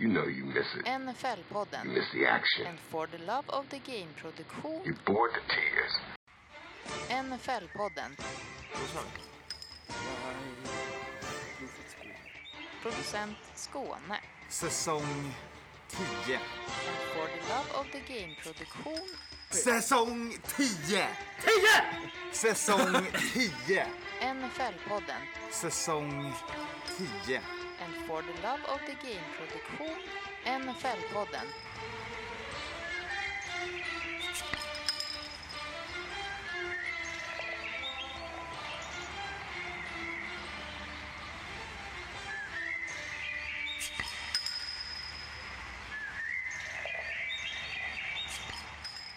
You know you miss it. You NFL-podden. miss the action. En For the Love of the Game-produktion. You're bored to tears. NFL-podden. Producent Skåne. Säsong 10. En For the Love of the Game-produktion. Säsong 10! 10! Säsong 10. NFL-podden. Säsong 10. En the Love of the Game-produktion. NFL-podden.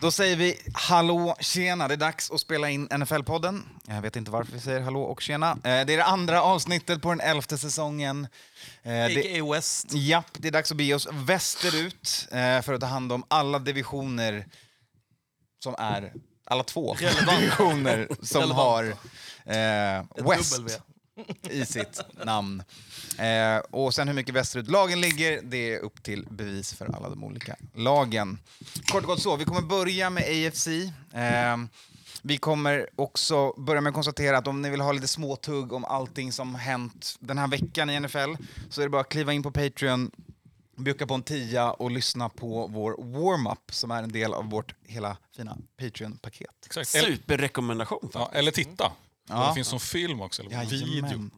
Då säger vi hallå, tjena. Det är dags att spela in NFL-podden. Jag vet inte varför vi säger hallå och tjena. Eh, Det är det andra avsnittet på den elfte säsongen. Eh, Det, A.k.a. West. japp, det är dags att bege oss västerut eh, för att ta hand om alla divisioner som är alla två divisioner som Relevant. har eh, West W. i sitt namn. Eh, och sen hur mycket västerut lagen ligger, det är upp till bevis för alla de olika lagen. Kort och gott så, vi kommer börja med AFC. Eh, vi kommer också börja med att konstatera att om ni vill ha lite småtugg om allting som hänt den här veckan i NFL så är det bara att kliva in på Patreon, bjucka på en tia och lyssna på vår warm-up som är en del av vårt hela fina Patreon-paket. Superrekommendation. ja, eller titta. Ja. Det finns som film också, eller Jajamän. video.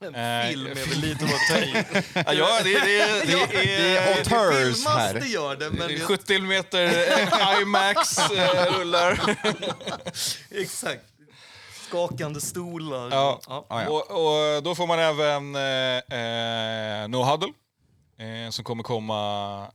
En film är väl lite att ta i. Ja, ja, det, det, det, Det är auteurs här. det gör det, men jag, 70 mm eh, IMAX eh, rullar. exakt. Skakande stolar. Ja. Ja, ja. Och, och då får man även eh, eh, No Huddle, eh, som kommer komma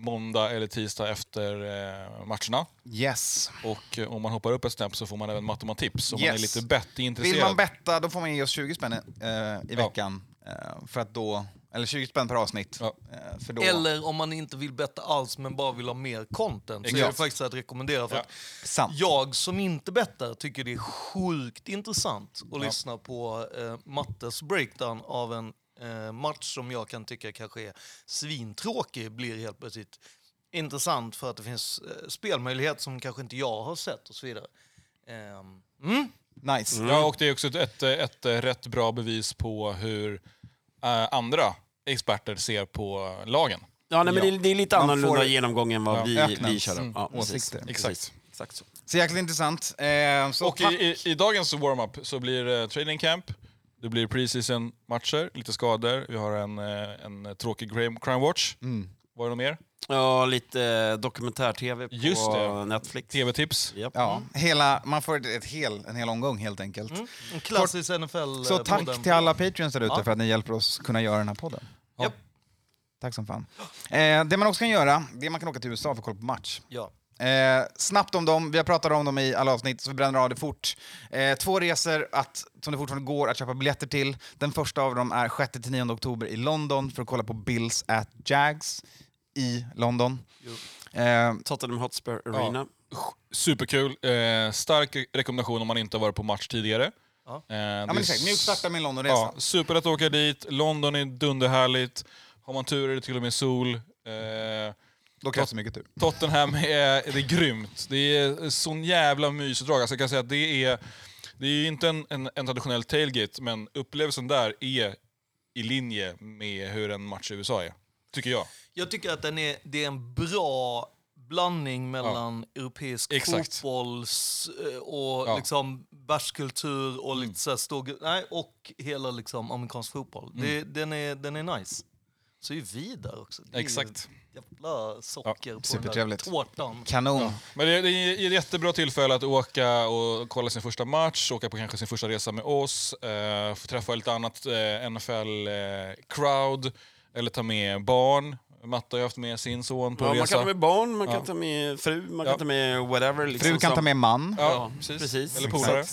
måndag eller tisdag efter eh, matcherna. Yes. Och eh, om man hoppar upp ett snäpp så får man även Matematips om man är Yes. lite bettingintresserad. Vill man betta, då får man ge oss 20 spänn eh, i veckan. Eh, för att då, eller 20 spänn per avsnitt. Ja. Eh, för då, Eller om man inte vill betta alls men bara vill ha mer content så är det Exakt. faktiskt att rekommendera. För Ja. att Sant. jag som inte bettar tycker det är sjukt intressant att lyssna på eh, Mattes breakdown av en eh, match som jag kan tycka kanske är svintråkig blir helt plötsligt intressant för att det finns eh, spelmöjligheter som kanske inte jag har sett och så vidare. Ehm, mm. Nice. Ja, och det är också ett, ett, ett, eh, rätt bra bevis på hur andra experter ser på lagen. Ja, nej, men det, är, det är lite Man annorlunda får- genomgång än vad Ja, vi, öknens, vi kör. mm, Ja, precis. åsikter. Precis. Exakt. Exakt så. Så jäkligt intressant. Eh, så Och i, i, i dagens warm-up så blir det training camp, det blir preseason matcher, lite skador, vi har en, eh, en tråkig crime, crime watch. Mm. Var det något mer? Ja, lite dokumentär-tv på Just det. Netflix. TV-tips? Japp. Ja, hela, man får ett, hel, en hel omgång helt enkelt. En klassisk NFL. Så eh, tack podden. till alla Patreons där ute Ja. för att ni hjälper oss kunna göra den här podden. Japp. Tack som fan. Eh, det man också kan göra, det är att man kan åka till USA för att kolla på match. Ja. Eh, snabbt om dem, vi har pratat om dem i alla avsnitt så vi bränner av det fort. Eh, två resor att, som det fortfarande går att köpa biljetter till. Den första av dem är 6-9 oktober i London för att kolla på Bills at Jags i London. Eh, Tottenham Hotspur Arena. Superkul. Eh, stark rekommendation om man inte har varit på match tidigare. Ja. Eh, ja, men exakt, mjukstarta med en Ja, Londonresa. superlätt att åka dit. London är dunderhärligt. Har man tur är det till och med sol. Eh, Då krävs det mycket tur. Tottenham är, det är grymt. Det är sån jävla mysdrag. Alltså jag kan säga att det är, det är inte en, en, en traditionell tailgate, men upplevelsen där är i linje med hur en match i USA är. Tycker jag. Jag tycker att den är, det är en bra blandning mellan europeisk Exakt. fotbolls eh, och Ja. liksom världskultur och lite så stor, nej, och hela liksom amerikansk fotboll. Det, den, är, den är nice. Så är vi där också. Det är ju Exakt. Jävla socker på den där tårtan. Kanon. Men det, det är ett jättebra tillfälle att åka och kolla sin första match, åka på kanske sin första resa med oss, eh, få träffa lite annat eh, NFL-crowd, eller ta med barn. Matte har ju haft med sin son på Ja, man resa. kan ta med barn, man kan Ja. ta med fru, man Ja. kan ta med whatever. Liksom, Fru kan som- ta med man. Ja, precis. precis. Eller polare.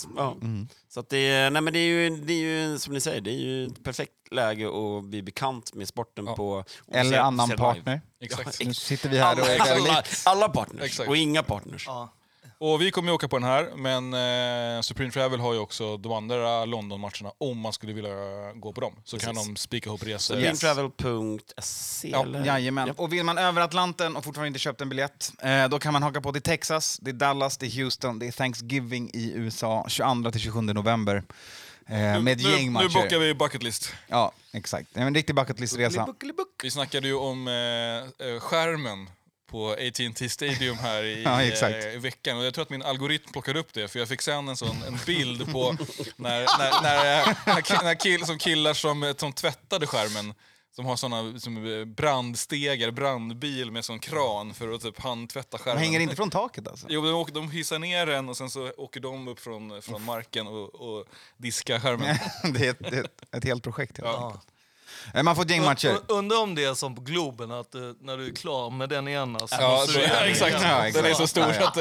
Mm. Så att det, är- nej men det är ju, det är ju som ni säger, det är ju ett perfekt läge att bli bekant med sporten Ja. på... och Eller annan partner. Exakt. Nu sitter vi här och Alla, är alla, väldigt... alla partners Exakt. och inga partners. Och vi kommer ju åka på den här, men eh, Supreme Travel har ju också de andra London-matcherna om man skulle vilja gå på dem. Så kan Precis. de spika ihop resor. Supremetravel.se Ja? Jajamän. Och vill man över Atlanten och fortfarande inte köpt en biljett, eh, då kan man haka på till Texas, det är Dallas, det är Houston, det är Thanksgiving i USA 22-27 november. Eh, med ett nu, gäng nu matcher. bockar vi bucket list. Ja, exakt. Det är en riktig bucket list-resa. Vi snackade ju om eh, eh, skärmen på AT&T Stadium här i, Ja, eh, i veckan. Och jag tror att min algoritm plockade upp det, för jag fick sen en, sån, en bild på när, när, när, när, när kill, som killar som, eh, som tvättade skärmen. Som har såna som eh, brandstegar, brandbil med sån kran för att typ handtvätta De skärmen. hänger inte från taket alltså. Jo, de, åker, de hissar ner den och sen så åker de upp från, från marken och, och diskar skärmen. det är ett, ett, ett helt projekt. helt Ja. enkelt. Eh, Man får ett gäng matcher. U- Undrar om det är som på Globen, att eh, när du är klar med den ena så Ja, måste så, du ja, göra exakt. Ja, exakt. Den är så stor Ja, ja. så att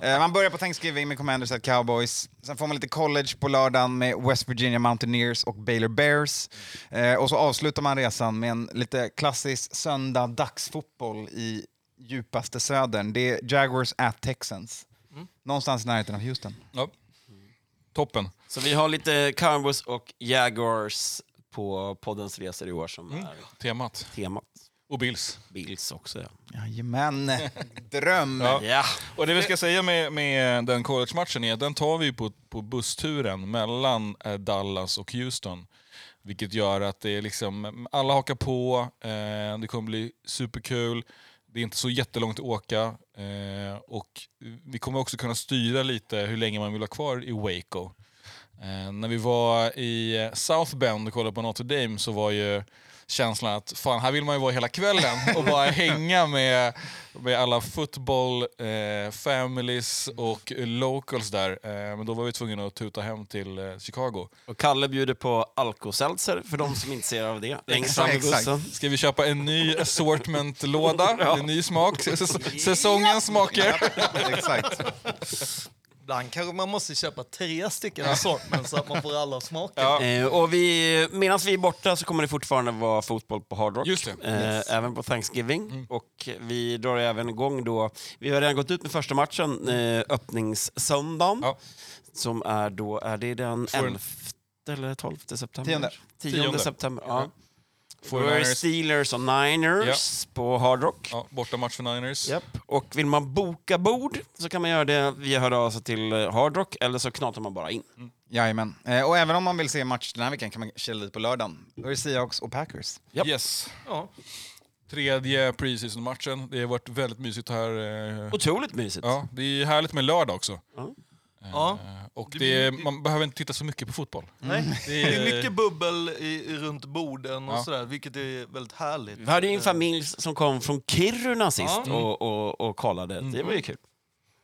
det... Eh, Man börjar på Thanksgiving med Commanders at Cowboys. Sen får man lite college på lördagen med West Virginia Mountaineers och Baylor Bears. Eh, och så avslutar man resan med en lite klassisk söndag dagsfotboll i djupaste södern. Det är Jaguars at Texans. Någonstans i närheten av Houston. Ja. Toppen. Så vi har lite Cowboys och Jaguars på poddens resor i år som Mm. är Temat. temat. Och Bills. Bills också ja. Jajamän, dröm! Ja. Ja, Och det vi ska säga med, med den college-matchen är att den tar vi på, på bussturen mellan eh, Dallas och Houston. Vilket gör att det är liksom, alla hakar på, eh, det kommer bli superkul. Det är inte så jättelångt att åka. Eh, och vi kommer också kunna styra lite hur länge man vill ha kvar i Waco. Eh, när vi var i eh, South Bend och kollade på Notre Dame så var ju känslan att fan, här vill man ju vara hela kvällen och bara hänga med, med alla football, eh, families och locals där. Eh, men då var vi tvungna att tuta hem till eh, Chicago. och Kalle bjuder på Alkoseltzer för de som är intresserade av det. Längst fram i Exakt. bussen. Ska vi köpa en ny assortment-låda? En ny smak? Säs- Säsongens smaker? Exakt. Ibland kanske man måste köpa tre stycken assortment så att man får alla smaker. Ja. Eh, och vi, medan vi är borta så kommer det fortfarande vara fotboll på Hard Rock. Just det. Eh, Även på Thanksgiving. Och vi drar även igång då, vi har redan gått ut med första matchen, eh, öppningssöndagen. Ja. Som är då, är det den Får en- 11 eller 12 september? Tionde. 10 Tionde. september, ja. Då är det Niners- Steelers och Niners på Hard Rock. Ja, bortamatch för Niners. Japp. Och vill man boka bord så kan man göra det via höra av sig till eh, Hard Rock eller så knatar man bara in. Jajamän. Eh, och även om man vill se match den här veckan kan man kila dit på lördagen. Då är det Seahawks och Packers. Japp. Yes. Ja. Tredje preseason-matchen. Det har varit väldigt mysigt här. eh, Otroligt mysigt. Ja, det är härligt med lördag också. Ja. Ja. Eh, Och det, man behöver inte titta så mycket på fotboll. Nej. Det Det är- är mycket bubbel i, runt borden och Ja. sådär, vilket är väldigt härligt. Vi hade ju en familj som kom från Kiruna sist Ja. och, och, och kollade. Det var ju kul.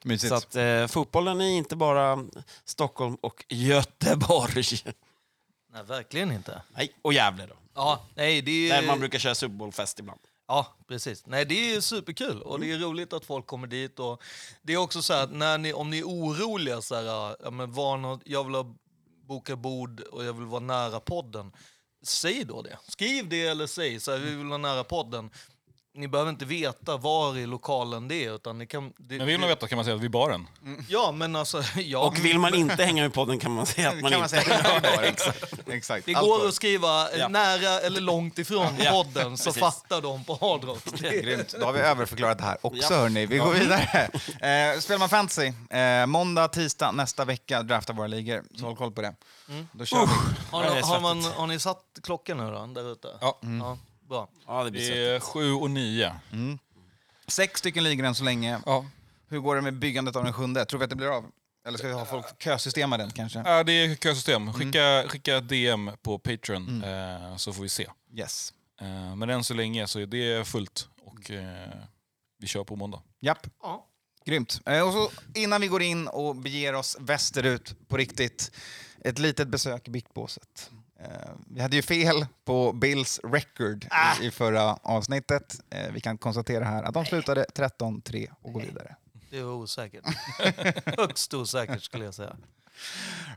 Mysigt. Så att, eh, fotbollen är inte bara Stockholm och Göteborg. Nej, verkligen inte. Nej, och Gävle då. Ja, nej, det är... Där man brukar köra Super Bowl-fest ibland. Ja, precis. Nej, det är superkul och det är roligt att folk kommer dit. Och det är också så här att när ni, om ni är oroliga, så här, ja, men var något, jag vill ha, boka bord och jag vill vara nära podden. Säg då det. Skriv det eller säg så här, vi vill vara nära podden. Ni behöver inte veta var i lokalen det är. Utan ni kan, det, Men vill man veta kan man säga att vi är baren. Ja, men alltså... Ja, Och vill man inte hänga med podden kan man säga att man kan man inte... säga. Ja, Exakt. Exakt. det går att skriva Ja. nära eller långt ifrån Ja, podden så precis. fattar de på Hard Rock. Grymt. Då har vi överförklarat det här också, Ja. hörni. Vi går vidare. Eh, spelar man fantasy, eh, måndag, tisdag nästa vecka draftar våra ligor. Så håll koll på det. Då kör vi. Har, ni, har, man, har ni satt klockan nu då, där ute? Ja. ja bra. Ja, det blir Det är sju och nio. Sex stycken ligor än så länge. Ja. Hur går det med byggandet av den sjunde? Tror vi att det blir av? Eller ska vi ha folk kösystema den kanske? Ja, det är kösystem. Skicka, skicka DM på Patreon eh, så får vi se. Yes. Eh, men än så länge så är det fullt och eh, vi kör på måndag. Japp. Ja. Grymt. Och så innan vi går in och beger oss västerut på riktigt, ett litet besök i biktbåset. Eh, vi hade ju fel på Bills record i, i förra avsnittet. Eh, vi kan konstatera här att de slutade 13-3 och går vidare. Det är osäkert. Högst osäkert skulle jag säga.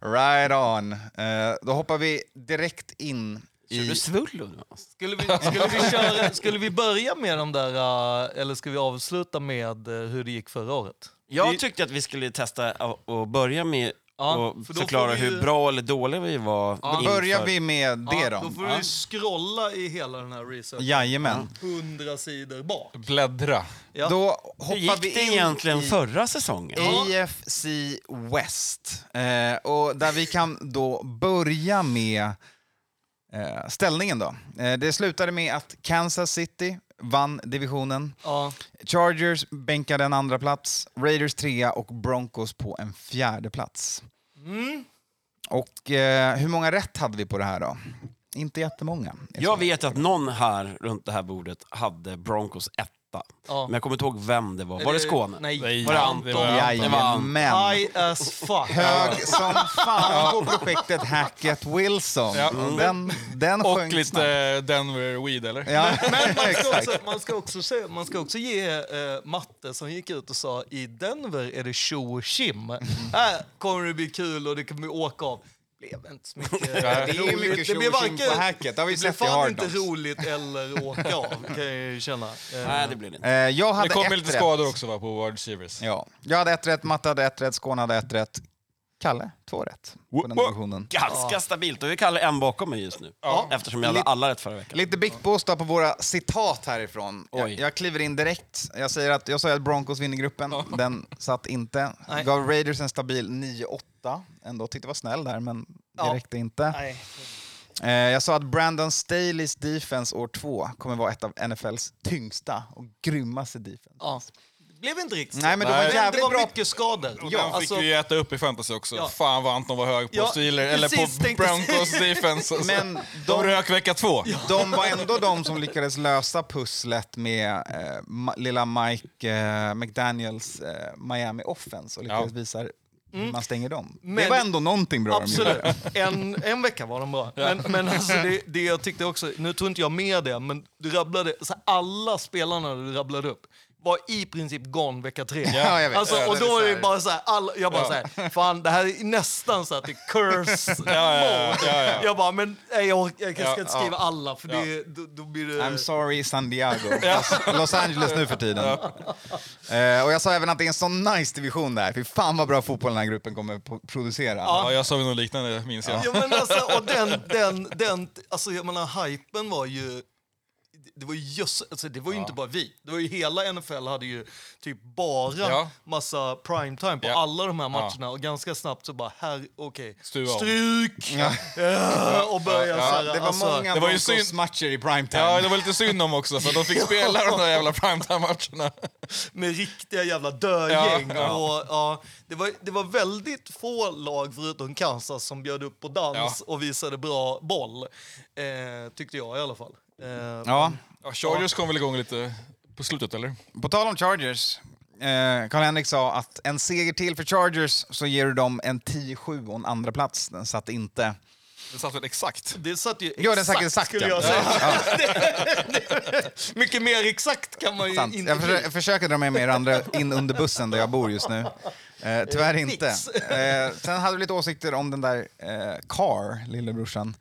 Right on. Eh, då hoppar vi direkt in Kör du svullo nu? Skulle vi, skulle, vi köra, skulle vi börja med de där, eller ska vi avsluta med hur det gick förra året? Jag tyckte att vi skulle testa att börja med Ja, och för då förklara får vi ju- hur bra eller dåliga vi var Ja. inför. Börjar vi med det Ja, då? då får Ja. du scrolla i hela den här researchen. Jajamän. Hundra sidor bak. Bläddra. Ja. Då Hur hoppar gick vi det in egentligen i förra säsongen? AFC West. Eh, och där vi kan då börja med eh, ställningen då. Eh, det slutade med att Kansas City vann divisionen. Ja. Chargers bänkade en andra plats, Raiders trea och Broncos på en fjärde plats. Mm. Och eh, hur många rätt hade vi på det här då? Inte jättemånga. Jag vet att någon här runt det här bordet hade Broncos etta. Ja. Men jag kommer inte ihåg vem det var. Var det Skåne? Nej. Var det det Anton? var- Jajamän. High as fuck. Hög som fan på projektet Hackett Wilson. Ja. Den, den Och lite snabbt. Denver Weed, eller? Ja, Men man ska, också, man, ska också se, man ska också ge eh, Matte som gick ut och sa i Denver är det tjo och tjim. Här kommer det bli kul och det kommer åka av. Blev inte så mycket Det är ju mycket det blev tjim på Hackett, det har vi sett i fan Hard inte roligt eller åka av kan jag ju känna. Eh, Nej, det blev det inte. Eh, jag hade Det kom lite rätt. skador också va, på wide receivers. Ja. Jag hade ett rätt, Matte hade ett rätt, Skåne hade ett rätt. Kalle, två rätt på den divisionen. Ganska stabilt. Och vi kallar en bakom mig just nu. Ja. Eftersom jag hade alla rätt förra veckan. Lite Big Boss då på våra citat härifrån. Jag, jag kliver in direkt. Jag säger att jag sa att Broncos vinner gruppen. Den satt inte. Nej. Gav Raiders en stabil 9-8. Ändå tyckte jag var snäll där, men det Ja. räckte inte. Nej. Eh, jag sa att Brandon Staleys defense år två kommer vara ett av NFLs tyngsta och grymmaste defense. Ja. Det blev inte riktigt Nej, men det var jävligt det var bra. mycket skador. Och den fick alltså, vi äta upp i fantasy också. Ja. Fan vad Anton var hög på Ja, Steelers, eller på Broncos defense. Alltså. Men de de, rök vecka två. de var ändå de som lyckades lösa pusslet med eh, ma- lilla Mike eh, McDaniels eh, Miami Offense och lyckades Ja. visa hur man stänger dem. det Men- var ändå någonting bra. Absolut. En, en vecka var de bra. Men, men alltså det, det jag tyckte också, nu tror inte jag med det, men du rabblade, så alla spelarna du rabblade upp var i princip gone vecka tre. Ja, jag vet. Alltså, Ja, och då är det bara så här, alla, jag bara så här, fan det här är nästan så att det är curse Ja, ja, ja, ja, ja. Jag bara, men nej, jag, jag ska Ja, inte skriva alla för det, då, då blir det... I'm sorry San Diego. Los, Angeles nu för tiden. Eh, och jag sa även att det är en sån nice division där. Fy fan vad bra fotboll den här gruppen kommer producera. Ja, jag sa något liknande, minns jag. Ja, men alltså, och den, den, den, alltså jag menar, hypen var ju... Det var ju just, alltså det var ju inte bara vi. Det var ju hela NFL hade ju typ bara Ja. massa primetime på Ja. alla de här matcherna och ganska snabbt så bara här, okej, Stuva om. stryk! Ja. Ja, och börja så här, det var alltså, många det var ju synd- matcher i primetime. Ja, det var lite synd om också, för de fick spela de där jävla primetime-matcherna. med riktiga jävla dögäng. Ja, ja. Och, ja, det, var, det var väldigt få lag förutom Kansas som bjöd upp på dans och visade bra boll. Eh, tyckte jag i alla fall. Eh, Ja, Ja, Chargers kom väl igång lite på slutet, eller? på tal om Chargers. Eh, Karl-Henrik sa att en seger till för Chargers så ger du dem en 10-7 och en andra plats. Den satt inte. Det satt väl exakt. Det satt ju Ja, den satt exakt, skulle ja. jag säga. Mycket mer exakt kan man ju Sant. inte Jag, försöker, jag försöker dra med mig er andra in under bussen där jag bor just nu. Eh, tyvärr inte. nix. Eh, sen hade vi lite åsikter om den där eh, Car, lillebrorsan.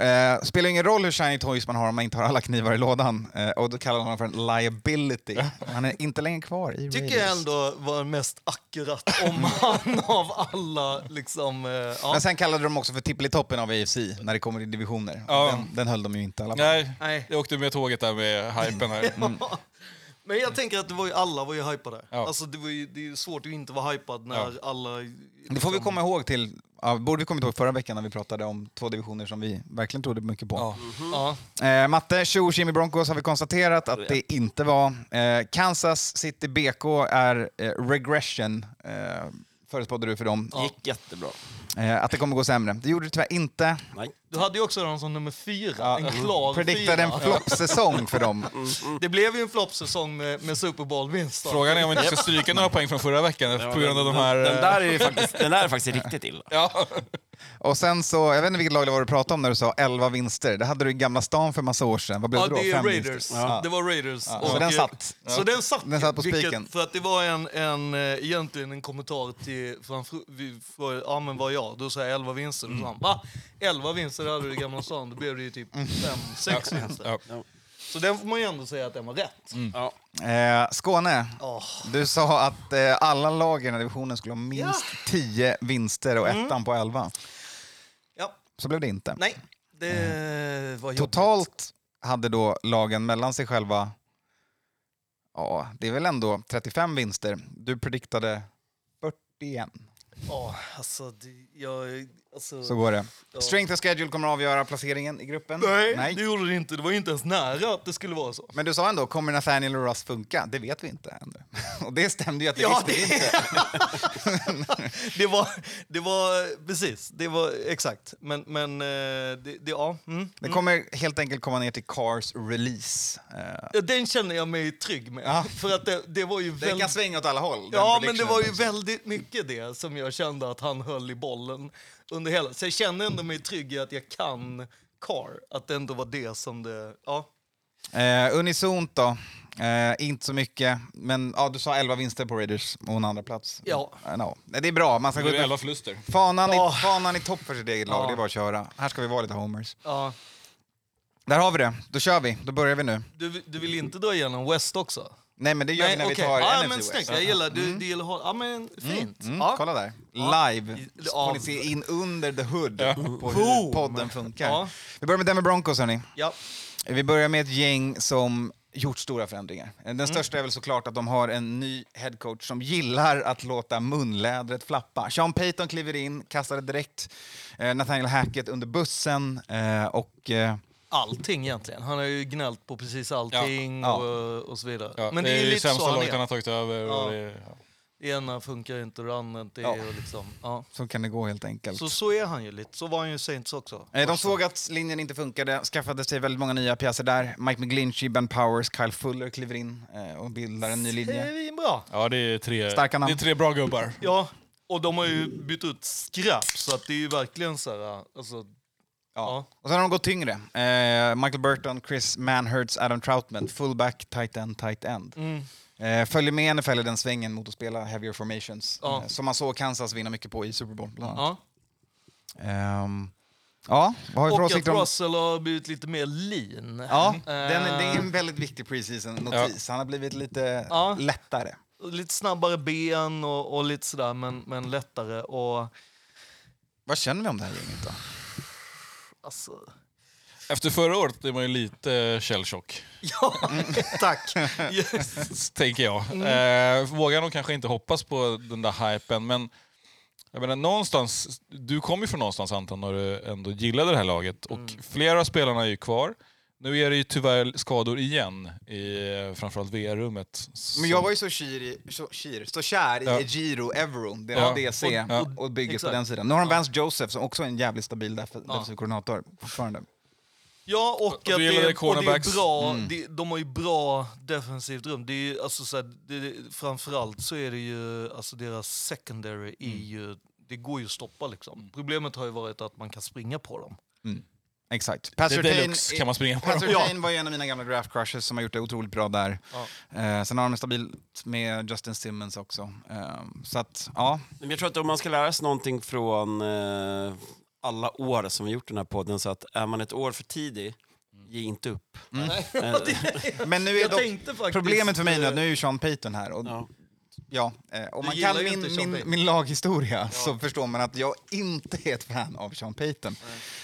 Eh, spelar ingen roll hur shiny toys man har om man inte har alla knivar i lådan. Eh, och då kallar man honom för en liability. Han är inte längre kvar i tycker Raiders. jag ändå var mest akkurat om han av alla. Liksom, eh, ja. Men sen kallade de också för tippelitoppen av AFC när det kommer till divisioner. Ja. Den, den höll de ju inte i alla fall. Nej, Nej. jag åkte med tåget där med hypen här. Men jag tänker att det var ju, alla var ju hypade. Ja. Alltså, det, var ju, det är ju svårt att inte vara hypad när alla... Det får vi liksom- komma ihåg till, ja, borde vi kommit ihåg förra veckan när vi pratade om två divisioner som vi verkligen trodde mycket på. Ja. Ja. Eh, Matte, tjo och Jimmy Broncos har vi konstaterat att det inte var. Eh, Kansas City BK är eh, regression, eh, förutspådde du för dem. Gick jättebra. Eh, att det kommer gå sämre. Det gjorde det tyvärr inte. Nej. Du hade ju också den som nummer fyra, Ja, en klar Prediktade en fyra. floppsäsong för dem. Det blev ju en floppsäsong med, med Super Bowl-vinst. då. Frågan är om vi inte ska stryka några poäng från förra veckan på grund av de här... Den eh, där är, ju faktiskt, den där är faktiskt riktigt illa. Ja. Och sen så, jag vet inte vilket lag det var du pratade om när du sa 11 vinster. Det hade du i Gamla stan för massa år sedan. Vad blev Ja, det då? det är Fem Raiders. vinster? Ja. Det var Raiders. Ja, Och, så den eh, satt. Så den satt. Den satt på spiken. För att det var en, en, eh, egentligen en kommentar till... För han fr- vi frågade, ja men vad jag? Då sa jag 11 vinster. Han, va? 11 vinster? Hade du i Gamla stan, då blev det ju typ fem, sex vinster. Ja. Så den får man ju ändå säga att den var rätt. Ja. Eh, Skåne, Åh. du sa att eh, alla lag i den här divisionen skulle ha minst 10 vinster och Mm. ettan på 11. Ja, Så blev det inte. nej, det var jobbigt. Totalt hade då lagen mellan sig själva, ja, det är väl ändå 35 vinster. Du prediktade 41. Ja, alltså, det, jag, alltså, Så går det. Ja. Strength of schedule kommer att avgöra placeringen i gruppen. Nej, det gjorde det inte. Det var inte ens nära att det skulle vara så. Men du sa ändå, kommer Nathaniel och Russ funka? Det vet vi inte ännu. Och det stämde ju att det Ja, visste vi inte. det var, det var precis, det var exakt. Men, men eh, det, det, ja. Mm. Det kommer helt enkelt komma ner till Cars release. Eh, Ja, Den känner jag mig trygg med. Ja. För att det, det var ju Det väldigt... kan svänga åt alla håll. den Ja, men det var ju väldigt mycket det som jag kände att han höll i bollen under hela... Så jag känner ändå mig trygg i att jag kan Car. Att det ändå var det som det... Ja. Eh, unisont då. Eh, inte så mycket, men ja, du sa 11 vinster på Raiders och en andra plats. Ja. Eh, no. Det är bra, man ska Det gå blev ut 11 med förluster. fanan, Ja. i, fanan i topp för sitt eget lag. Ja. Det är bara att köra. Här ska vi vara lite homers. ja. Där har vi det. Då kör vi. Då börjar vi nu. Du, du vill inte dra igenom West också? Nej, men det gör vi när okej. vi tar ja, NFC men West. snyggt. Jag gillar du, du gillar ha- Ja, men fint. Mm, ja. Kolla där. Ja. Live. Ja. får ni se in under the hood på hur podden funkar. Ja. Vi börjar med Denver Broncos, hörni. Ja. Vi börjar med ett gäng som gjort stora förändringar. Den Mm. största är väl såklart att de har en ny headcoach som gillar att låta munlädret flappa. Sean Payton kliver in, kastade direkt eh, Nathaniel Hackett under bussen eh, och... Eh, Allting egentligen. Han har ju gnällt på precis allting Ja. Och, och så vidare. Ja, men det är ju ju lite sämsta laget han är. har tagit över. Ja. Och det, ja. Det ena funkar inte och det andra inte. Ja. Och liksom, ja. så kan det gå helt enkelt. Så så är han ju lite. Så var han ju Saints också. Eh, De såg att linjen inte funkade, skaffade sig väldigt många nya pjäser där. Mike McGlinchey, Ben Powers, Kyle Fuller kliver in eh, och bildar en ny linje. Svinbra. ja, det är tre, Starka namn. det är tre bra gubbar. Ja, och de har ju bytt ut skräp så att det är ju verkligen så här, alltså, Ja. Och sen har de gått tyngre. Eh, Michael Burton, Chris Manhurts, Adam Troutman, fullback, tight end, tight end. Mm. Eh, följer med NFL i den svängen mot att spela heavier formations. Ja. Eh, som man såg Kansas vinna mycket på i Super Bowl. Bland annat. ja. Ehm, ja, vad har vi för Och att om... Russell har blivit lite mer lean. Ja, Eh, den, det är en väldigt viktig preseason-notis. Han har blivit lite Ja. lättare. Lite snabbare ben och, och lite sådär, men, men lättare. Och, Vad känner vi om det här gänget då? Alltså, Efter förra året är man ju lite källchock, ja, tack. Yes. tänker jag. Eh, vågar nog kanske inte hoppas på den där hypen, men jag menar, någonstans, du kommer ju från någonstans Anton när du ändå gillade det här laget och flera av spelarna är ju kvar. Nu är det ju tyvärr skador igen i eh, framförallt VR-rummet. Men jag var ju så, kyr i, så, kyr, så kär i Ja. Giro Evron, det Ja. var DC, Och- och, och- bygget exakt. på den sidan. Nu har de Vance Joseph som också är en jävligt stabil def Ja. defensiv koordinator fortfarande. Ja, och, Och det, och det är bra. Mm. Det, de har ju bra defensivt rum. Det är ju, alltså, så här, det, framförallt så är det ju, alltså deras secondary är Mm. ju, det går ju att stoppa liksom. Problemet har ju varit att man kan springa på dem. Exakt. Surtain- deluxe kan man springa på. Surtain var ju en av mina gamla draft crushes som har gjort det otroligt bra där. Eh, sen har de stabilt med Justin Simmons också. Eh, så att, ja. Men jag tror att om man ska lära sig någonting från eh, alla år som vi gjort den här podden, så att är man ett år för tidig, ge inte upp. Eh, Men nu är dock, problemet för mig nu är att nu eh, är ju Sean Payton här. Och, ja. Ja, eh, om man kan min, min, Payton. min laghistoria så förstår man att jag inte är ett fan av Sean Payton.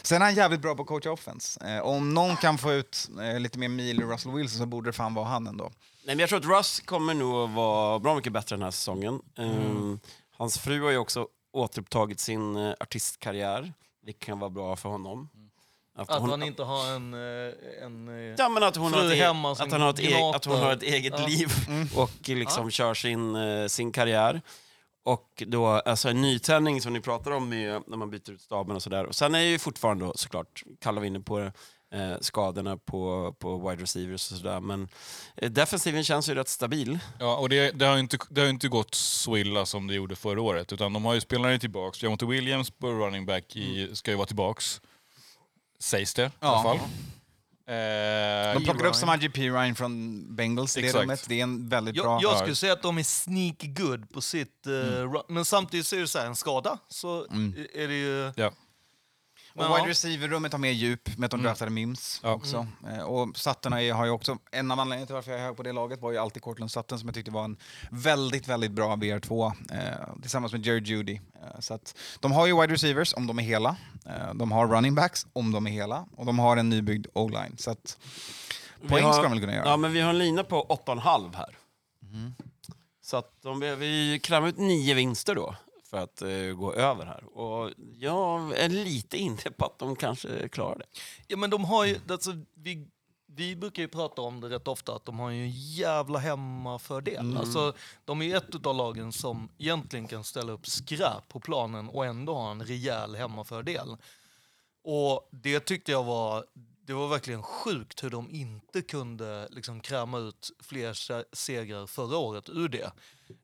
Sen är han jävligt bra på att coacha offense. Eh, om någon kan få ut eh, lite mer mil ur Russell Wilson så borde det fan vara han ändå. Nej, men jag tror att Russ kommer nog att vara bra mycket bättre den här säsongen. Um, hans fru har ju också återupptagit sin uh, artistkarriär, vilket kan vara bra för honom. Att, Att hon, han inte har en... eh, en eh, ja, men att hon fru har ett, hemma e- som att han har ett, e- gnatar. att hon har ett eget Ja. liv och liksom kör sin, eh, sin karriär. Och då, alltså en nytändning som ni pratar om med, när man byter ut staben och sådär. Och sen är ju fortfarande då, såklart, Kalle var inne på det, eh, skadorna på, på wide receivers och sådär. Men eh, defensiven känns ju rätt stabil. Ja, och det, det, har ju inte, det har inte gått så illa som det gjorde förra året. Utan de har ju spelarna tillbaks. Jamonte Williams på running back i, ska ju vara tillbaks. Sägs det i Ja. alla fall. Eh, De plockar upp Samaji P. Ryan från Bengals i det rummet. Det är en väldigt bra... Jag, jag skulle säga att de är sneaky good på sitt... eh, Mm. run- Men samtidigt så är det så här, en skada så är det ju... ja. Men och wide ja. receiver-rummet har mer djup med att de draftade Mims Ja. också. Eh, och Sutton har ju- också, en av anledningarna till varför jag är hög på det laget var ju alltid Cortland Sutton som jag tyckte var en väldigt, väldigt bra VR2 eh, tillsammans med Jerry Judy. Eh, så att de har ju wide receivers om de är hela. Eh, de har running backs om de är hela. Och de har en nybyggd o-line. Så att poäng har- ska de väl kunna göra. Ja, men vi har en lina på 8,5 här. Mhm. Så att de, vi kräver ut nio vinster då för att eh, gå över här. Och jag är lite inne på att de kanske klarar det. Ja, men de har ju, alltså, vi, vi brukar ju prata om det rätt ofta, att de har ju en jävla hemmafördel. Alltså, de är ett av lagen som egentligen kan ställa upp skräp på planen och ändå ha en rejäl hemmafördel. Och det tyckte jag var, det var verkligen sjukt hur de inte kunde liksom kräma ut fler se- segrar förra året ur det.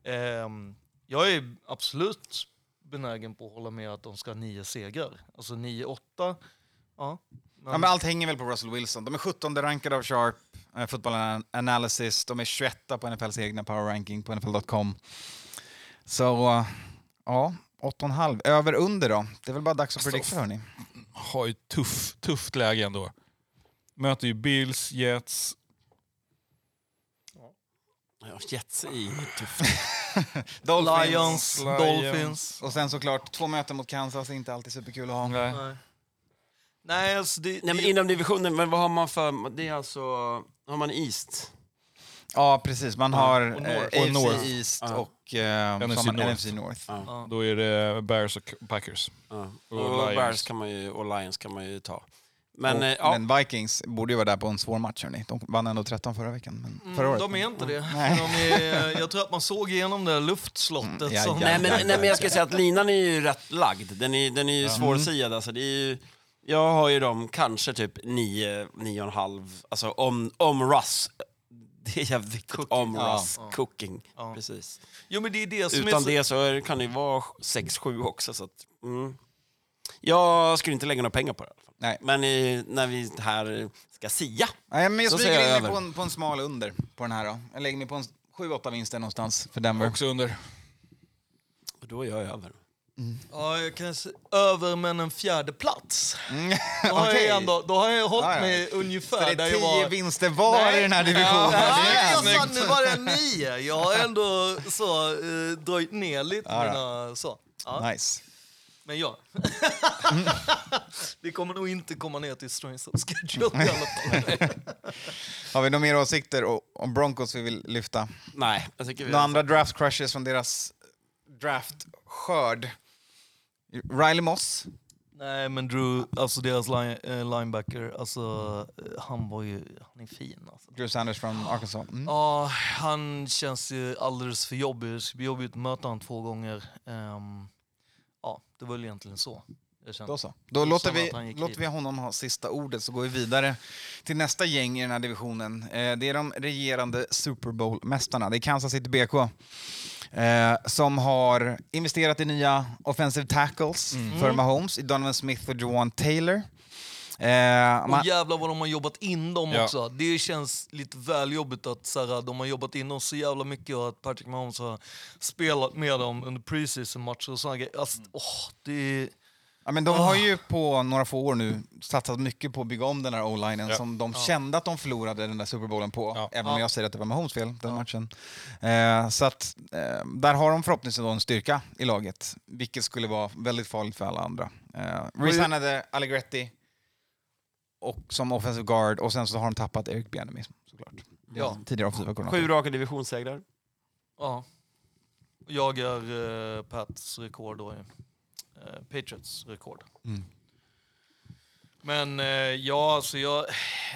Ehm, jag är absolut benägen på att hålla med att de ska ha nio segrar. Alltså 9-8, ja. Ja, men allt hänger väl på Russell Wilson. De är 17 rankade av Sharp, eh, Football An- Analysis. De är 21 på NFLs egna power ranking på NFL.com. Så, ja, 8,5. Över under då? Det är väl bara dags att predikta hörni. Har ju tuff, tufft läge ändå. Möter ju Bills, Jets. Ja, Jets är ju tufft. Dolphins. Lions, Lions. Dolphins. Och sen såklart två möten mot Kansas, är inte alltid superkul att ha. Nej. Nej. Nej, alltså det, Nej, men inom divisionen, men vad har man för... Det är alltså... Har man East? Ja, precis. Man har och eh, North. AFC Och North. East Ja. och eh, NFC har North. NFC North. Ja. ja. Då är det Bears och Packers. Ja. Och Och, Lions. Bears kan man ju, och Lions kan man ju ta. Men, och, eh, ja. men Vikings borde ju vara där på en svår match. Hörni. De vann ändå 13 förra veckan. Men förra Mm, året. de är inte det. Nej. De är, jag tror att man såg igenom det luftslottet. Mm, ja, som, ja, Nej, men, ja, nej, men jag ska säga att linan är ju rätt lagd. Den är, den är ju svårsiad. Alltså, det är ju, jag har ju dem kanske typ 9, 9,5. Alltså om, om Russ. Det är jävligt viktigt. Om Ja. Russ. Cooking. Ja. Precis. Jo, men det är det som är Utan så, det så är, kan det ju vara 6-7 också. Så att, mm. Jag skulle inte lägga några pengar på det. i alla fall. Nej. Men eh, när vi här ska sia. Nej, men jag Så smyger säger jag in mig över. på en, på en smal under på den här. Då. Jag lägger mig på en 7-8 vinster någonstans för Denver. Också under. Och då är jag över. ja, jag kan se, över men en fjärde plats. Mm. Då har, Okej. jag, ändå, då har jag hållit Ja, ja. mig Så ungefär det där är jag 10 var... vinster var i den här divisionen. Nej, Det är jag sa snyggt. nu var det nio. Jag har ändå så, uh, dröjt ner lite. Ja, ja. mina, så. Ja, Nice. Men ja. det kommer nog inte komma ner till Strengths of Schedule i alla fall. Har vi några mer åsikter om Broncos vi vill lyfta? Nej, jag tycker vi... Några andra draft crushes från deras draftskörd? Riley Moss. Nej, men Drew, alltså deras line, eh, linebacker, alltså eh, han var ju, han är fin alltså. Drew Sanders från Arkansas. Mm. Ja, han känns ju alldeles för jobbig. Det ska bli jobbigt att möta honom två gånger. Ehm, ja, det var väl egentligen så. Då så. Då låter vi, låter vi honom ha sista ordet så går vi vidare till nästa gäng i den här divisionen. Eh, det är de regerande Super Bowl-mästarna. Det är Kansas City BK. Eh, som har investerat i nya offensive tackles Mm. för Mahomes, i Donovan Smith och Joan Taylor. Eh, man, Och jävlar vad de har jobbat in dem Ja. också. Det känns lite väl jobbigt att så här, de har jobbat in dem så jävla mycket och att Patrick Mahomes har spelat med dem under preseason-matcher och sådana grejer. Alltså, åh, det ja, men de har ju på några få år nu satsat mycket på att bygga om den här o-linen Ja. som de kände att de förlorade den där Super Bowlen på. Ja. Även om jag säger att det var Mahomes fel, den matchen. Eh, så att eh, där har de förhoppningsvis en styrka i laget, vilket skulle vara väldigt farligt för alla andra. Eh, Resignade Allegretti och som offensive guard och sen så har de tappat Eric Bieniemy såklart. Ja. Tidigare offensiva koordinator. Sju raka divisionssegrar. Ja. Jag är uh, Pats rekord då. ju. Eh, Patriots rekord. Mm. Men eh, ja, alltså jag,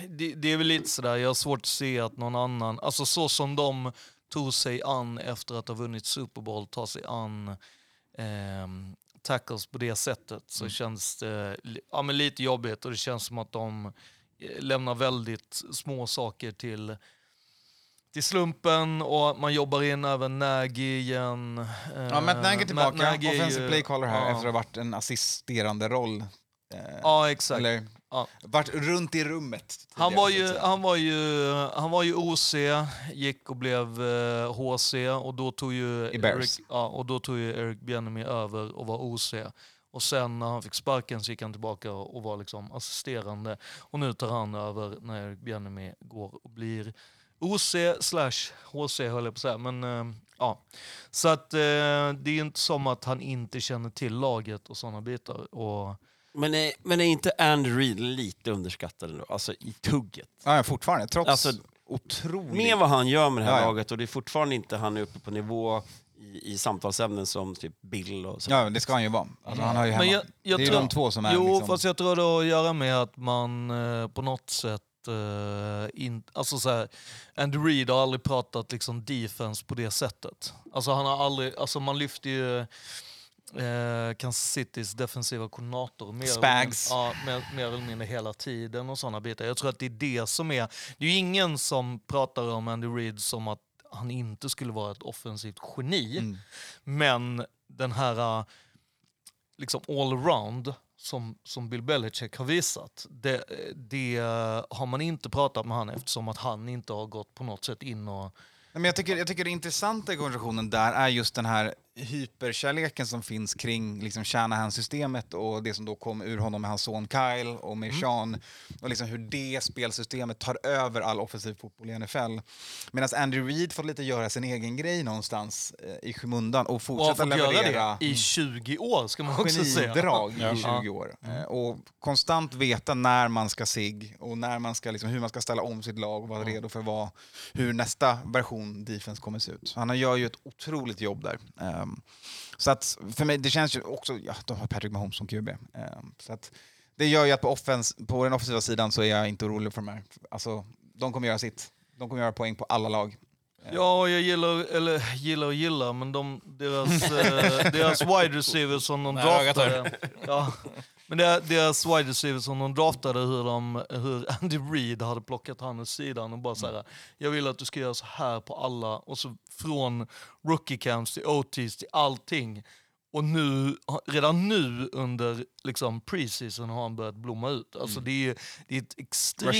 det, det är väl lite sådär, jag har svårt att se att någon annan, alltså så som de tog sig an efter att ha vunnit Super Bowl, ta sig an ehm, tackles på det sättet så känns det ja, men lite jobbigt och det känns som att de eh, lämnar väldigt små saker till till slumpen och man jobbar in även Nagy igen. Ja, Matt Nagy är tillbaka, Nagy är offensive ju- play caller här ja. efter att ha varit en assisterande roll. Eh, Ja, exakt. Eller Ja. varit runt i rummet. Han var, ju, han, var ju, han var ju OC, gick och blev eh, HC och då tog ju I Bears. Eric, ja, och då tog ju Eric Bieniemy över och var OC. Och sen när han fick sparken så gick han tillbaka och var liksom assisterande. Och nu tar han över när Erik Bjärnemy går och blir OC slash HC höll jag på att säga. Men eh, ja. Så att eh, det är inte som att han inte känner till laget och sådana bitar. Och, Men är, men är inte Andy Reid lite underskattad ändå? Alltså i tugget? Ja, fortfarande. Trots Alltså, otroligt... Med vad han gör med det här Ja, ja. laget och det är fortfarande inte han är uppe på nivå i, i samtalsämnen som typ Bill och så. Ja, det ska han ju vara. Alltså, han har ju hemma. Men jag, jag det är ju tror, de två som är Jo, liksom... fast jag tror det har att göra med att man eh, på något sätt eh, in, alltså så här, Andy Reid har aldrig pratat liksom defense på det sättet. Alltså han har aldrig, alltså man lyfter ju eh, Kansas Citys defensiva koordinator mer, Spags. Eller, ja, mer, mer eller mindre hela tiden och sådana bitar. Jag tror att det är det som är, det är ju ingen som pratar om Andy Reid som att han inte skulle vara ett offensivt geni. Mm. Men den här eh, liksom all-around som, som Bill Belichick har visat, det, det har man inte pratat med han eftersom att han inte har gått på något sätt in och... Men jag, tycker, jag tycker det intressanta i konversationen där är just den här hyperkärleken som finns kring liksom Shanahan-systemet och det som då kom ur honom med hans son Kyle och med Sean och liksom hur det spelsystemet tar över all offensiv fotboll i NFL. Medan Andy Reid fått lite göra sin egen grej någonstans eh, i skymundan och Och fortsätta fått leverera göra det i 20 år ska man också säga. genidrag Ja. i 20 år. Eh, Och konstant veta när man ska sig och när man ska, liksom, hur man ska ställa om sitt lag och vara redo för vad, hur nästa version defense kommer se ut. Så han gör ju ett otroligt jobb där. Ehm, så att för mig, det känns ju också, ja, de har Patrick Mahomes som QB. Ehm, så att det gör ju att på, offens, på den offensiva sidan så är jag inte orolig för de här. Alltså, de kommer göra sitt. De kommer göra poäng på alla lag. Ja, jag gillar, eller gillar och gillar, men de, deras, eh, deras wide receivers som de draftade... Ja, men det- deras wide receivers som de draftade, hur, de, hur Andy Reid hade plockat han åt sidan och bara så här, jag vill att du ska göra så här på alla, och så från rookie camps till OTs till allting. Och nu, redan nu under liksom preseason har han börjat blomma ut. Alltså det, är, det är ett extremt...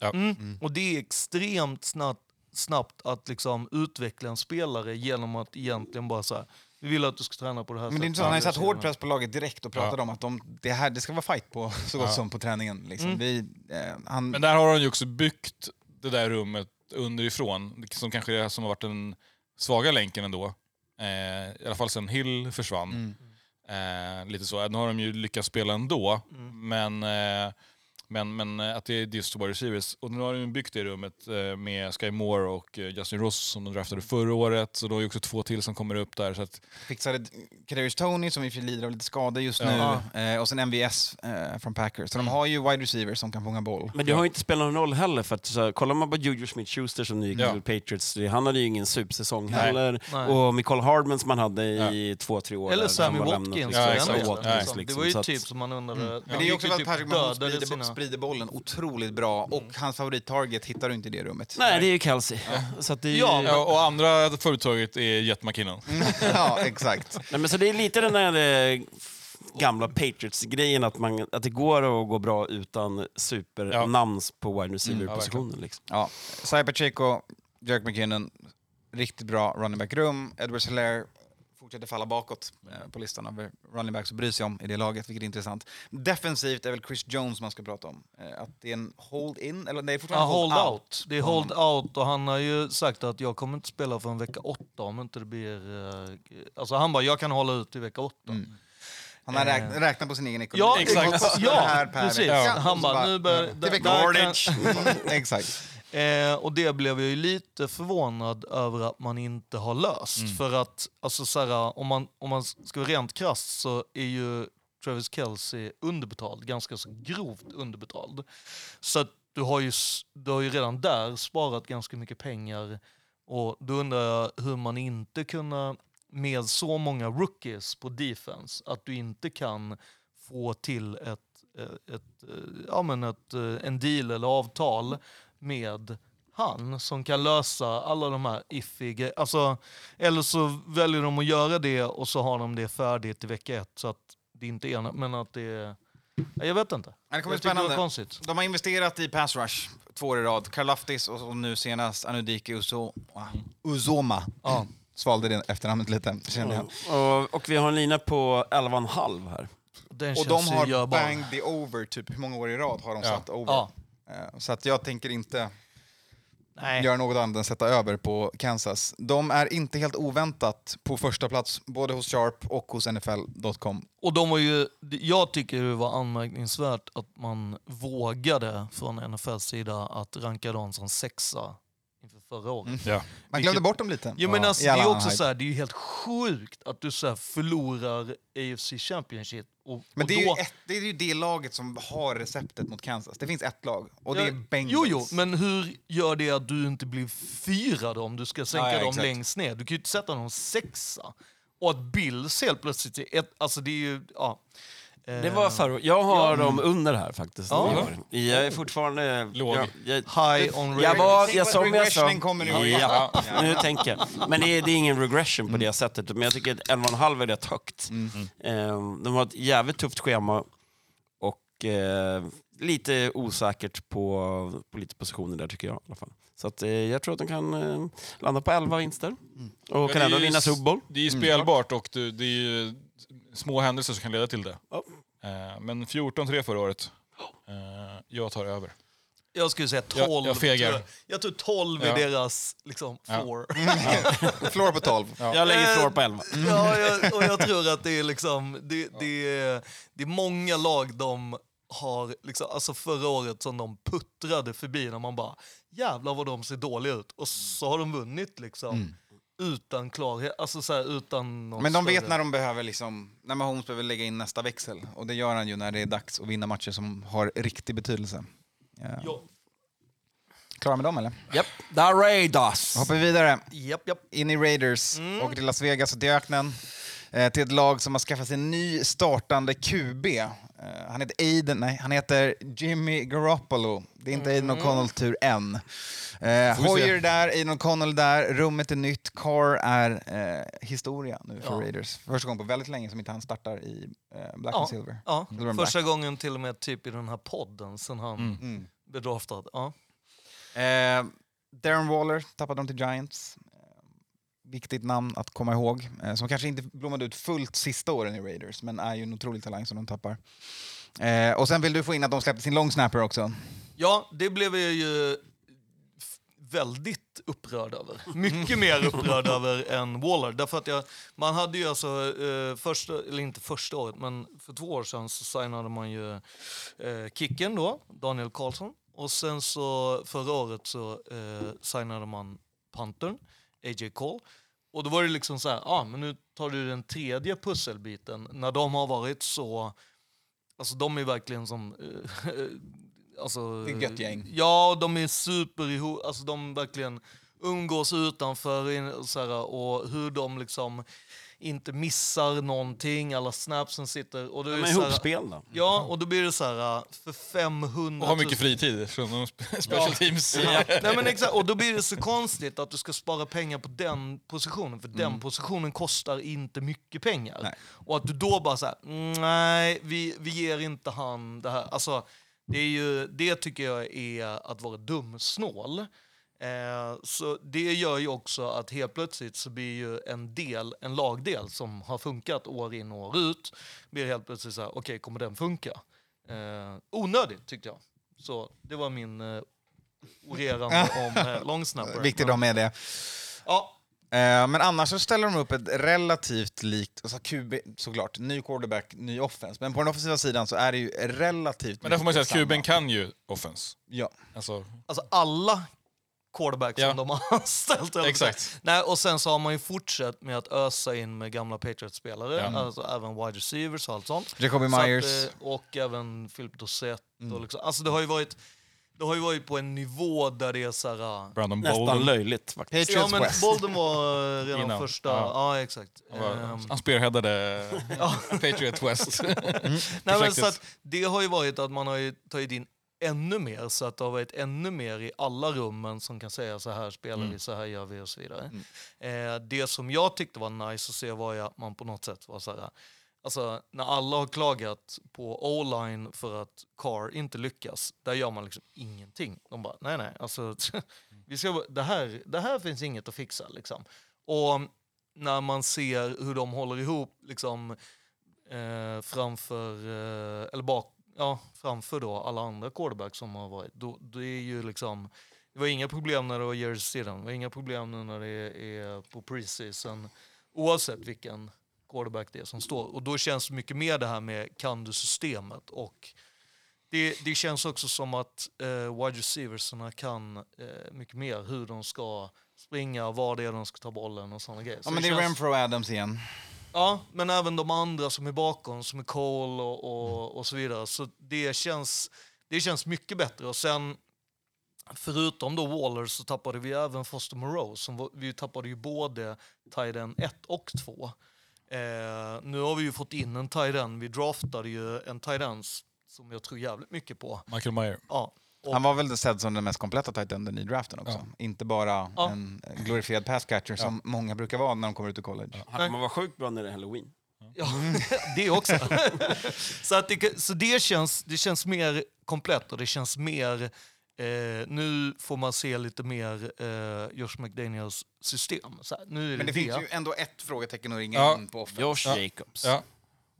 Ja. Mm. Och det är extremt snabbt, snabbt att liksom utveckla en spelare genom att egentligen bara säga vi vill att du ska träna på det här Men det är inte så, sättet." han har satt hård press på laget direkt och pratat Ja. om att de, det, här, det ska vara fight på så gott Ja. som på träningen. Liksom. Mm. Vi, eh, han, Men där har han ju också byggt det där rummet underifrån, som kanske är som har varit den svaga länken ändå. Eh, I alla fall sen Hill försvann. Mm. Eh, lite så. Nu har de ju lyckats spela ändå, Mm. men, eh, men, men eh, att det är just wide receivers. Och nu har de byggt det rummet eh, med Sky Moore och eh, Justin Ross som de draftade förra året. Så då är ju också två till som kommer upp där. Så att, fixade Kadarius Tony som i och lider av lite skador just Ja. nu. Och sen MVS från Packers. Så de har ju wide receivers som kan fånga boll. Men det har ju inte spelat någon roll heller, för att så, kollar man på Juju Smith-Schuster som nu gick Ja. till Patriots, det- han hade ju ingen supersäsong Nej. heller. Nej. Och Michael Hardman som man hade i två, tre år. Eller Sammy han Watkins. liksom. Ja, Watkins, Ja. liksom. Det var ju Så typ som man undrade. Men han det är också för att typ Patrick Mahomes sprider, Mm. bollen otroligt bra och hans favorittarget hittar du inte i det rummet. Nej, det är ju Kelsey. Så att det är ju... Ja, ja, och andra företaget är Jet McKinnon. ja, exakt. Nej, men så det är lite den där eh, gamla Patriots-grejen, att, man, att det går att gå bra utan supernamn på wide receiver-positionen. liksom. Ja. Cy Pacheco, Jerk McKinnon, riktigt bra running back-rum. Edward Hilaire fortsätter falla bakåt eh, på listan över running backs att bry sig om i det laget, vilket är intressant. Defensivt är väl Chris Jones man ska prata om. Eh, att det är en hold-in, eller Ja, fortfarande hold hold-out. out. Det är hold out och han har ju sagt att jag kommer inte spela för en vecka åtta om inte det blir... eh, Alltså han bara, jag kan hålla ut i vecka åtta. Mm. Han har Eh. räknat, räknat på sin egen ekonomi. Ja, Exakt. Ja, precis. Ja. Han bara, nu börjar... Till Exakt. Eh, och det blev jag ju lite förvånad över att man inte har löst. Mm. För att, alltså så här, om, man, om man ska vara rent krasst så är ju Travis Kelce underbetald, ganska så grovt underbetald. Så du har, ju, du har ju redan där sparat ganska mycket pengar. Och då undrar jag hur man inte kunna, med så många rookies på defense, att du inte kan få till ett, eh, ett, eh, ja, men ett, eh, en deal eller avtal med han som kan lösa alla de här iffiga... Alltså, eller så väljer de att göra det och så har de det färdigt i vecka ett. Så att det inte är... Men att det är... Ja, Jag vet inte. Det kommer bli Jag det spännande. konstigt. De har investerat i pass rush två år i rad. Karlaftis och nu senast Anudike Uzo, Uzoma. Ja. svalde det efternamnet lite, kände jag. Och, och vi har en lina på 11,5 här. Den Och de har görbar. bang the over, typ hur många år i rad har de Ja. satt over? Ja. Eh, Så att jag tänker inte Nej. göra något annat än sätta över på Kansas. De är inte helt oväntat på första plats både hos Sharp och hos NFL.com. Och de var ju, jag tycker det var anmärkningsvärt att man vågade från NFLs sida att ranka dem som sexa förra året. Ja. Man glömde Vilket- bort dem lite. Jo, men Ja. alltså, det är också så här, det är ju helt sjukt att du så här förlorar AFC Championship. Och, Men och det är, då, ju ett, det är ju det laget som har receptet mot Kansas. Det finns ett lag och det Ja, är Bengals. Jo, jo, men hur gör det att du inte blir fyra då, om du ska sänka Ja, ja, dem exakt. längst ner? Du kan ju inte sätta någon sexa. Och att Bills helt plötsligt är ett, alltså det är ju, ja. Det var förra Jag har Ja. dem under här faktiskt. Ja. Jag är fortfarande... Låg. Jag, jag, High on jag var, jag som jag sa... kommer nu. Ja, nu tänker jag. Men det är, det är ingen regression på det sättet. Men jag tycker att 11,5 är rätt högt. Eh, De har ett jävligt tufft schema och eh, lite osäkert på, på lite positioner där tycker jag i alla fall. Så att, eh, jag tror att de kan eh, landa på 11 vinster. Och Ja, kan ändå vinna Super Bowl. Det är ju spelbart och det, det är ju små händelser som kan leda till det. Ja. Eh, Men 14-3 förra året. Eh, Jag tar över. Jag skulle säga Jag- 12. jag fegar. tror Jag, jag tror 12 är Ja. deras liksom, Ja. floor. Floor på 12. Jag lägger floor på 11. Ja, jag, och jag tror att det är liksom, det, det, är, det är många lag de har, liksom, alltså förra året som de puttrade förbi när man bara jävlar vad de ser dåliga ut. Och så har de vunnit liksom. Utan klarhet, alltså så här, utan någon Men de vet större- när de behöver liksom, när Mahomes behöver lägga in nästa växel. Och det gör han ju när det är dags att vinna matcher som har riktig betydelse. Ja. Ja. Klara med dem eller? Japp, där Raiders. Hoppar vi vidare. Japp, japp. In i Raiders, Mm. åker till Las Vegas och till öknen. Eh, till ett lag som har skaffat sig en ny startande QB. Eh, han heter Aiden, nej, han heter Jimmy Garoppolo. Det är inte Aiden Mm. O'Connell tur än. Eh. Hoyer där, Aiden O'Connell där, rummet är nytt. Carr är eh, historia nu för Ja. Raiders. Första gången på väldigt länge som inte han startar i eh, Black Ja, and Silver. ja. Silver and Black. Första gången till och med typ i den här podden sen han Mm. blev draftad. Ja. Eh, Darren Waller tappade de till Giants. Viktigt namn att komma ihåg. Eh, som kanske inte blommade ut fullt sista åren i Raiders, men är ju en otrolig talang som de tappar. Eh, och sen vill du få in att de släppte sin long snapper också. Ja, det blev jag ju väldigt upprörd över. Mycket mer upprörd över än Waller. Därför att jag, man hade ju alltså, eh, första, eller inte första året, men för två år sedan så signade man ju eh, Kicken då, Daniel Karlsson. Och sen så förra året så eh, signade man Pantern, AJ Cole. Och då var det liksom så här, ah, men nu tar du den tredje pusselbiten när de har varit så, alltså de är verkligen som, eh, alltså, Det är ett gött gäng. Ja, de är super ihop, alltså de verkligen umgås utanför så här, och hur de liksom inte missar någonting, alla snapsen sitter... Och då är De det är så här- ihopspelda. Ja, och då blir det så här för 500 Och har mycket fritid från de spe- special teams. Nej, men exakt, och då blir det så konstigt att du ska spara pengar på den positionen, för den positionen kostar inte mycket pengar. Nej. Och att du då bara så här, nej, vi, vi ger inte han det här. Alltså, det, är ju, det tycker jag är att vara dumsnål. Eh, så det gör ju också att helt plötsligt så blir ju en del, en lagdel som har funkat år in och år ut, blir helt plötsligt så här, okej, kommer den funka? Eh, onödigt tyckte jag. Så det var min eh, orerande om eh, long snapper. Viktigt att ha med det. Ja, Eh, men annars så ställer de upp ett relativt likt, alltså QB såklart, ny quarterback, ny offense. Men på den offensiva sidan så är det ju relativt Men där får man säga att samma. kan ju offense. Ja. Alltså, alltså alla quarterbacks Ja. som de har anställt. Exakt. Nej, och sen så har man ju fortsatt med att ösa in med gamla Patriots-spelare, Ja. alltså även wide receivers och allt sånt. Jacoby Så att, Myers. eh, och även Philip Dossett. Och liksom, alltså det har ju varit det har ju varit på en nivå där det är så här... ah, Brandon Nästan Bolden. löjligt faktiskt. Ja Patriots men West. Bolden var redan Innan. första, Ja. ja, exakt. Han, var, Ehm, han spearheadade Patriot West. Nej, men så att det har ju varit att man har ju tagit in ännu mer, så att det har varit ännu mer i alla rummen som kan säga så här spelar Mm. vi, så här gör vi och så vidare. Eh, det som jag tyckte var nice att se var ju att man på något sätt var så här, alltså när alla har klagat på O-line för att Carr inte lyckas, där gör man liksom ingenting. De bara, nej nej, alltså vi ska, det, här, det här finns inget att fixa liksom. Och när man ser hur de håller ihop liksom, eh, framför, eh, eller bak, ja, framför då alla andra quarterbacks som har varit, då, då är ju liksom det var inga problem när det var Jersey Stidham, det var inga problem nu när det är på preseason. Oavsett vilken quarterback det är som står. Och då känns det mycket mer det här med kan du systemet och det, det känns också som att eh, wide receiversarna kan eh, mycket mer hur de ska springa, var det är de ska ta bollen och sådana grejer. Ja, Så men det är känns- Renfro Adams igen. Ja, men även de andra som är bakom, som är Cole och, och, och så vidare. Så det känns, det känns mycket bättre. Och sen, förutom då Waller, så tappade vi även Foster Moreau. Som var, vi tappade ju både Tiden 1 och 2. Eh, nu har vi ju fått in en Tiden. Vi draftade ju en Tiden som jag tror jävligt mycket på. Michael Meyer. Ja. Och, Han var väl sedd som den mest kompletta tight enden i draften också. Ja. Inte bara Ja. en glorifierad passcatcher som många brukar vara när de kommer ut ur college. Han kommer vara sjukt bra när det är halloween. Ja, det också. så att det, så det, känns, det känns mer komplett och det känns mer... Eh, nu får man se lite mer eh, Josh McDaniels system. Så här, nu är det Men det det. finns ju ändå ett frågetecken att ringa Ja. in på offense. Josh Ja. Jacobs. Ja.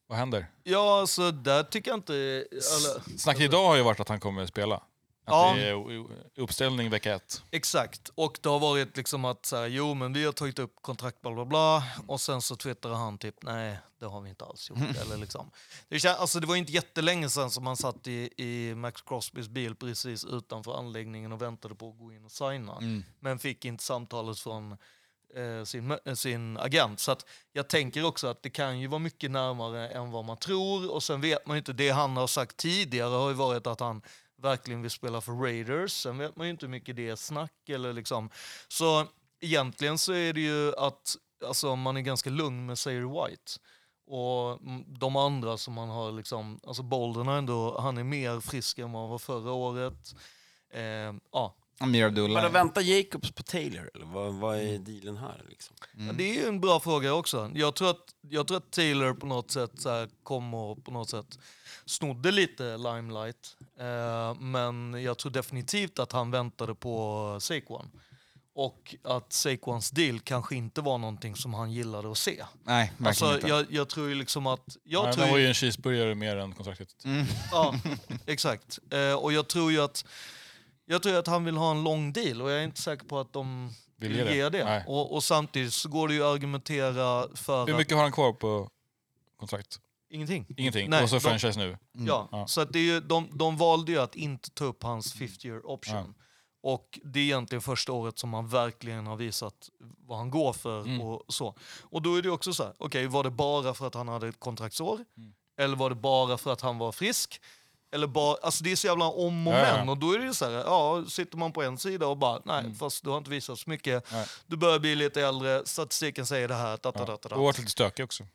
Vad händer? Ja, alltså där tycker jag inte... Eller, Snacket idag har ju varit att han kommer att spela. Att Ja. det är uppställning vecka ett. exakt. Och det har varit liksom att så här, jo men vi har tagit upp kontrakt bla bla bla och sen så twittrar han typ nej det har vi inte alls gjort. Eller liksom. det, alltså, det var inte jättelänge sedan som han satt i, i Max Crosbys bil precis utanför anläggningen och väntade på att gå in och signa. Men fick inte samtalet från eh, sin, eh, sin agent. Så att jag tänker också att det kan ju vara mycket närmare än vad man tror. Och sen vet man ju inte, det han har sagt tidigare har ju varit att han verkligen vill spela för Raiders. Sen vet man ju inte hur mycket det är snack eller liksom. Så egentligen så är det ju att alltså, man är ganska lugn med Sayer White. Och de andra som man har liksom, alltså Bolden har ändå, han är mer frisk än vad han var förra året. Eh, ja, Amir Men Abdullah. väntar Jacobs på Taylor? Eller vad, vad är dealen här? Liksom? Ja, det är ju en bra fråga också. Jag tror att, jag tror att Taylor på något sätt så här, kom och på något sätt snodde lite limelight. Eh, men jag tror definitivt att han väntade på Saquon. Och att Saquons deal kanske inte var någonting som han gillade att se. Nej, verkligen Alltså, inte. jag, jag tror ju liksom att... Jag Nej, tror det var ju- en cheeseburgare mer än kontraktet. Ja, exakt. Eh, och jag tror ju att jag tror att han vill ha en lång deal och jag är inte säker på att de Vill vill ge det. det. Och, och samtidigt så går det ju att argumentera för Hur att mycket har han kvar på kontrakt? ingenting. Ingenting. Nej, och så de- franchise nu. Ja, Ja. så att det är ju, de, de valde ju att inte ta upp hans 50 year option. Och det är egentligen första året som han verkligen har visat vad han går för Mm. och så. Och då är det också så här, okej, var det bara för att han hade ett kontraktsår? Mm. Eller var det bara för att han var frisk? Eller bara, alltså det är så jävla om och Ja, ja. men. Och då är det så här, ja, sitter man på en sida och bara, nej, fast du har inte visat så mycket. Nej. Du börjar bli lite äldre, statistiken säger det här, Ja. da. Och varit lite stökig också.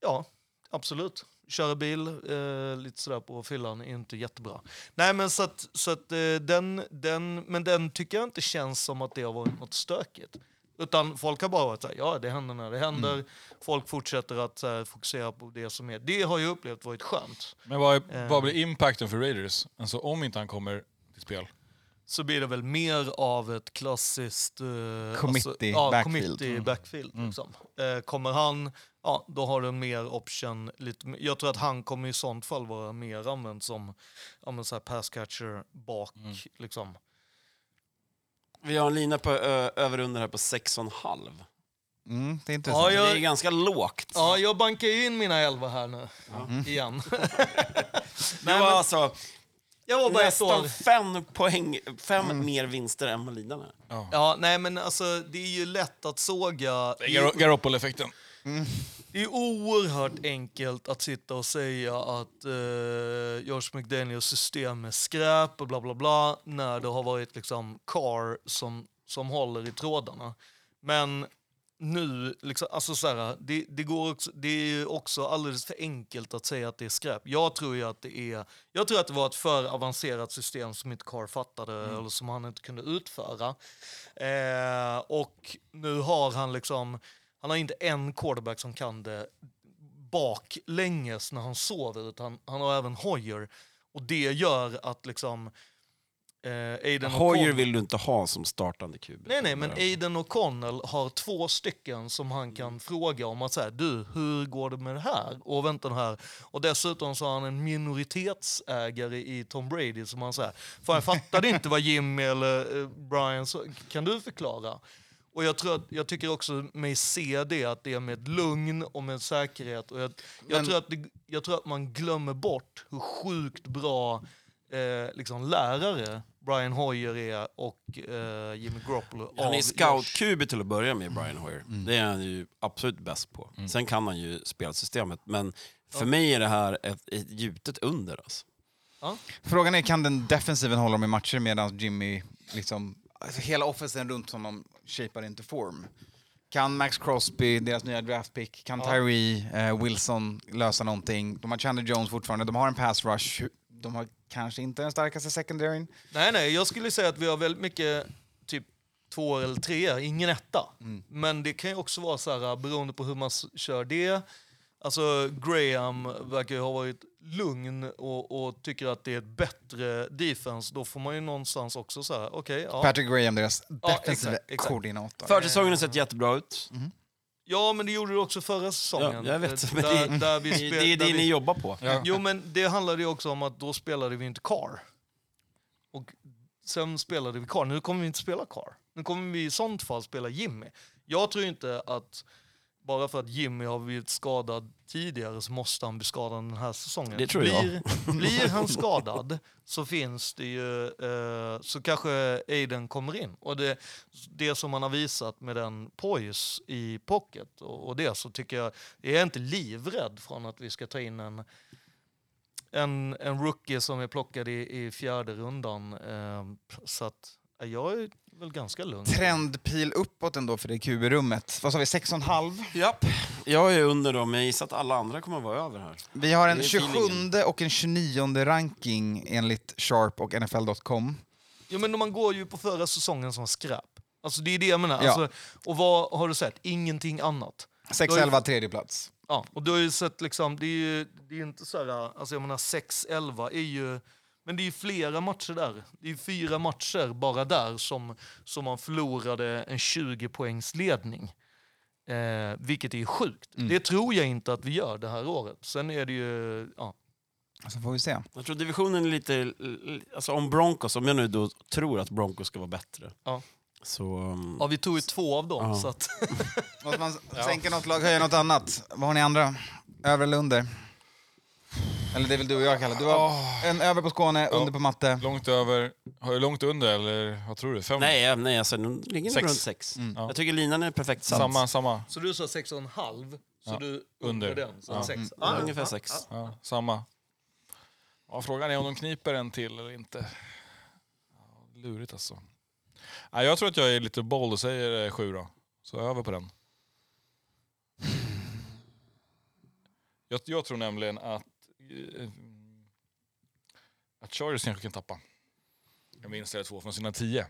Ja, absolut. Köra bil eh, lite sådär på fyllan är inte jättebra. Nej, men så att, så att eh, den, den, men den tycker jag inte känns som att det har varit något stökigt. Utan folk har bara varit såhär, ja det händer när det händer. Mm. Folk fortsätter att så här, fokusera på det som är. Det har jag upplevt varit skönt. Men vad, är, Eh. vad blir impacten för Raiders? Alltså om inte han kommer till spel? Så blir det väl mer av ett klassiskt... Eh, Committee ja, backfield. Committee Mm. backfield liksom. eh, kommer han, ja då har du en mer option. Lite, jag tror att han kommer i sånt fall vara mer använd som ja, men så här pass catcher bak. Mm. Liksom. Vi har en lina på ö, över under här på 6,5. Mm, det är intressant. Ja, jag- Det är ganska lågt. Ja, jag bankar ju in mina elva här nu. Igen. det var men- alltså jag var bara nästan fem poäng, fem mer vinster än linan är. Ja, nej men alltså det är ju lätt att såga. Det är Gar- Garoppolo-effekten. Det är oerhört enkelt att sitta och säga att eh, George McDaniels system är skräp och bla bla bla när det har varit liksom Carr som, som håller i trådarna. Men nu, liksom, alltså så här, det, det, går också, det är också alldeles för enkelt att säga att det är skräp. Jag tror ju att det är, jag tror att det var ett för avancerat system som inte Carr fattade eller som han inte kunde utföra. Eh, och nu har han liksom, han har inte en quarterback som kan det baklänges när han sover, utan han har även Hoyer. Och det gör att liksom Eh, Aiden Hoyer vill du inte ha som startande QB. Nej, nej, men Aiden O'Connell har två stycken som han kan fråga om att säga, du, hur går det med det här? Och vänta här. Och dessutom så har han en minoritetsägare i Tom Brady som han säger, fan jag fattade inte vad Jimmy eller eh, Brian sa, kan du förklara? Och jag, tror att, jag tycker också mig se det, att det är med ett lugn och med säkerhet. Och jag, jag, Men- tror, att det, jag tror att man glömmer bort hur sjukt bra eh, liksom lärare Brian Hoyer är och eh, Jimmy Garoppolo. Han är scout-QB till att börja med, Brian Hoyer. Det är han ju absolut bäst på. Sen kan han ju spelsystemet, men för mig är det här ett, ett gjutet under. Alltså. Frågan är, kan den defensiven hålla dem i matcher medan Jimmy, liksom, alltså hela offensen runt honom shapar inte form? Kan Max Crosby, deras nya draftpick, kan Tyree, eh, Wilson lösa någonting? De har Chandler Jones fortfarande, de har en pass rush, de har kanske inte den starkaste secondaryn. Nej, nej, jag skulle säga att vi har väldigt mycket typ två eller tre, ingen etta. Men det kan ju också vara så här, beroende på hur man kör det. Alltså Graham verkar ju ha varit lugn och, och tycker att det är ett bättre defense. Då får man ju någonstans också så här, okej, ja. Patrick Graham, deras Ja, defensiva exakt, exakt. koordinator. Försäsongen har sett jättebra ut. Ja, men det gjorde det också förra säsongen. Ja, jag vet, Eh, men det- där, där vi spel- det är där det vi- ni jobbar på. Ja. Jo, men det handlade ju också om att då spelade vi inte Car. Och sen spelade vi Car. Nu kommer vi inte spela Car. Nu kommer vi i sånt fall spela Jimmy. Jag tror inte att bara för att Jimmy har blivit skadad tidigare så måste han bli skadad den här säsongen. Det tror jag. Blir, blir han skadad så finns det ju, eh, så kanske Aiden kommer in. Och det, det som han har visat med den poise i pocket och, och det så tycker jag, jag är inte livrädd från att vi ska ta in en en, en rookie som är plockad i, i fjärde rundan. Eh, så att jag är väl ganska lugn. Trendpil uppåt ändå för det QB-rummet. Vad sa vi, 6,5? Japp. Jag är under dem, men jag gissar att alla andra kommer att vara över här. Vi har en Det är 27 feelingen. och en 29 ranking enligt Sharp och NFL.com. Ja, men man går ju på förra säsongen som skräp. Alltså det är det jag menar. Ja. Alltså, och vad har du sett? Ingenting annat. 6-11 tredje plats. Ja, och du har ju sett liksom, det är ju det är inte så här, alltså jag menar 6-11 är ju, men det är ju flera matcher där. Det är ju fyra matcher bara där som, som man förlorade en 20 poängs ledning. Eh, vilket är ju sjukt. Det tror jag inte att vi gör det här året. Sen är det ju, ja. Så får vi se. Jag tror divisionen är lite... Alltså om Broncos, om jag nu då tror att Broncos ska vara bättre. Ja. Så... um, ja, vi tog ju två av dem. Ja. Så att, Måste man sänka något lag, höja något annat? Vad har ni andra? Över eller under? Eller det är väl du och jag, Kalle? Du har en över på Skåne, under på matte. Långt över, har du långt under eller vad tror du? Fem? Nej, nej alltså, nu ligger Sex. runt sex. Ja. Jag tycker linan är perfekt satt. Samma, samma. så du sa 6,5, så Ja, du under. under den. Så Ja. sex. Ja, ungefär sex. Ja, samma. Ja, frågan är om de kniper en till eller inte. Lurigt alltså. Ja, jag tror att jag är lite bold och säger eh, sju då. Så över på den. Jag, jag tror nämligen att, att Chargers kanske kan tappa en vinst eller två från sina tio.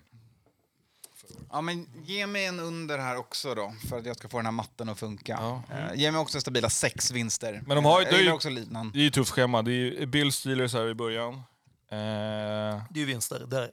Ja, men ge mig en under här också då, för att jag ska få den här matten att funka. Ja. Eh, ge mig också stabila sex vinster. Men de har jag det är ju- också linan. Det är ju ett tufft schema. Det är Bill Steelers här i början. Eh, Det är ju vinster. Där.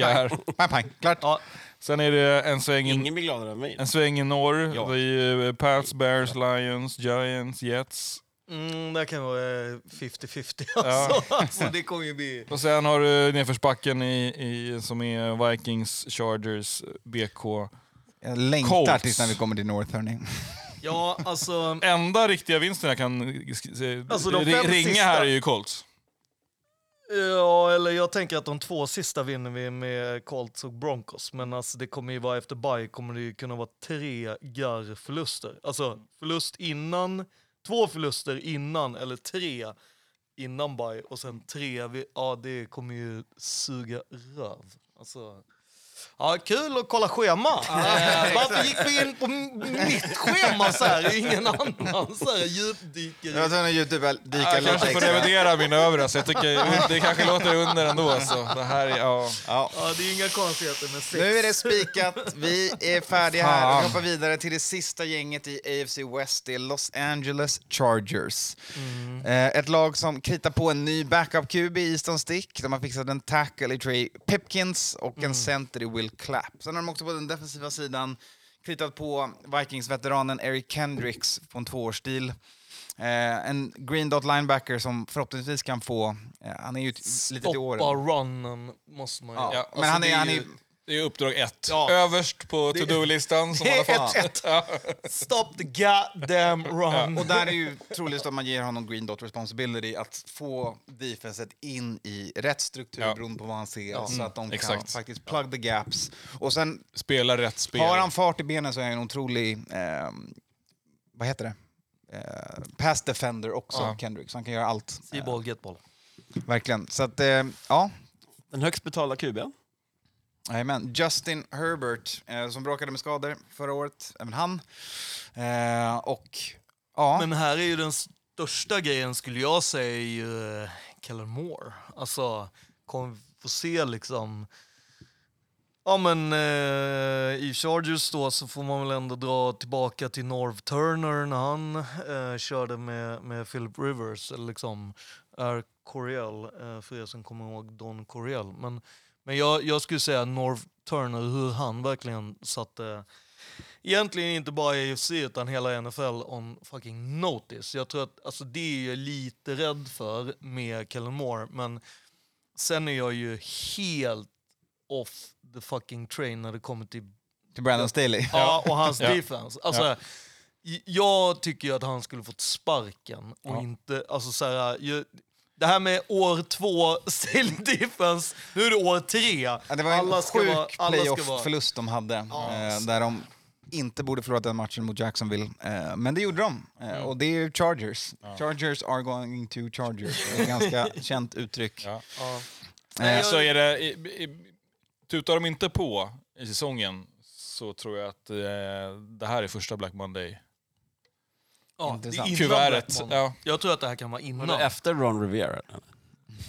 här. Pang, pang, klart. Ja, Sen är det en sväng, Ingen blir gladare än mig. en sväng i norr. Ja. Det är ju eh, Pats, Bears, Lions, Giants, Jets. Mm, det kan vara eh, 50-50 Ja. alltså. alltså. Det kommer ju bli... Och sen har du nedförsbacken i, i, som är Vikings, Chargers, BK. Jag längtar Colts. tills när vi kommer till North, hörni. Ja, alltså... Enda riktiga vinsten jag kan se- Alltså, ringa sista- här är ju Colts. Ja, eller jag tänker att de två sista vinner vi med Colts och Broncos. Men alltså det kommer ju vara efter bye kommer det ju kunna vara tre gar förluster. Alltså förlust innan, två förluster innan eller tre innan Bay och sen tre, vi, ja det kommer ju suga röv. Alltså, Ja, kul att kolla schema. Eh, Varför gick vi in på mitt schema så här? Ingen annan så här djupdyker. Jag att djupdyka dyka Jag kanske får revidera min övre, så jag tycker det kanske låter under ändå. Så det här, är- ja. Ja. Ja, det är inga konstigheter med sex. Nu är det spikat. Vi är färdiga här. Vi hoppar vidare till det sista gänget i AFC West. Det är Los Angeles Chargers. Eh, ett lag som kritar på en ny backup-QB i Easton Stick. De har fixat en tackle i Trey Pipkins och en center i Will Clapp. Sen har de också på den defensiva sidan kritat på Vikings-veteranen Eric Kendricks på en tvåårsdeal. Eh, en green dot linebacker som förhoppningsvis kan få... Eh, han är ju lite till åren. Stoppa runnen måste man ju. Ja, Ja, men han är, han är, ju- Det är uppdrag ett. Ja. Överst på to-do-listan som man har fått. Ett, Stop the goddamn run. Och där är ju troligtvis att man ger honom green dot responsibility att få defenset in i rätt struktur Ja. beroende på vad han ser så att de kan exakt. faktiskt plug the gaps. Och sen Spela rätt spel. har han fart i benen så är han en otrolig, eh, vad heter det? Eh, pass defender också, Ja. Kendrick, så han kan göra allt. See Eh, ball, get ball. verkligen. Så att, eh, ja. Den högst betalda QB'n. Jajamän. Justin Herbert, eh, som bråkade med skador förra året, även han. Eh, och ja, Men här är ju den största grejen skulle jag säga är ju eh, Kellen Moore. Alltså, kommer vi få se liksom... Ja men eh, i Chargers då så får man väl ändå dra tillbaka till Norv Turner när han eh, körde med, med Philip Rivers, eller liksom är Coriel, eh, för er som kommer ihåg Don Coriel. Men, men jag, jag skulle säga Norv Turner, hur han verkligen satte egentligen inte bara AFC utan hela NFL on fucking notice. Jag tror att, alltså det är jag lite rädd för med Kellen Moore, men sen är jag ju helt off the fucking train när det kommer till till Brandon Staley. Ja, och hans Ja. defense. Alltså, j- Jag tycker ju att han skulle fått sparken och Ja. inte... Alltså så här, ju, det här med år två Staley defense, nu är det år tre. Ja, det var en Alla sjuk vara- alla playoff-förlust de hade, Ja. eh, där de inte borde förlorat den matchen mot Jacksonville. Eh, men det gjorde de, eh, och det är ju Chargers. Chargers are going to Chargers. Det är ett ganska känt uttryck. Ja. Ja. Så är det, i, i, tutar de inte på i säsongen så tror jag att det här är första Black Monday. Ja, det är Intressant. innan Kuvertet. Black Monday. Ja, Jag tror att det här kan vara Var innan. det efter Ron Rivera?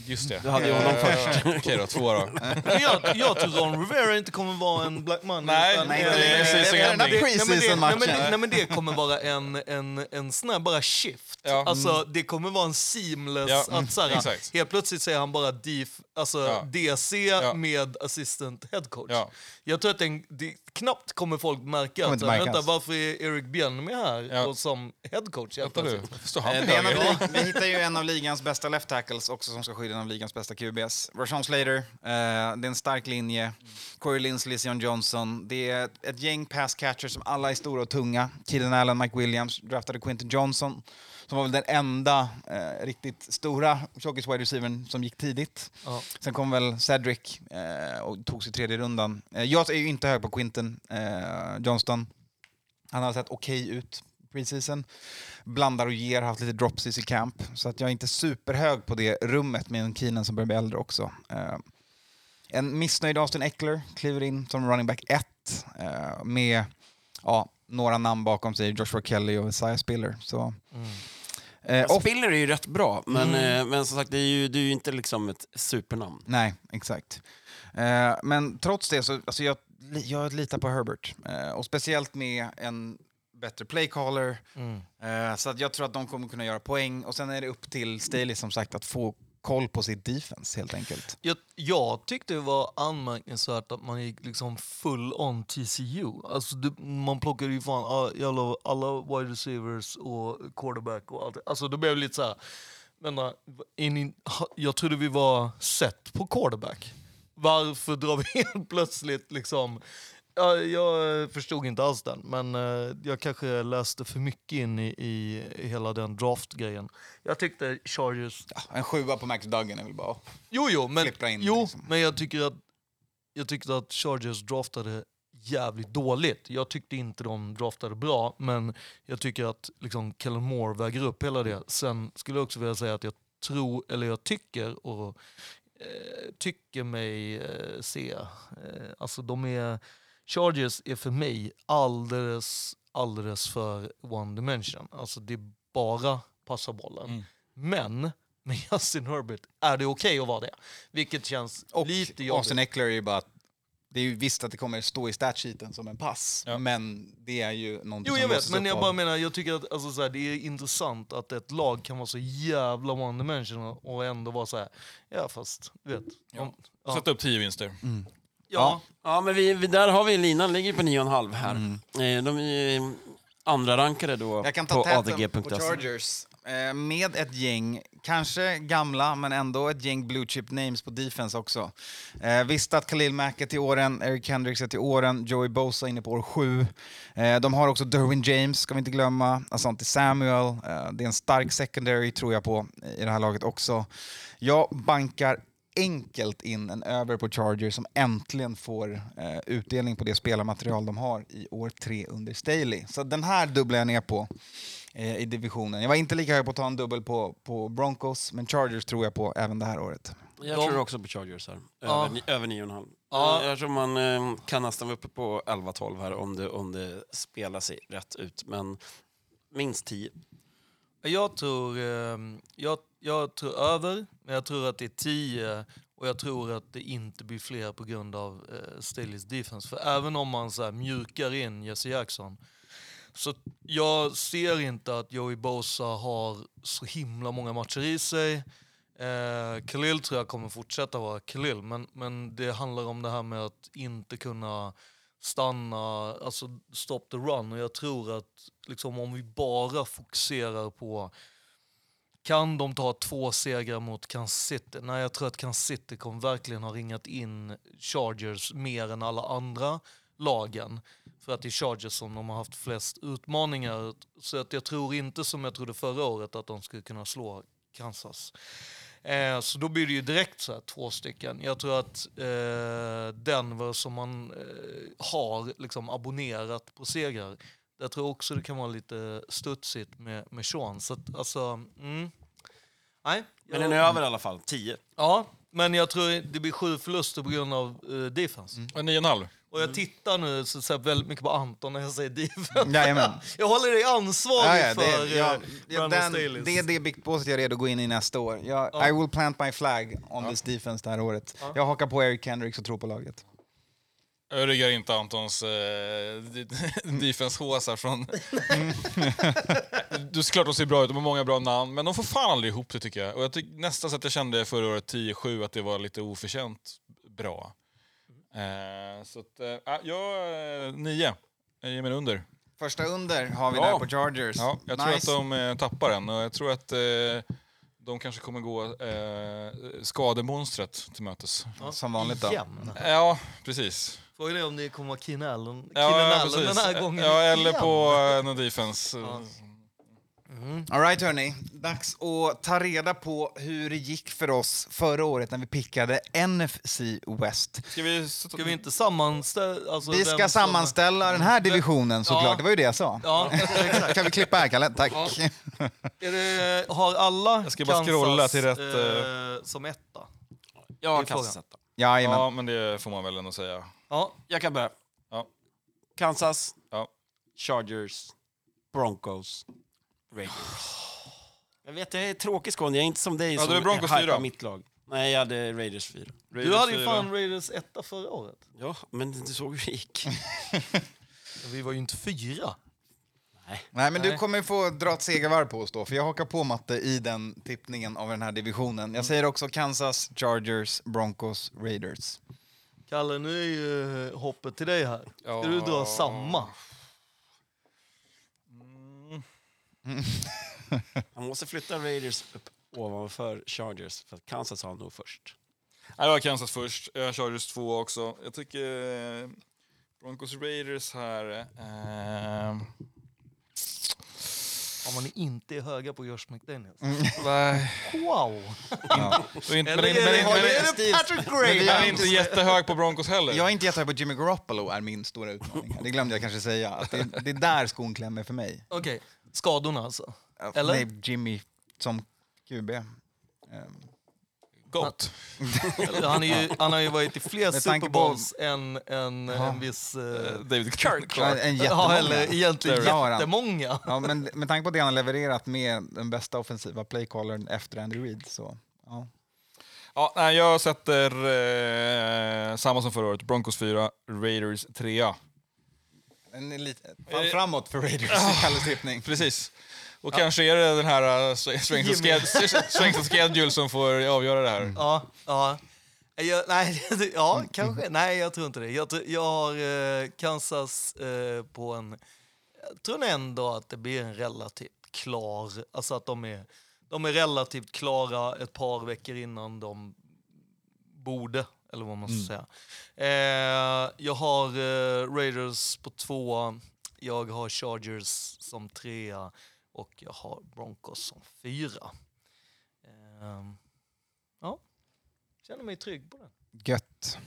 just det. Du hade ju honom först. Okej då, två då. Men jag, jag tror Ron Rivera inte kommer vara en Black Monday. Nej, utan- nej, det ending. nej, men det- nej, men det- matchen. Nej, men det kommer vara en, en, en sån här bara shift. Ja. Alltså, det kommer vara en seamless... Ja, att, så här, exakt. helt plötsligt säger han bara def, alltså, Ja. DC Ja. med assistant head coach. Ja. Jag tror att den, det, knappt kommer folk märka Kommer att märkas. vänta, varför är Erik Bjälmey här Ja. och som head coach helt Vänta du, plötsligt? står han Eh, vi hittar ju en av ligans bästa left tackles också som ska skydda en av ligans bästa QBs. Rashawn Slater, eh, det är en stark linje. Corey Linsley, Sion Johnson. Det är ett, gäng pass catchers som alla är stora och tunga. Keenan Allen, Mike Williams, draftade Quinton Johnson som var väl den enda eh, riktigt stora tjockis wide receivern som gick tidigt. Ja. Sen kom väl Cedric eh, och tog sig tredje rundan. Eh, jag är ju inte hög på Quinton eh, Johnston. Han har sett okej ut preseason. Blandar och ger, haft lite drops i camp. Så att jag är inte superhög på det rummet med en Keenan som börjar bli äldre också. Eh, en missnöjd Austin Eckler kliver in som running back 1 eh, med ja, några namn bakom sig, Joshua Kelly och Isaiah Spiller. Så, eh, och, Spiller är ju rätt bra, men, Mm. eh, men som sagt, det är ju, det är ju inte liksom ett supernamn. nej, exakt. Eh, men trots det så alltså jag, jag litar på Herbert. Eh, och speciellt med en bättre playcaller. Mm. Eh, så att jag tror att de kommer kunna göra poäng. Och sen är det upp till Staley som sagt att få koll på sitt defense helt enkelt. Jag, jag tyckte det var anmärkningsvärt att man gick liksom full on TCU. Alltså det, man plockade ju fan alla, alla wide receivers och quarterback och allt. Alltså det blev lite så här. Vänta, äh, in, jag trodde vi var sett på quarterback. Varför drar vi helt plötsligt liksom... Ja, jag förstod inte alls den, men eh, jag kanske läste för mycket in i, i hela den draftgrejen. Jag tyckte Chargers Ja, en sjua på Max Duggan är väl bara... Jo, jo, men, in, jo, liksom. men jag tycker att jag tyckte att Chargers draftade jävligt dåligt. Jag tyckte inte de draftade bra, men jag tycker att liksom Kellen Moore väger upp hela det. Sen skulle jag också vilja säga att jag tror, eller jag tycker, och tycker mig eh, se. Eh, alltså de är, Chargers är för mig alldeles, alldeles för one dimension. Alltså det är bara passa bollen. Mm. Men med Justin Herbert är det okej att vara det. Vilket känns Och lite jobbigt. Austin Eckler är ju bara... Det är ju visst att det kommer stå i statsheeten som en pass, Ja. men det är ju någonting Jo som jag vet, men jag av- bara menar, jag tycker att alltså, så här, det är intressant att ett lag kan vara så jävla one dimensional och ändå vara så här, ja fast du vet. Om, ja. Sätta upp tio vinster. Ja. Ja, men vi, vi, där har vi linan, ligger på 9,5 här. Eh, De är eh, andra rankade då Jag kan på ta på ADG.se. Chargers eh, med ett gäng, kanske gamla, men ändå ett gäng blue chip names på defense också. Eh, visst att Khalil Mack är till åren, Eric Kendricks är till åren, Joey Bosa inne på år sju. Eh, de har också Derwin James, ska vi inte glömma, Asante Samuel. Eh, det är en stark secondary, tror jag på, i det här laget också. Jag bankar enkelt in en över på Chargers som äntligen får eh, utdelning på det spelarmaterial de har i år tre under Staley. Så den här dubblar jag ner på eh, i divisionen. Jag var inte lika hög på att ta en dubbel på, på Broncos, men Chargers tror jag på även det här året. Jag De- tror också på Chargers här. Ja. Över, över 9,5. Ja. Jag tror man eh, kan nästan vara uppe på 11-12 här om det, om det spelar sig rätt ut. Men minst 10. Jag tror, eh, jag, jag tror över, men jag tror att det är 10 och jag tror att det inte blir fler på grund av eh, Staleys defense. För även om man så här, mjukar in Jesse Jackson så jag ser inte att Joey Bosa har så himla många matcher i sig. Eh, Khalil tror jag kommer fortsätta vara Khalil, men, men det handlar om det här med att inte kunna stanna, alltså stop the run. Och jag tror att liksom, om vi bara fokuserar på kan de ta två segrar mot Kansas City? Nej, jag tror att Kansas City kommer verkligen ha ringat in Chargers mer än alla andra lagen. För att det är Chargers som de har haft flest utmaningar. Så att jag tror inte som jag trodde förra året att de skulle kunna slå Kansas. Eh, så då blir det ju direkt så här, två stycken. Jag tror att eh, Denver som man eh, har liksom abonnerat på segrar, jag tror också det kan vara lite studsigt med, med Sean. Så att, alltså, mm. Nej. Men jag- den är över i alla fall, 10. Ja, men jag tror det blir sju förluster på grund av uh, defense. Och Nio och en halv. Och jag tittar nu så, så här, väldigt mycket på Anton när jag säger defense. Jajamän. jag håller dig ansvarig Ja, ja, för det, ja, eh, ja, Brandon den, det är det biktpåset jag är redo att gå in i nästa år. Jag, Ja. I will plant my flag on this defense det här året. Jag hakar på Eric Kendricks och tror på laget. Jag ryggar inte Antons eh, defense-håsar från... du såklart de ser bra ut, de har många bra namn, men de får fan aldrig ihop det tycker jag. Och jag tyck, nästan så att jag kände förra året 10-7 att det var lite oförtjänt bra. Eh, så att, eh, jag, eh, nio. Jag ger mig under. Första under har vi Bra. där på Chargers. Ja, jag tror att de eh, tappar den och jag tror att eh, de kanske kommer gå eh, skademonstret till mötes. Som vanligt då. Igen. Ja, precis. Frågan är om det kommer vara Keenan Allen, Ja, Keenan ja, Allen den här gången Ja, eller igen. på eh, någon defense. All right, hörni. Dags att ta reda på hur det gick för oss förra året när vi pickade NFC West. Ska vi... Ska vi inte sammanställa... Alltså Vi ska som- sammanställa den här divisionen såklart. Ja. Det var ju det jag sa. Ja, exakt. Kan vi klippa här, Kalle? Tack. Är det, har alla Jag ska bara scrolla till rätt, eh, som etta? Ja, Kansas etta. Jajamän. Ja, men det får man väl ändå säga. Ja, Jag kan börja. Ja. Kansas, Ja. Chargers, Broncos, Raiders. Jag vet, jag är tråkig Skåne. Jag är inte som dig Ja, som är Broncos fyra. mitt lag. Nej, jag hade Raiders 4. du hade ju fan Raiders etta förra året. Ja, men du såg hur det gick. Vi var ju inte fyra. Nej, men du Nej. kommer få dra ett segervarv på oss då, för jag hakar på Matte i den tippningen av den här divisionen. Jag säger också Kansas, Chargers, Broncos, Raiders. Kalle, nu är ju hoppet till dig här. Ska du dra samma? Han måste flytta Raiders upp ovanför Chargers, för att Kansas har han nog först. Nej, jag har Kansas först. Jag har Chargers två också. Jag tycker eh, Broncos Raiders här... Eh, Om man inte är höga på Josh McDaniels. nej. Wow! Och inte- men, är det, men, men, är det Patrick Gray? vi jag har är inte jättehög på Broncos heller. Jag är inte jättehög på Jimmy Garoppolo, är min stora utmaning. Det glömde jag kanske säga. Att det, det är där skon klämmer för mig. Okej, skadorna alltså. Eller? Nej, Jimmy som QB. Ehm, Goat. Han, är ju, han har ju varit i fler Super Bowls än, än en viss... eh, David Kirk. Ja, en ja, jättemånga. eller egentligen jättemånga. Ja, men med tanke på det han har levererat med den bästa offensiva playcallern efter Andy Reid så... Ja. Ja, jag sätter eh, samma som förra året. Broncos 4, Raiders 3. En lite, fall framåt för Raiders i Kalles tippning. Precis. Och kanske är det den här strength, of schedule som får avgöra det här. Ja, ja. Jag, nej, ja, Mm. kanske. Nej, jag tror inte det. Jag, jag har eh, Kansas eh, på en... Jag tror ändå att det blir en relativt klar... Alltså att de är, de är relativt klara ett par veckor innan de borde, eller vad man Mm. ska säga. Eh, jag har Raiders på två, jag har Chargers som trea och jag har Broncos som fyra. Ehm, ja, känner mig trygg på det. Gött.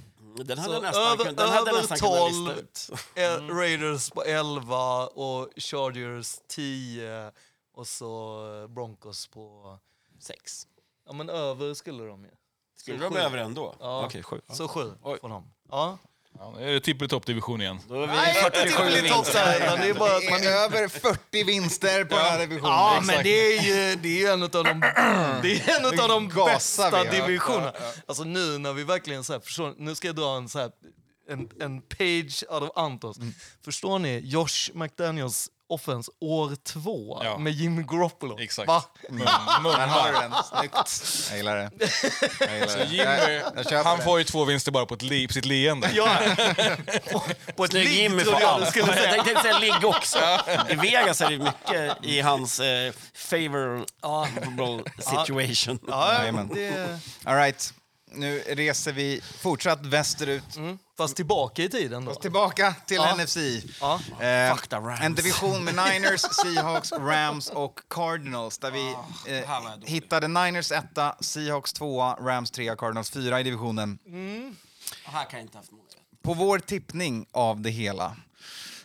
Den hade Så nästan, över- den hade över nästan kunnat 12. lista ut. Eh, Raiders på 11 och Chargers 10 och så Broncos på... Sex. Ja men över skulle de ju. Skulle Så de sju. över ändå? Ja. Okej, sju. Så sju Oj. får de. Ja. Ja, nu är det tippel i toppdivision igen. Då är vi Nej, 47 inte lite vinster. offside, utan det är bara att man Det är över 40 vinster på den här divisionen. Ja, men det är ju det är en av de, det är en av de gasar bästa vi, ja. divisionerna. Alltså nu när vi verkligen så här, förstår, nu ska jag dra en så här, en, en page out of Antos. Mm. Förstår ni? Josh McDaniels offense år två Ja. med Jimmy Garoppolo. Exakt. Va? Mun, Där har du den. Snyggt. Jag gillar det. Jag gillar Så det. Jimmy, Jag- jag köper han det. får ju två vinster bara på, ett li, på sitt leende. Ja. på, på ett Snygg Jimmy får jag allt. skulle Jag säga. tänkte säga ligg också. I Vegas är det mycket i hans eh, favorable situation. Ja, Jajamän. det, All right. Nu reser vi fortsatt västerut. mm, fast tillbaka i tiden då. Tillbaka till Ja. NFC. Ja. Eh, Fuck the Rams. en division med Niners, Seahawks, Rams och Cardinals. Där vi eh, jag dålig. hittade Niners etta, Seahawks tvåa, Rams trea, Cardinals fyra i divisionen. Här kan jag inte haft många. På vår tippning av det hela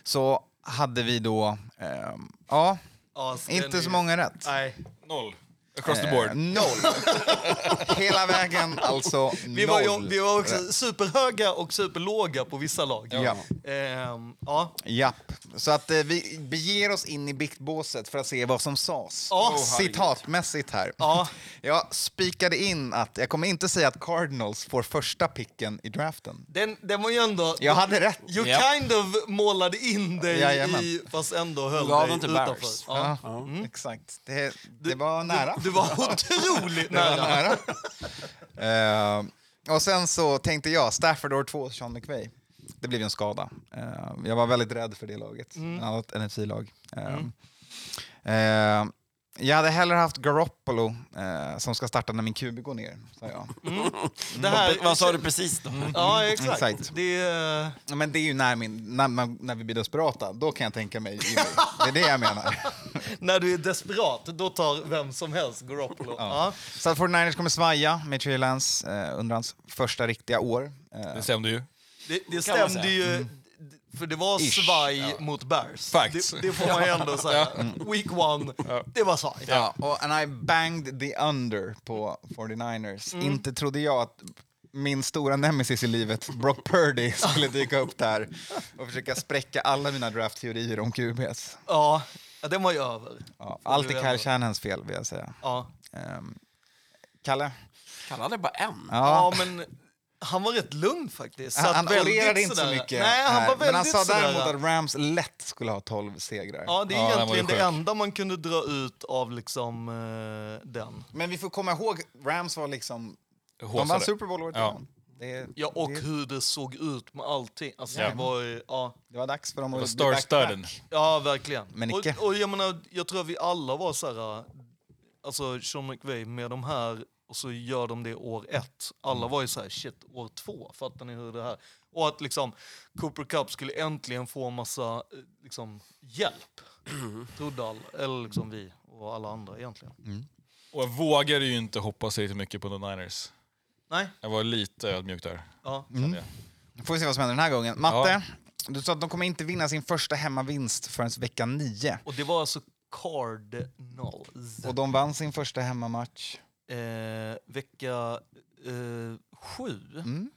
så hade vi då, ehm, ja, den inte så många rätt. Nej. Noll. Across the Eh, board. noll. Hela vägen alltså Vi var, ju, noll. vi var också superhöga och superlåga på vissa lag. Ja. Ehm, ja. Japp. Så att eh, vi beger oss in i biktbåset för att se vad som sades. Ja. Citatmässigt här. Ja. Jag spikade in att, jag kommer inte säga att Cardinals får första picken i draften. Den, den var ju ändå... Jag hade rätt. You Ja. kind of målade in dig Jajamän. i, fast ändå höll dig utanför. Ja. Ja, exakt. Det, det var nära. Du var otroligt nära. nära. Eh, och sen så tänkte jag, Stafford år två, Sean McVay. Det blev ju en skada. Eh, jag var väldigt rädd för det laget, Mm. ett annat NFC-lag. Eh, eh, jag hade hellre haft Garoppolo eh, som ska starta när min QB går ner, sa jag. Det här, Vad sa du precis då? Ja, exakt. Exakt. Det, är- Ja, Men det är ju när, min, när, man, när vi blir desperata, då kan jag tänka mig Jimmy. Det är det jag menar. när du är desperat, då tar vem som helst Garoppolo. Ja. Så att 49ers kommer svaja med Trey Lance eh, under hans första riktiga år. Eh, Det stämde ju. Det, det man stämde säga. ju, för det var Ish. svaj mot Bears. Facts. Det, det får man ju ändå säga. Week one, det var svaj. Ja, och and I banged the under på 49ers. Inte trodde jag att min stora nemesis i livet, Brock Purdy, skulle dyka upp där och försöka spräcka alla mina draftteorier om QBs. Ja, ja den var ju över. Ja, allt är Kyle Shanahans fel, vill jag säga. Ja. Ehm, Kalle? Kallade bara en. Ja, men han var rätt lugn faktiskt. Han, Satt han orerade inte så mycket. Nej, han var men han sa däremot att Rams lätt skulle ha 12 segrar. Ja, det är Ja, egentligen det sjuk. enda man kunde dra ut av liksom eh, den. Men vi får komma ihåg, Rams var liksom... De Håsade. vann Super Bowl året Ja. det, Ja, och det, hur det såg ut med allting. Alltså, Ja. det var ja, det var dags för dem Det att bli back-to-back. ja, verkligen. Men icke. Och, och jag menar, jag tror att vi alla var så här, äh, alltså Sean McVay med de här och så gör de det år ett. Alla Mm. var ju så här, shit, år två, fattar ni hur det här... Och att liksom Cooper Cup skulle äntligen få massa eh, liksom, hjälp. Trodde alla, eller liksom vi och alla andra egentligen. Och jag vågade ju inte hoppas riktigt mycket på The Niners. Nej, Jag var lite ödmjuk där. ja. jag. Får vi se vad som händer den här gången. Matte, du sa att de kommer inte vinna sin första hemmavinst förrän vecka 9. Och det var alltså Cardinals. Och de vann sin första hemmamatch. Eh, vecka eh, sju. Mm.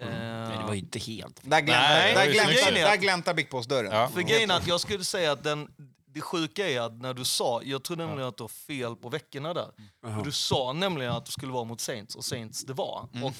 Eh, Nej, det var ju inte helt... Där gläntar, Nej, där gläntar, där gläntar Big Boss-dörren. Ja. För grejen är att jag skulle säga att den, det sjuka är att när du sa, jag trodde nämligen att du har fel på veckorna där. För du sa nämligen att det skulle vara mot Saints och Saints det var. Och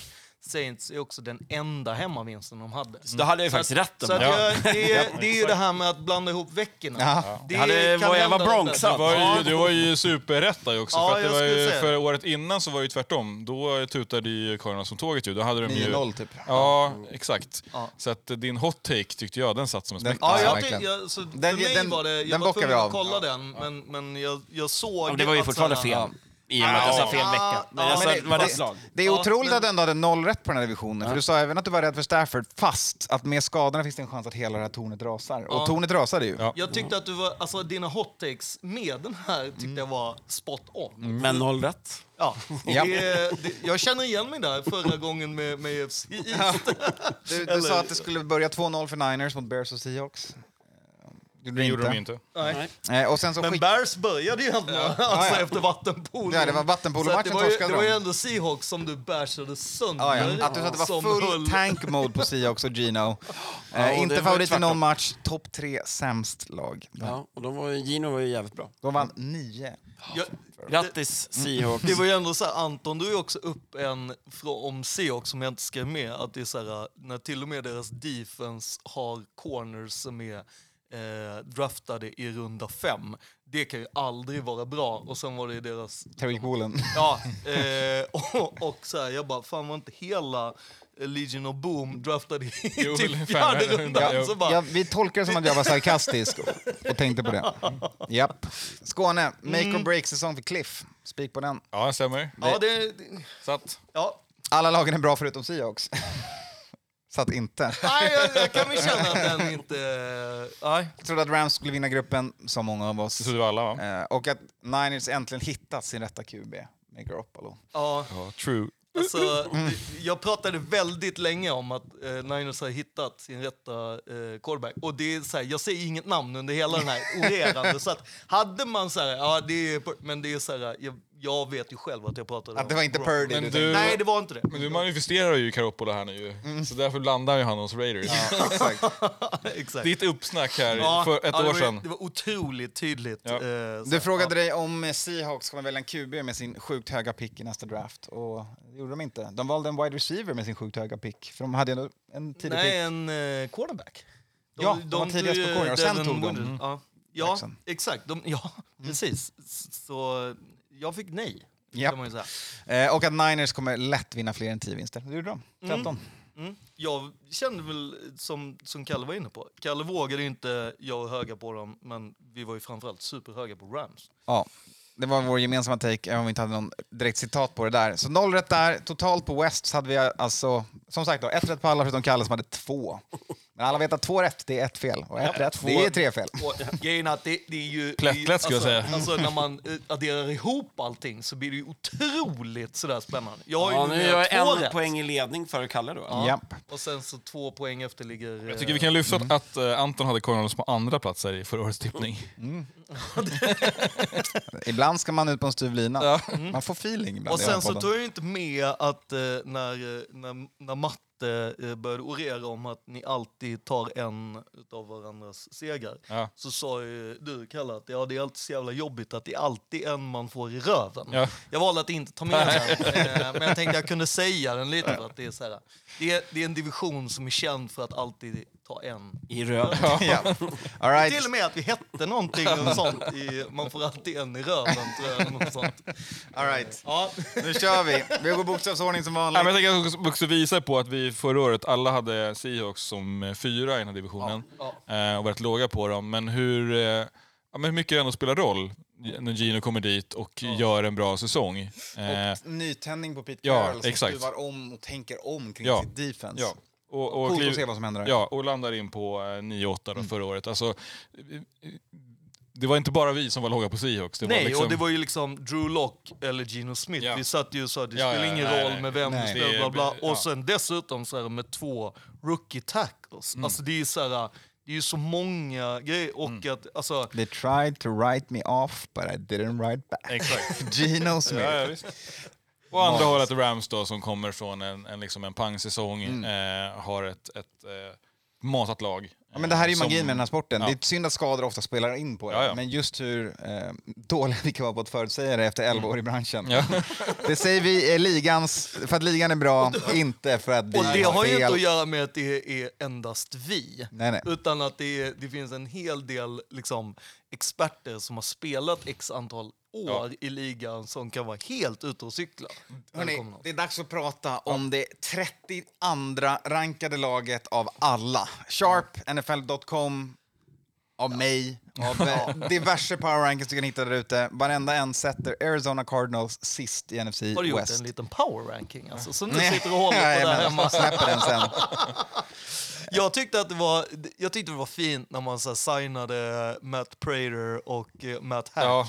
Saints är också den enda hemmavinsten de hade. Så då hade jag ju faktiskt rätt. Så att det. jag, det, är, det är ju det här med att blanda ihop veckorna. Ja. Det hade- kan var jag var bronxad. Du var ju, du var ju superrätt där ju också. Ja, för, att det var ju, för det. året innan så var det ju tvärtom. Då tutade ju Cardinals som tåget ju. Då hade de ju... 9-0 typ. Ja, exakt. Ja. Så att din hot take tyckte jag, den satt som en smäck. Ja, Ja, jag, verkligen. ty- jag, så Den- för mig den- var det, jag den var tvungen att kolla den, men, men jag, jag såg... Ja, det var ju att fortfarande fel. I och med att jag sa fel vecka. Men ja, jag sa det var det- rätt lag. Det är Ja, otroligt men- att du ändå hade noll rätt på den här divisionen. För du sa även att du var rädd för Stafford, fast att med skadorna finns det en chans att hela det här tornet rasar. Och tornet rasade ju. Ja. Jag tyckte att du var, alltså dina hot takes med den här tyckte Mm. jag var spot on. Men noll rätt. Ja, Ja. det, det, jag känner igen mig där förra gången med, med EFC East. Du, du sa att det skulle börja 2-0 för Niners mot Bears och Seahawks. Gjorde Det gjorde de inte. ju inte. Nej. Och sen så Men skick... Bears började ju ändå alltså, Ja, ja. efter vattenpolo. Ja, det var Så vattenpolomatchen att det var ju- torskade Det var ju de. ändå Seahawks som du bashade sönder. Ja, ja. Att du sa att det var full höll- tank mode på Seahawks och Gino. Ja, Eh, inte favorit i någon match. Topp tre sämst lag. Ja, och de var Gino var ju jävligt bra. De vann nio. Jag, Grattis Seahawks. det var ju ändå så här, Anton, du är också upp en från, om Seahawks som jag inte skrev med, att det är så här, när till och med deras defense har corners som är eh, draftade i runda fem. Det kan ju aldrig vara bra. Och sen var det ju deras Terry Woolen. Ja, eh, och, och så här, jag bara, fan var inte hela Legion of Boom draftad i Jo, typ fem- fjärde ja, rundan? bara, Ja, vi tolkar det som att jag var sarkastisk och, och tänkte på det. Japp. Skåne, make or break-säsong för Cliff. Spik på den. Ja, det stämmer. ja, det, det, Satt. ja. Alla lagen är bra förutom Seahawks. Så att inte. Nej, jag, jag kan väl känna att den inte... Nej. Jag trodde att Rams skulle vinna gruppen, som många av Det oss. trodde vi alla va? Eh, och att Niners äntligen hittat sin rätta QB med Garoppolo. Ja, Ja, true. alltså, det, jag pratade väldigt länge om att eh, Niners har hittat sin rätta eh, quarterback. Och det är så här, jag säger inget namn under hela den här orerande. så att hade man så här, ja det är, men det är så här, jag, jag vet ju själv att jag pratade Att det var inte Purdy Men du du- Nej, det var inte det. Men du manifesterar ju Caropola här nu ju. Så därför blandar ju han hos Raiders. Exakt. Exakt. Ditt uppsnack här Ja, för ett ja, det år var, sedan. Det var otroligt tydligt. Ja. eh, så Du här, frågade dig om Seahawks kommer välja en QB med sin sjukt höga pick i nästa draft. Och det gjorde de inte. De valde en wide receiver med sin sjukt höga pick. För de hade ändå en tidig Nej, pick. en eh, quarterback. Ja, de var tidigast på tog, corner och sen tog de. Woodard. Mm. Ja, ja Jackson. exakt. De, ja, precis. S- Så jag fick nej, säga. Eh, och att Niners kommer lätt vinna fler än 10 vinster. Det gjorde de. 15. Mm. Jag kände väl, som, som Kalle var inne på, Kalle vågade inte jag höga på dem, men vi var ju framförallt superhöga på Rams. Ja, det var vår gemensamma take, även om vi inte hade någon direkt citat på det där. Så noll rätt där. Totalt på West hade vi alltså, som sagt, då, ett rätt på alla förutom Kalle som hade två. Men alla vet att två rätt, det är ett fel. Och ett rätt, det är tre fel. Och grejen är att det, det är ju... Plättlätt, skulle jag alltså, säga. Alltså när man eh, adderar ihop allting så blir det ju otroligt sådär spännande. Jag har ju Ja, nu är jag två en rätt. poäng i ledning för Kalle då. Ja. Japp. Och sen så två poäng efter ligger... Jag tycker vi kan lyfta att eh, Anton hade Cardinals på andra platser i förra årets tippning. Ibland ska man ut på en styv lina. Ja. Man får feeling ibland. Och sen så tog jag inte med att eh, när, eh, när, när matte eh, började orera om att ni alltid tar en av varandras segrar. Ja. Så sa ju du, Kalle, att ja, det är alltid så jävla jobbigt att det är alltid en man får i röven. Ja. Jag valde att inte ta med den, eh, men jag tänkte jag kunde säga den lite för att det är så här. Det är, det är en division som är känd för att alltid ta en. I röd. ja. All right. Till och med att vi hette någonting och sånt. I, man får alltid en i röven, tror jag. Något sånt. All right. Ja. Nu kör vi. Vi går bokstavsordning som Ja, vanligt. men jag tänker också visa på att vi förra året alla hade Seahawks som eh, fyra i den här divisionen. Ja, Eh, och varit låga på dem. Men hur, eh, ja, men hur mycket det ändå spelar roll när Gino kommer dit och gör en bra säsong. Eh, Och nytändning på Pete Ja, Carroll som exakt. skruvar om och tänker om kring Ja. sitt defense. ja. Och, och, Coolt kliv- att se vad som händer där. Ja, och landar in på eh, 9-8 då förra året. Alltså, eh, det var inte bara vi som var låga på Seahawks. Det var Nej, liksom, och det var ju liksom Drew Lock eller Gino Smith. Ja. Vi satt ju och sa att det Ja, spelar ja, ingen nej, roll nej. med vem Nej. du spelar, bla bla. Och sen dessutom så här med två rookie tackles. Alltså det är så här, det är ju så många grejer och att, alltså, They tried to write me off but I didn't write back. Exakt. Gino Smith. Och andra hållet Rams då som kommer från en, en, liksom en pangsäsong, Mm. eh, har ett, ett eh, matat lag. Ja, men det här är ju Som- magin med den här sporten. Ja. Det är synd att skador ofta spelar in på det. Ja, ja. Men just hur eh, dåliga vi kan vara på att förutsäga det efter 11 år i branschen. Ja. Det säger vi är ligans, för att ligan är bra, inte för att vi Och det har har ju inte att göra med att det är endast vi. Nej, nej. Utan att det, är, det finns en hel del liksom, experter som har spelat x antal år i ligan som kan vara helt ute och cykla. Hörrni, Välkomna. det är dags att prata om det 32 rankade laget av alla. Sharp, NFL.com, av mig, av eh, diverse power rankings du kan hitta där ute. Varenda en sätter Arizona Cardinals sist i NFC Har du gjort West. en liten power ranking alltså, som du Nej. sitter och håller på där hemma? jag släpper den sen. Jag tyckte att det var, jag tyckte det var fint när man så signade Matt Prater och eh, Matt Hack. Ja.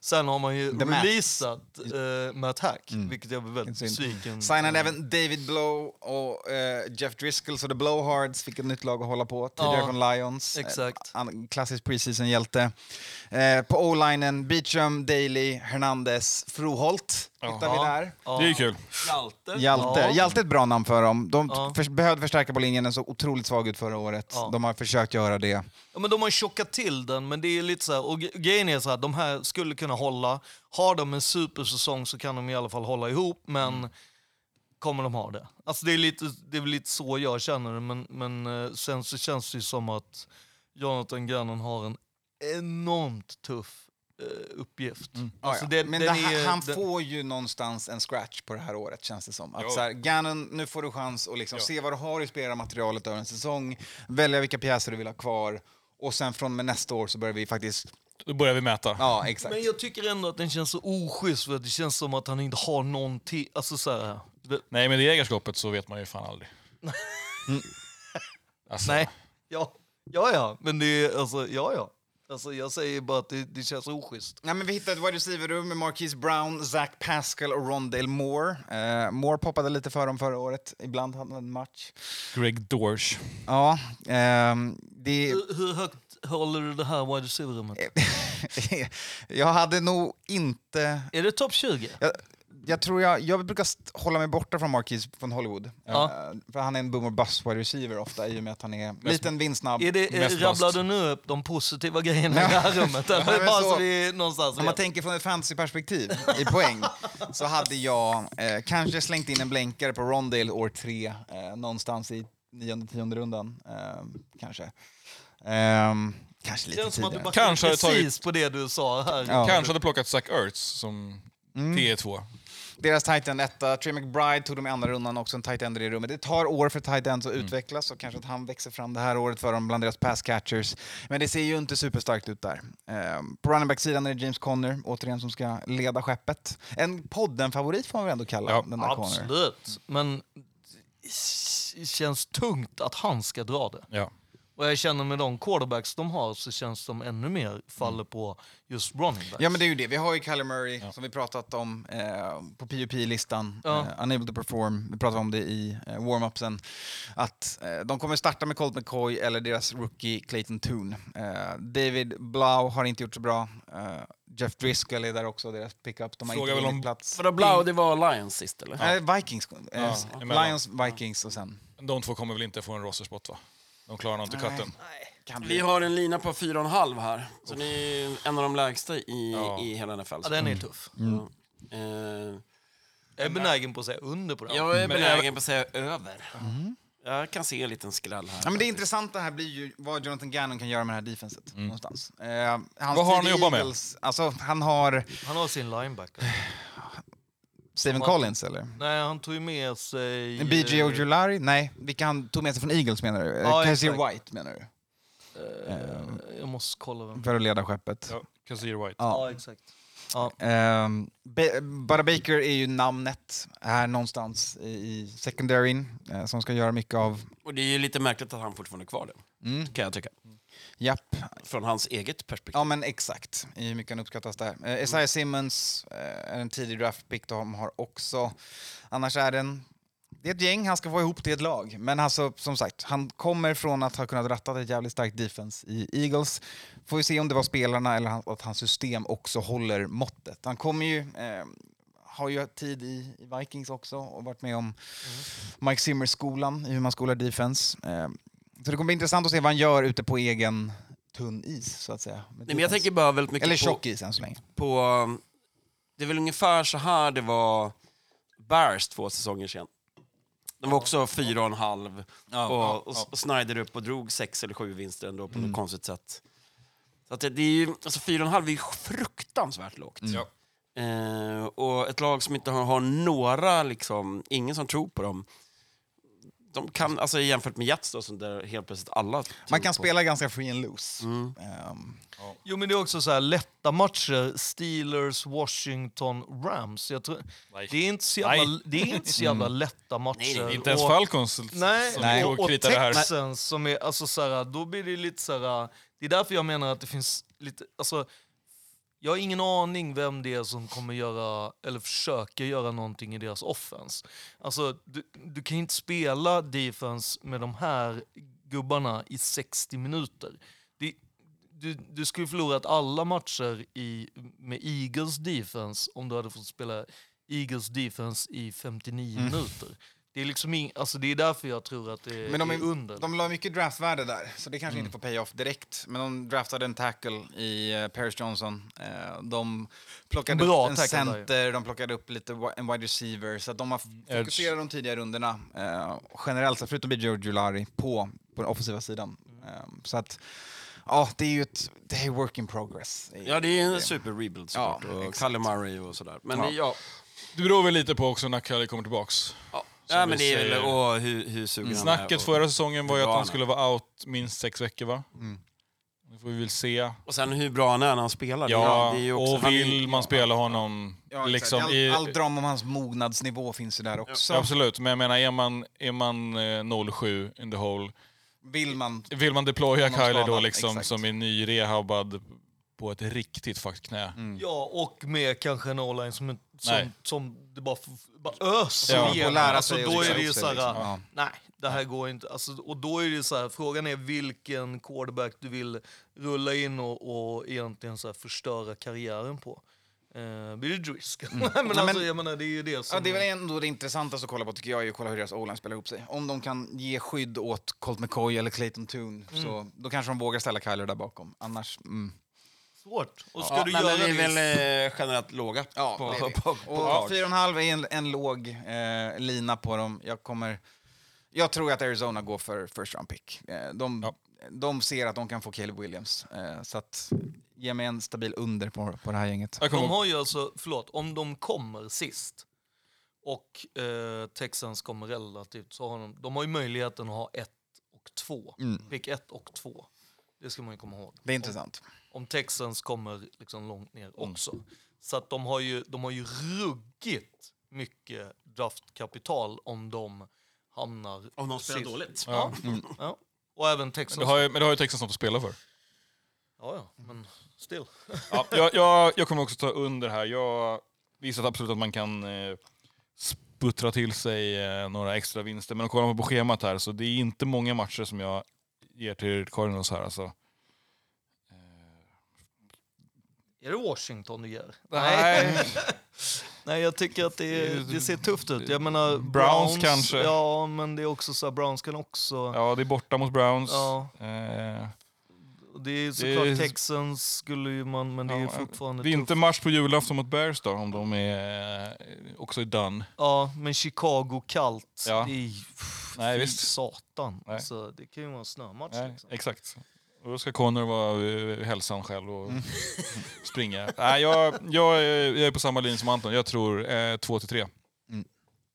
Sen har man ju The releasat eh, Matt Hack, vilket jag blev väldigt besviken Signade även David Blow och eh, Jeff Driscoll, så The Blowhards fick ett nytt lag att hålla på. Tidigare Ja, från Lions. exakt. An- klassisk preseason-hjälte. Eh, på O-linen, Beecham, Daly, Hernandez, Froholt hittar vi där. Det är ju kul. Hjalte. Hjalte. Ja. Hjalte är ett bra namn för dem. De Ja. för, behövde förstärka på linjen, den såg otroligt svag ut förra året. Ja. De har försökt göra det. Ja, men de har tjockat till den, men det är lite så här, och grejen är så här, de här skulle kunna hålla. Har de en supersäsong så kan de i alla fall hålla ihop, men kommer de ha det? Alltså det är, lite, det är väl lite så jag känner det, men, men eh, sen så känns det ju som att Jonathan Gannon har en enormt tuff eh, uppgift. Alltså, Ja, det- Men det, här- är- han den- får ju någonstans en scratch på det här året känns det som. Att Jo. så här, Gannon, nu får du chans att liksom se vad du har i spelarmaterialet över en säsong, välja vilka pjäser du vill ha kvar och sen från med nästa år så börjar vi faktiskt... Då börjar vi mäta. Ja, exakt. Men jag tycker ändå att den känns så oschysst, för att det känns som att han inte har någonting. Alltså så här, det, Nej, med det ägarskapet så vet man ju fan aldrig. Alltså, Nej, ja, ja, ja, men det är alltså, ja, ja. Alltså, jag säger bara att det, det känns oschysst. Nej, men vi hittade ett wide receiver-rum med Marquise Brown, Zach Pascal och Rondale Moore. Eh, Moore poppade lite för dem förra året. Ibland hade han en match. Greg Dorsch. Ja, ehm, det... Hur, hur högt håller du det här wide receiver-rummet? jag hade nog inte... Är det topp 20? Jag, jag tror jag, jag brukar hålla mig borta från Marquise från Hollywood. Ja. Eh, för han är en boomer bust wide receiver ofta i och med att han är liten, vindsnabb. Är det, är, Mest rabblar du nu upp de positiva grejerna i det här rummet? Ja, Eller men bara så- så vi någonstans Om man tänker från ett fantasyperspektiv i poäng så hade jag eh, kanske slängt in en blänkare på Rondale år tre, eh, någonstans i nionde, tionde rundan. Eh, kanske. Ehm, kanske lite känns tidigare. Kanske precis på det du sa här. Ja. Kanske hade plockat Zach Ertz som Mm. T2. Deras tight end etta, Trey McBride tog de i andra rundan också, en tight end i rummet. Det tar år för tight ends att utvecklas och kanske att han växer fram det här året för dem bland deras pass catchers. Men det ser ju inte superstarkt ut där. Ehm, på running back-sidan är det James Conner, återigen, som ska leda skeppet. En podden-favorit får man väl ändå kalla Ja, den där Conner. Absolut, men det känns tungt att han ska dra det. Ja. Och jag känner med de quarterbacks de har så känns de ännu mer faller på just running backs. Ja men det är ju det. Vi har ju Kyler Murray som vi pratat om eh, på PUP-listan. Ja. Eh, unable to perform. Vi pratade om det i eh, warm-upsen. Att eh, de kommer starta med Colt McCoy eller deras rookie Clayton Toon. Eh, David Blau har inte gjort så bra. Eh, Jeff Driscoll är där också, deras pickup. De har Fråga inte om- plats. För Blau, det var Lions sist eller? Eh, Vikings. Eh, Ja, emellan. Lions, Vikings och sen... De två kommer väl inte få en rosterspot va? De klarar nog inte katten. Kan Vi har en lina på 4,5 här. Så det är en av de lägsta i, Ja. i hela NFL. Ja, den är tuff. Ja. Eh, Jag är benägen på att säga under på den. jag är Men benägen på att säga över. Jag kan se en liten skräll här. Ja, men det intressanta här blir ju vad Jonathan Gannon kan göra med det här defenset. Någonstans. Eh, hans Vad har han tid i att jobba med? Eagles, Alltså, han har Han har sin linebacker. Steven Som Collins eller? Nej, han tog ju med sig... BJ eh, Ojulari? Nej, vilka han tog med sig från Eagles menar du? Ja, exakt. White menar du? eh, Jag måste kolla vem. För att leda skeppet. Ja, Kazir White. Ja, Ja. exakt. Ja. Ehm, Ba- Buda Baker är ju namnet här någonstans i, secondaryn som ska göra mycket av... Och det är ju lite märkligt att han fortfarande är kvar det, Mm, kan jag tycka. Japp. Från hans eget perspektiv. Ja men exakt, i hur mycket han uppskattas där. Eh, Isaiah Simmons eh, är en tidig draftpick de har också. Annars är den... Det är ett gäng, han ska få ihop till ett lag. Men alltså, som sagt, han kommer från att ha kunnat ratta ett jävligt starkt defense i Eagles. Får vi se om det var spelarna eller att hans system också håller måttet. Han kommer ju eh, har ju tid i, i Vikings också och varit med om Mike Zimmer-skolan i hur man skolar defense. Eh, så det kommer bli intressant att se vad han gör ute på egen tunn is, så att säga. Nej, men jag tänker bara väldigt mycket Eller tjock is än så länge. på... Det är väl ungefär så här det var Bears två säsonger sedan. De var också fyra och en halv och, och, och Snyder upp och drog sex eller sju vinster ändå på något konstigt sätt. Så att det, det är ju, alltså fyra och en halv är ju fruktansvärt lågt. Ja. Eh, och ett lag som inte har, har några, liksom, ingen som tror på dem. De kan, alltså jämfört med Jets då, som där helt plötsligt alla Man kan på. spela ganska free and loose. Mm. Ehm, Jo, men det är också så här lätta matcher. Steelers, Washington, Rams. Jag tror, Nej. det är inte så jävla, Nej. det är inte så jävla lätta matcher. Nej, Inte ens Och- Falcons Nej, som Nej. och, och kritar det här. Texans som är, alltså så här, då blir det lite så här, det är därför jag menar att det finns lite, alltså jag har ingen aning vem det är som kommer göra, eller försöker göra någonting i deras offense. Alltså, du, du kan inte spela defense med de här gubbarna i 60 minuter. Det, du, du skulle förlorat alla matcher i, med Eagles defense om du hade fått spela Eagles defense i 59 minuter. Det är liksom ing, alltså det är därför jag tror att det Men de, är under. de la mycket draftvärde där, så det kanske Mm. inte får pay-off direkt. Men de draftade en tackle i uh, Paris Johnson. Eh, de plockade Bra upp en tackle där, center, de plockade upp lite en wide receiver. Så att de har fokuserat de tidiga rundorna, eh, generellt sett, förutom Joe Giuliani, på, på den offensiva sidan. Eh, så att, ja, det är ju ett det är work in progress. Ja, det är en super-rebuild såklart. Ja, och. Kalle Murray och sådär. Men Ja. ja. Ja, Det beror väl lite på också när Kalle kommer tillbaks. ja. Som men det är väl och hur, hur sugen han är. Snacket Och, förra säsongen var ju att han skulle vara out minst sex veckor va? Mm. Det får vi väl se. och sen hur bra han är när han spelar. det- Ja, det är ju också, och han är- vill man spela honom Ja, liksom exakt. i... all, all drama om hans mognadsnivå finns ju där också. Absolut, men jag menar är man, är man eh, 07 in the hole, Vill man... vill man deploya Honom Kyler då skadad, liksom exakt. som är nyrehabbad på ett riktigt fucked knä? Mm. Ja, och med kanske en online som, Nej. som, som det bara, bara öser Ja, igenom. och lära alltså, då är det ju upp sig, så här, liksom. Ja. nej, det här går inte. Alltså, och då är det så här, frågan är vilken quarterback du vill rulla in och, och egentligen så här förstöra karriären på. Eh, blir det Driscoll? men Nej, alltså, men- jag menar, det är ju det som... Ja, det är väl ändå det intressantaste att kolla på tycker jag, är att kolla hur deras o spelar ihop sig. Om de kan ge skydd åt Colt McCoy eller Clayton Toon, Mm. så då kanske de vågar ställa Kyler där bakom. Annars, mm. Svårt. Och ska Ja, du nej, göra men vi är det... väl eh, generellt låga Ja, på, det är vi. på, på, på Och lag. 4,5 är en, en låg eh, lina på dem. Jag kommer... Jag tror att Arizona går för first round pick. Eh, de, Ja. de ser att de kan få Caleb Williams. Eh, så att ge mig en stabil under på, på det här gänget. Jag kommer De ihåg- har ju alltså, förlåt, om de kommer sist och eh, Texans kommer relativt så har de, de har ju möjligheten att ha ett och två. Mm. Pick ett och två. Det ska man ju komma ihåg. Det är intressant. Om Texans kommer liksom långt ner Mm. också. Så att de har ju, de har ju ruggigt mycket draftkapital om de hamnar Om de spelar sist. dåligt. Ja. ja. Och även Texans. Men det har ju, men det har ju Texans något att spela för. Ja, ja, men still. Ja, jag, jag, jag kommer också ta under här. Jag visar absolut att man kan eh, sputtra till sig eh, några extra vinster. Men om kollar man på schemat här så det är inte många matcher som jag ger till Cardinals här. Alltså. Är det Washington du ger? Nej. Nej, jag tycker att det, det ser tufft ut. Jag menar, Browns kanske. Ja, men det är också så här, Browns kan också... Ja, det är borta mot Browns. Ja. Eh, Det är såklart är- Texans skulle ju man, men det är Ja, fortfarande det är inte tufft. match på julafton mot Bears då, om de är eh, också är done. Ja, men Chicago kallt. Ja. Det är Nej, fy visst. satan. Nej. Så det kan ju vara en snömatch. Nej, Liksom. exakt. Och då ska Connor vara uh, hälsan själv och springa. Nej, jag, jag, är- jag är på samma linje som Anton. Jag tror eh, 2 till 3.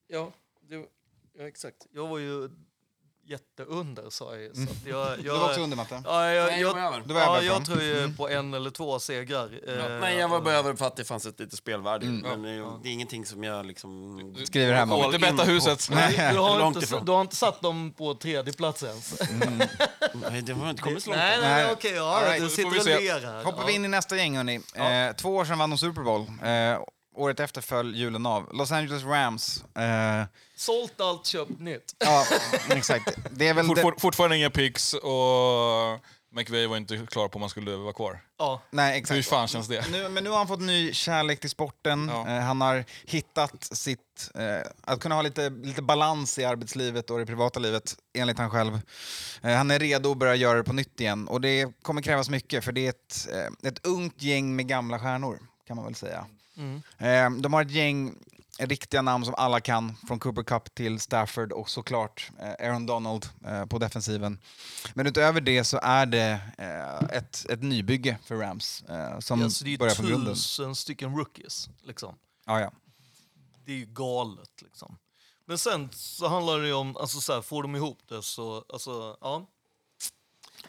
Ja, det, ja, exakt. Jag var ju jätteunder sa jag ju, så jag, jag, Du var också under, Matte. Ja, jag, Nej, jag, jag var över. Du var ja, jag tror ju på en eller två segrar. Eh, Nej, jag var bara över för att det fanns ett litet spelvärde. Mm. Men det, det är ingenting som jag liksom... Skriver här All med. Inte betta huset. Du, du, har inte, du har inte satt dem på tredje plats ens? Nej, det har inte kommit så långt. Nej, nej, Nej. nej okej. ja, right, du sitter och ler här. Hoppar ja. vi in i nästa gäng, hörni. Eh, två år sedan vann de Super Bowl. Eh, året efter föll julen av. Los Angeles Rams. Eh, Sålt allt, köpt nytt. ja, exakt. Det är väl... Fort, det- fort, fortfarande inga picks och McVay var inte klar på om han skulle vara kvar. Ja, Nej, Hur exakt. fan känns det? Nu, men nu har han fått ny kärlek till sporten. Ja. Eh, han har hittat sitt... Eh, att kunna ha lite, lite balans i arbetslivet och det privata livet, enligt han själv. Eh, han är redo att börja göra det på nytt igen. Och det kommer krävas mycket, för det är ett, eh, ett ungt gäng med gamla stjärnor, kan man väl säga. Eh, de har ett gäng riktiga namn som alla kan, från Cooper Cup till Stafford och såklart eh, Aaron Donald eh, på defensiven. Men utöver det så är det eh, ett, ett nybygge för Rams eh, som alltså, det börjar är från grunden. tusen stycken rookies. Liksom. Ja, ja. Det är ju galet. Liksom. Men sen så handlar det ju om, alltså så här, får de ihop det så, alltså, ja.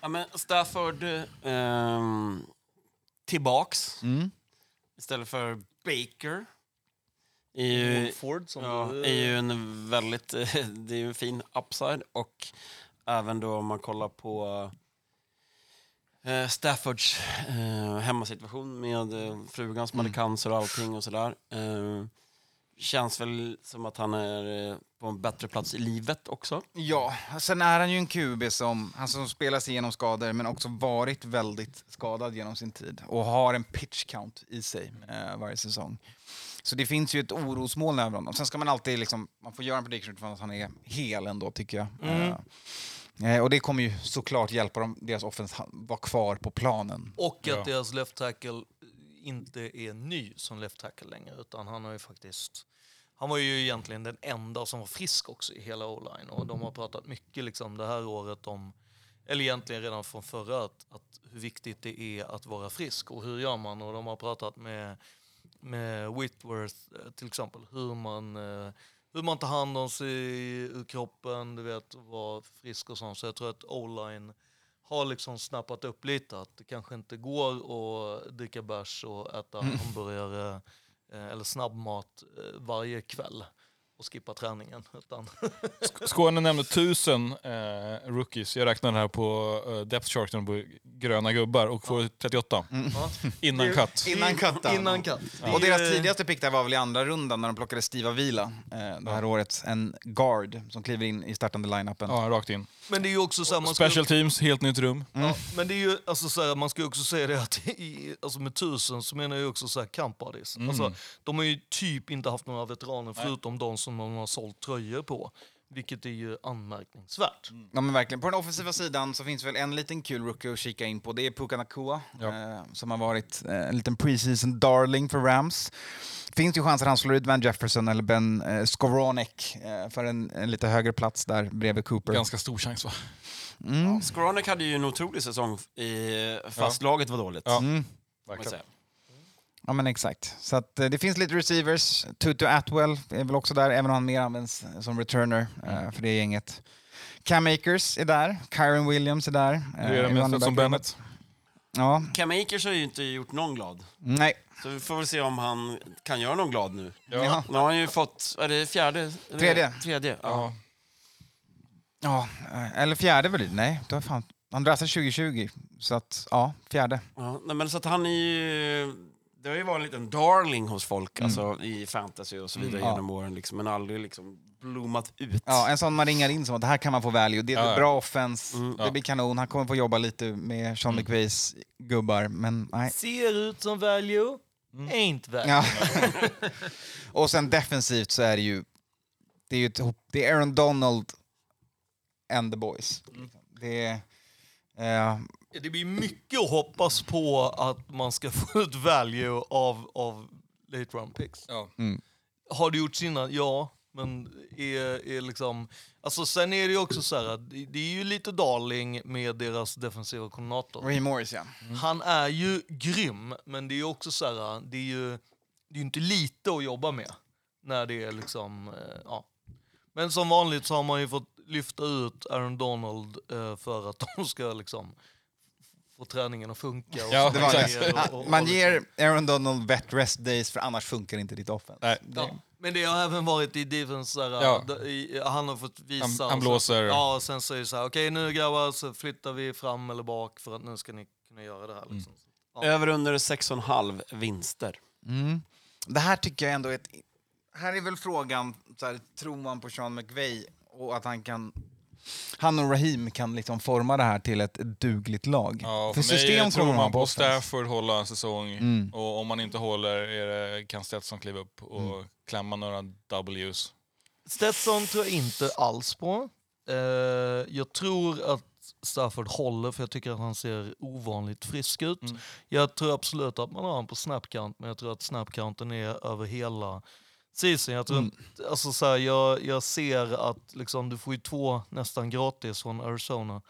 Ja, men Stafford ehm, tillbaks Mm. istället för Baker. Är ju, Wolford som ja, du, är ju en väldigt, det är ju en fin upside och även då om man kollar på eh, Staffords eh, hemmasituation med eh, frugan som hade cancer och allting och sådär. Eh, känns väl som att han är eh, på en bättre plats i livet också. Ja, sen är han ju en QB som, han som spelar sig igenom skador men också varit väldigt skadad genom sin tid och har en pitch count i sig eh, varje säsong. Så det finns ju ett orosmoln över honom. Sen ska man alltid liksom, man får göra en prediction utifrån att han är hel ändå tycker jag. Mm. Eh, eh, och det kommer ju såklart hjälpa dem, deras offense vara kvar på planen. och att Ja. deras left tackle inte är ny som left tackle längre, utan han har ju faktiskt han var ju egentligen den enda som var frisk också i hela o-line och de har pratat mycket liksom det här året om, eller egentligen redan från förra, att, att hur viktigt det är att vara frisk och hur gör man? Och de har pratat med, med Whitworth eh, till exempel, hur man, eh, hur man tar hand om sig ur kroppen, du vet, vara frisk och sånt. Så jag tror att o-line har liksom snappat upp lite att det kanske inte går att dricka bärs och äta hamburgare eh, eller snabbmat varje kväll och skippa träningen. Utan Skåne nämnde tusen eh, rookies. Jag räknade här på eh, depth charten på gröna gubbar och får 38 ja, innan cut. Innan cut. innan katt. Och deras tidigaste pick där var väl i andra rundan när de plockade Steve Avila eh, det här året. En guard som kliver in i startande line-upen. Ja, rakt in. Men det är ju också så här, man ska, Special teams, helt nytt rum. ja, men det är ju alltså så här, man ska också säga det att i, alltså med tusen så menar jag också så här camp buddies. Alltså, de har ju typ inte haft några veteraner förutom de som de har sålt tröjor på. Vilket är ju anmärkningsvärt. Ja, men verkligen. På den offensiva sidan så finns väl en liten kul rookie att kika in på. Det är Puka Nakua, Ja. eh, som har varit eh, en liten preseason darling för Rams. Finns ju chans att han slår ut Van Jefferson eller Ben eh, Skowronek eh, för en, en lite högre plats där bredvid Cooper. Ganska stor chans va? Mm. Skoronek hade ju en otrolig säsong i, fast laget var dåligt. Ja. Mm. Verkligen. Ja men exakt. Så att, eh, det finns lite receivers. Tutu Atwell är väl också där, även om han mer används som returner eh, för det gänget. Cam Akers är där, Kyron Williams är där. eh, Hur är running Stetson back-rummet. Bennett? Ja, Cam Akers har ju inte gjort någon glad. nej. Så vi får väl se om han kan göra någon glad nu. Ja. Nu har han ju fått, är det fjärde? Eller- Tredje. Tredje, ja. Ja. Eh, eller fjärde väl? Nej, det var fan. Han draftade 2020, så att ja, fjärde. ja. Nej, men så att han är ju... Det har ju varit en liten darling hos folk alltså, i fantasy och så vidare Ja. genom åren, liksom, men aldrig liksom blommat ut. Ja, en sån man ringar in som att det här kan man få value. Det är Ja, ja. bra offense, Mm. det blir kanon. Han kommer få jobba lite med Sean McVays gubbar, men nej. Ser ut som value, ain't value. Ja. och sen defensivt så är det ju, det är ju ett, det är Aaron Donald and the boys. Det är, eh, Det blir mycket att hoppas på att man ska få ut value av, av late round picks. Ja. Har det gjorts innan? Ja. Men är, är liksom... Alltså sen är det ju också så här att det är ju lite darling med deras defensiva koordinator. Raheem Morris ja. Han är ju grym, men det är ju också så här, det är ju, det är ju inte lite att jobba med. När det är liksom, eh, ja. Men som vanligt så har man ju fått lyfta ut Aaron Donald eh, för att de ska liksom få träningen att funka. Och Ja, så och- det. och- och Man liksom- ger Aaron Donald vet rest days för annars funkar inte ditt offense. Nej. Det- Ja, men det har även varit i defense så här, Ja. i, han har fått visa. Han- han och sen- blåser. Ja, och sen säger så här, okej nu grabbar så flyttar vi fram eller bak för att nu ska ni kunna göra det här. Liksom. Ja. Över under 6,5 vinster. Mm. Det här tycker jag ändå är ett... Här är väl frågan, så här, tror man på Sean McVay och att han kan han och Raheem kan liksom forma det här till ett dugligt lag. Ja, För för mig system tror man på. Stafford hålla en säsong Mm. och om man inte håller är det, kan Stetson kliva upp och Mm. klämma några Ws. Stetson tror jag inte alls på. Eh, jag tror att Stafford håller för jag tycker att han ser ovanligt frisk ut. Mm. Jag tror absolut att man har honom på snapcount men jag tror att snapcounten är över hela season. Jag, tror Mm. alltså så här, jag, jag ser att liksom, du får ju två nästan gratis från Arizona.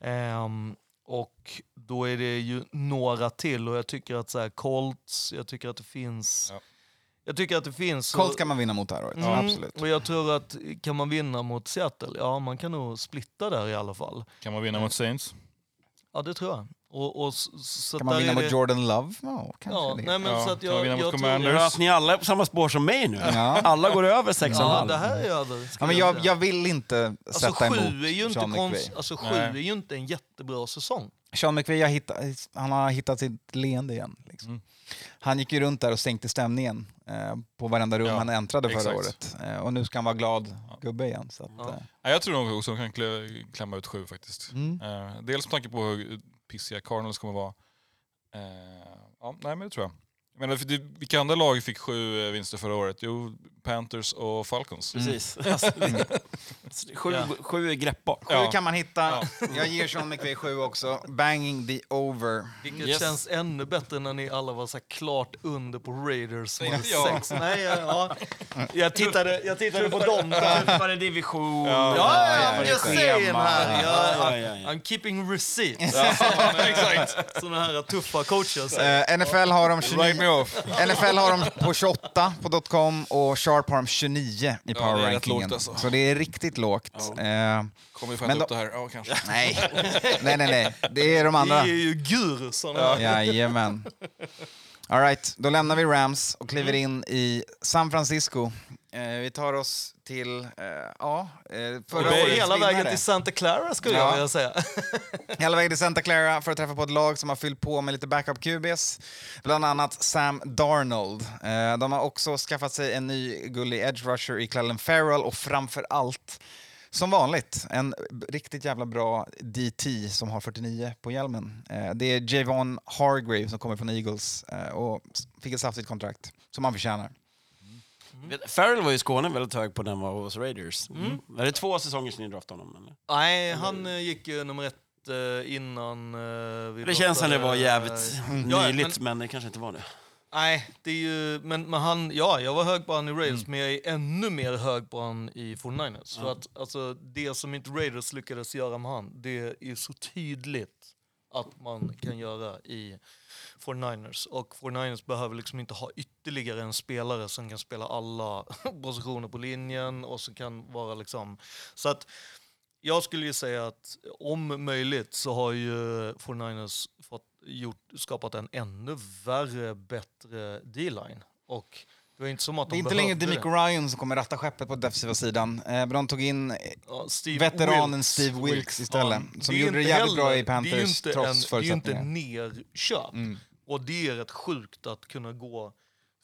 Ehm, och då är det ju några till och jag tycker att så här, Colts, jag tycker att det finns... Ja. Jag tycker att det finns... Colts kan man vinna mot det här året. Mm, Absolut. Och jag tror att kan man vinna mot Seattle, ja man kan nog splitta där i alla fall. Kan man vinna mot Saints? Ja det tror jag. Och, och, så Kan man vinna mot det- Jordan Love? Ja, kanske Ja, det. nej, men Ja, så att jag, jag tror... Att ni alla är på samma spår som mig nu. Ja. Alla går över 6,5. Ja, det här är över. ska Ja, men jag jag, vill inte alltså, sätta emot sju är ju inte Sean konst, alltså, sju Nej. är ju inte en jättebra säsong. Sean har hittat, han har hittat sitt leende igen. Liksom. Mm. Han gick ju runt där och sänkte stämningen eh, på varenda rum Ja, han äntrade förra exakt. året. Eh, och nu ska han vara glad Ja. gubbe igen. Så att, Ja. eh, Ja, jag tror nog också de kan klä, klämma ut sju faktiskt. mm. Eh, dels med tanke på hur pissiga Cardinals kommer vara. Eh, ja, nej men det tror jag. jag menar, för det, vilka andra lag fick sju eh, vinster förra året? Jo, Panthers och Falcons. Precis. Alltså, sju, Ja. sju är greppbart. Sju Ja. kan man hitta. Jag ger Sean McVay sju också. Banging the over. Vilket Yes. känns ännu bättre när ni alla var så klart under på Raiders som hade jag. sex. Nej, ja, ja. Jag, tittade, jag tittade på dem. där. Tuffare division. Ja. Ja, ja, ja, jag säger här. Ja, Ja, ja, ja, ja. I'm keeping receipts. exakt. Såna här tuffa coacher säger. Eh, NFL har de 29, Write me off. NFL har de på 28 på .com och Sharp har de 29 i power rankingen. alltså. Så det är riktigt lågt. Eh, Kommer vi fatta upp det här? Ja, kanske. nej. nej, nej, nej. Det är de andra. är ju gurusarna. här. Jajamän. All right, då lämnar vi Rams och kliver in i San Francisco. Eh, vi tar oss till, eh, ja, eh, förra årets Hela vägen vinnare. till Santa Clara skulle Ja. jag vilja säga. Hela vägen till Santa Clara för att träffa på ett lag som har fyllt på med lite backup QBs. Bland annat Sam Darnold. Eh, de har också skaffat sig en ny gullig edge rusher i Clellan Farrell och framför allt, som vanligt, en riktigt jävla bra DT som har 49 på hjälmen. Eh, det är Javon Hargrave som kommer från Eagles eh, och fick ett saftigt kontrakt som han förtjänar. Vet- Farrell var i Skåne väldigt hög på den var hos Raiders. Mm. Är det två säsonger sedan ni draftade honom? Eller? Nej, han eh, gick ju nummer ett eh, innan eh, vi Det känns som det var jävligt ja, nyligt, men- men det kanske inte var det. Nej, det är ju, men, men han, ja, jag var hög på han i Raiders, Mm. men jag är ännu mer hög på han i 49ers. För att alltså, det som inte Raiders lyckades göra med han, det är så tydligt att man kan göra i 49ers. Och 49ers behöver liksom inte ha ytterligare en spelare som kan spela alla positioner på linjen och som kan vara liksom... Så att jag skulle ju säga att om möjligt så har ju 49ers fått, gjort, skapat en ännu värre, bättre D-line. Och det var inte som att Det är de inte längre Demico Ryan som kommer ratta skeppet på defensiva sidan. Eh, men de tog in eh, Ja, Steve veteranen Wilkes. Steve Wilkes istället, Ja, som gjorde det jävligt bra i heller- Panthers det är ju inte trots en, Det är ju inte nerköp. Mm. Och det är rätt sjukt att kunna gå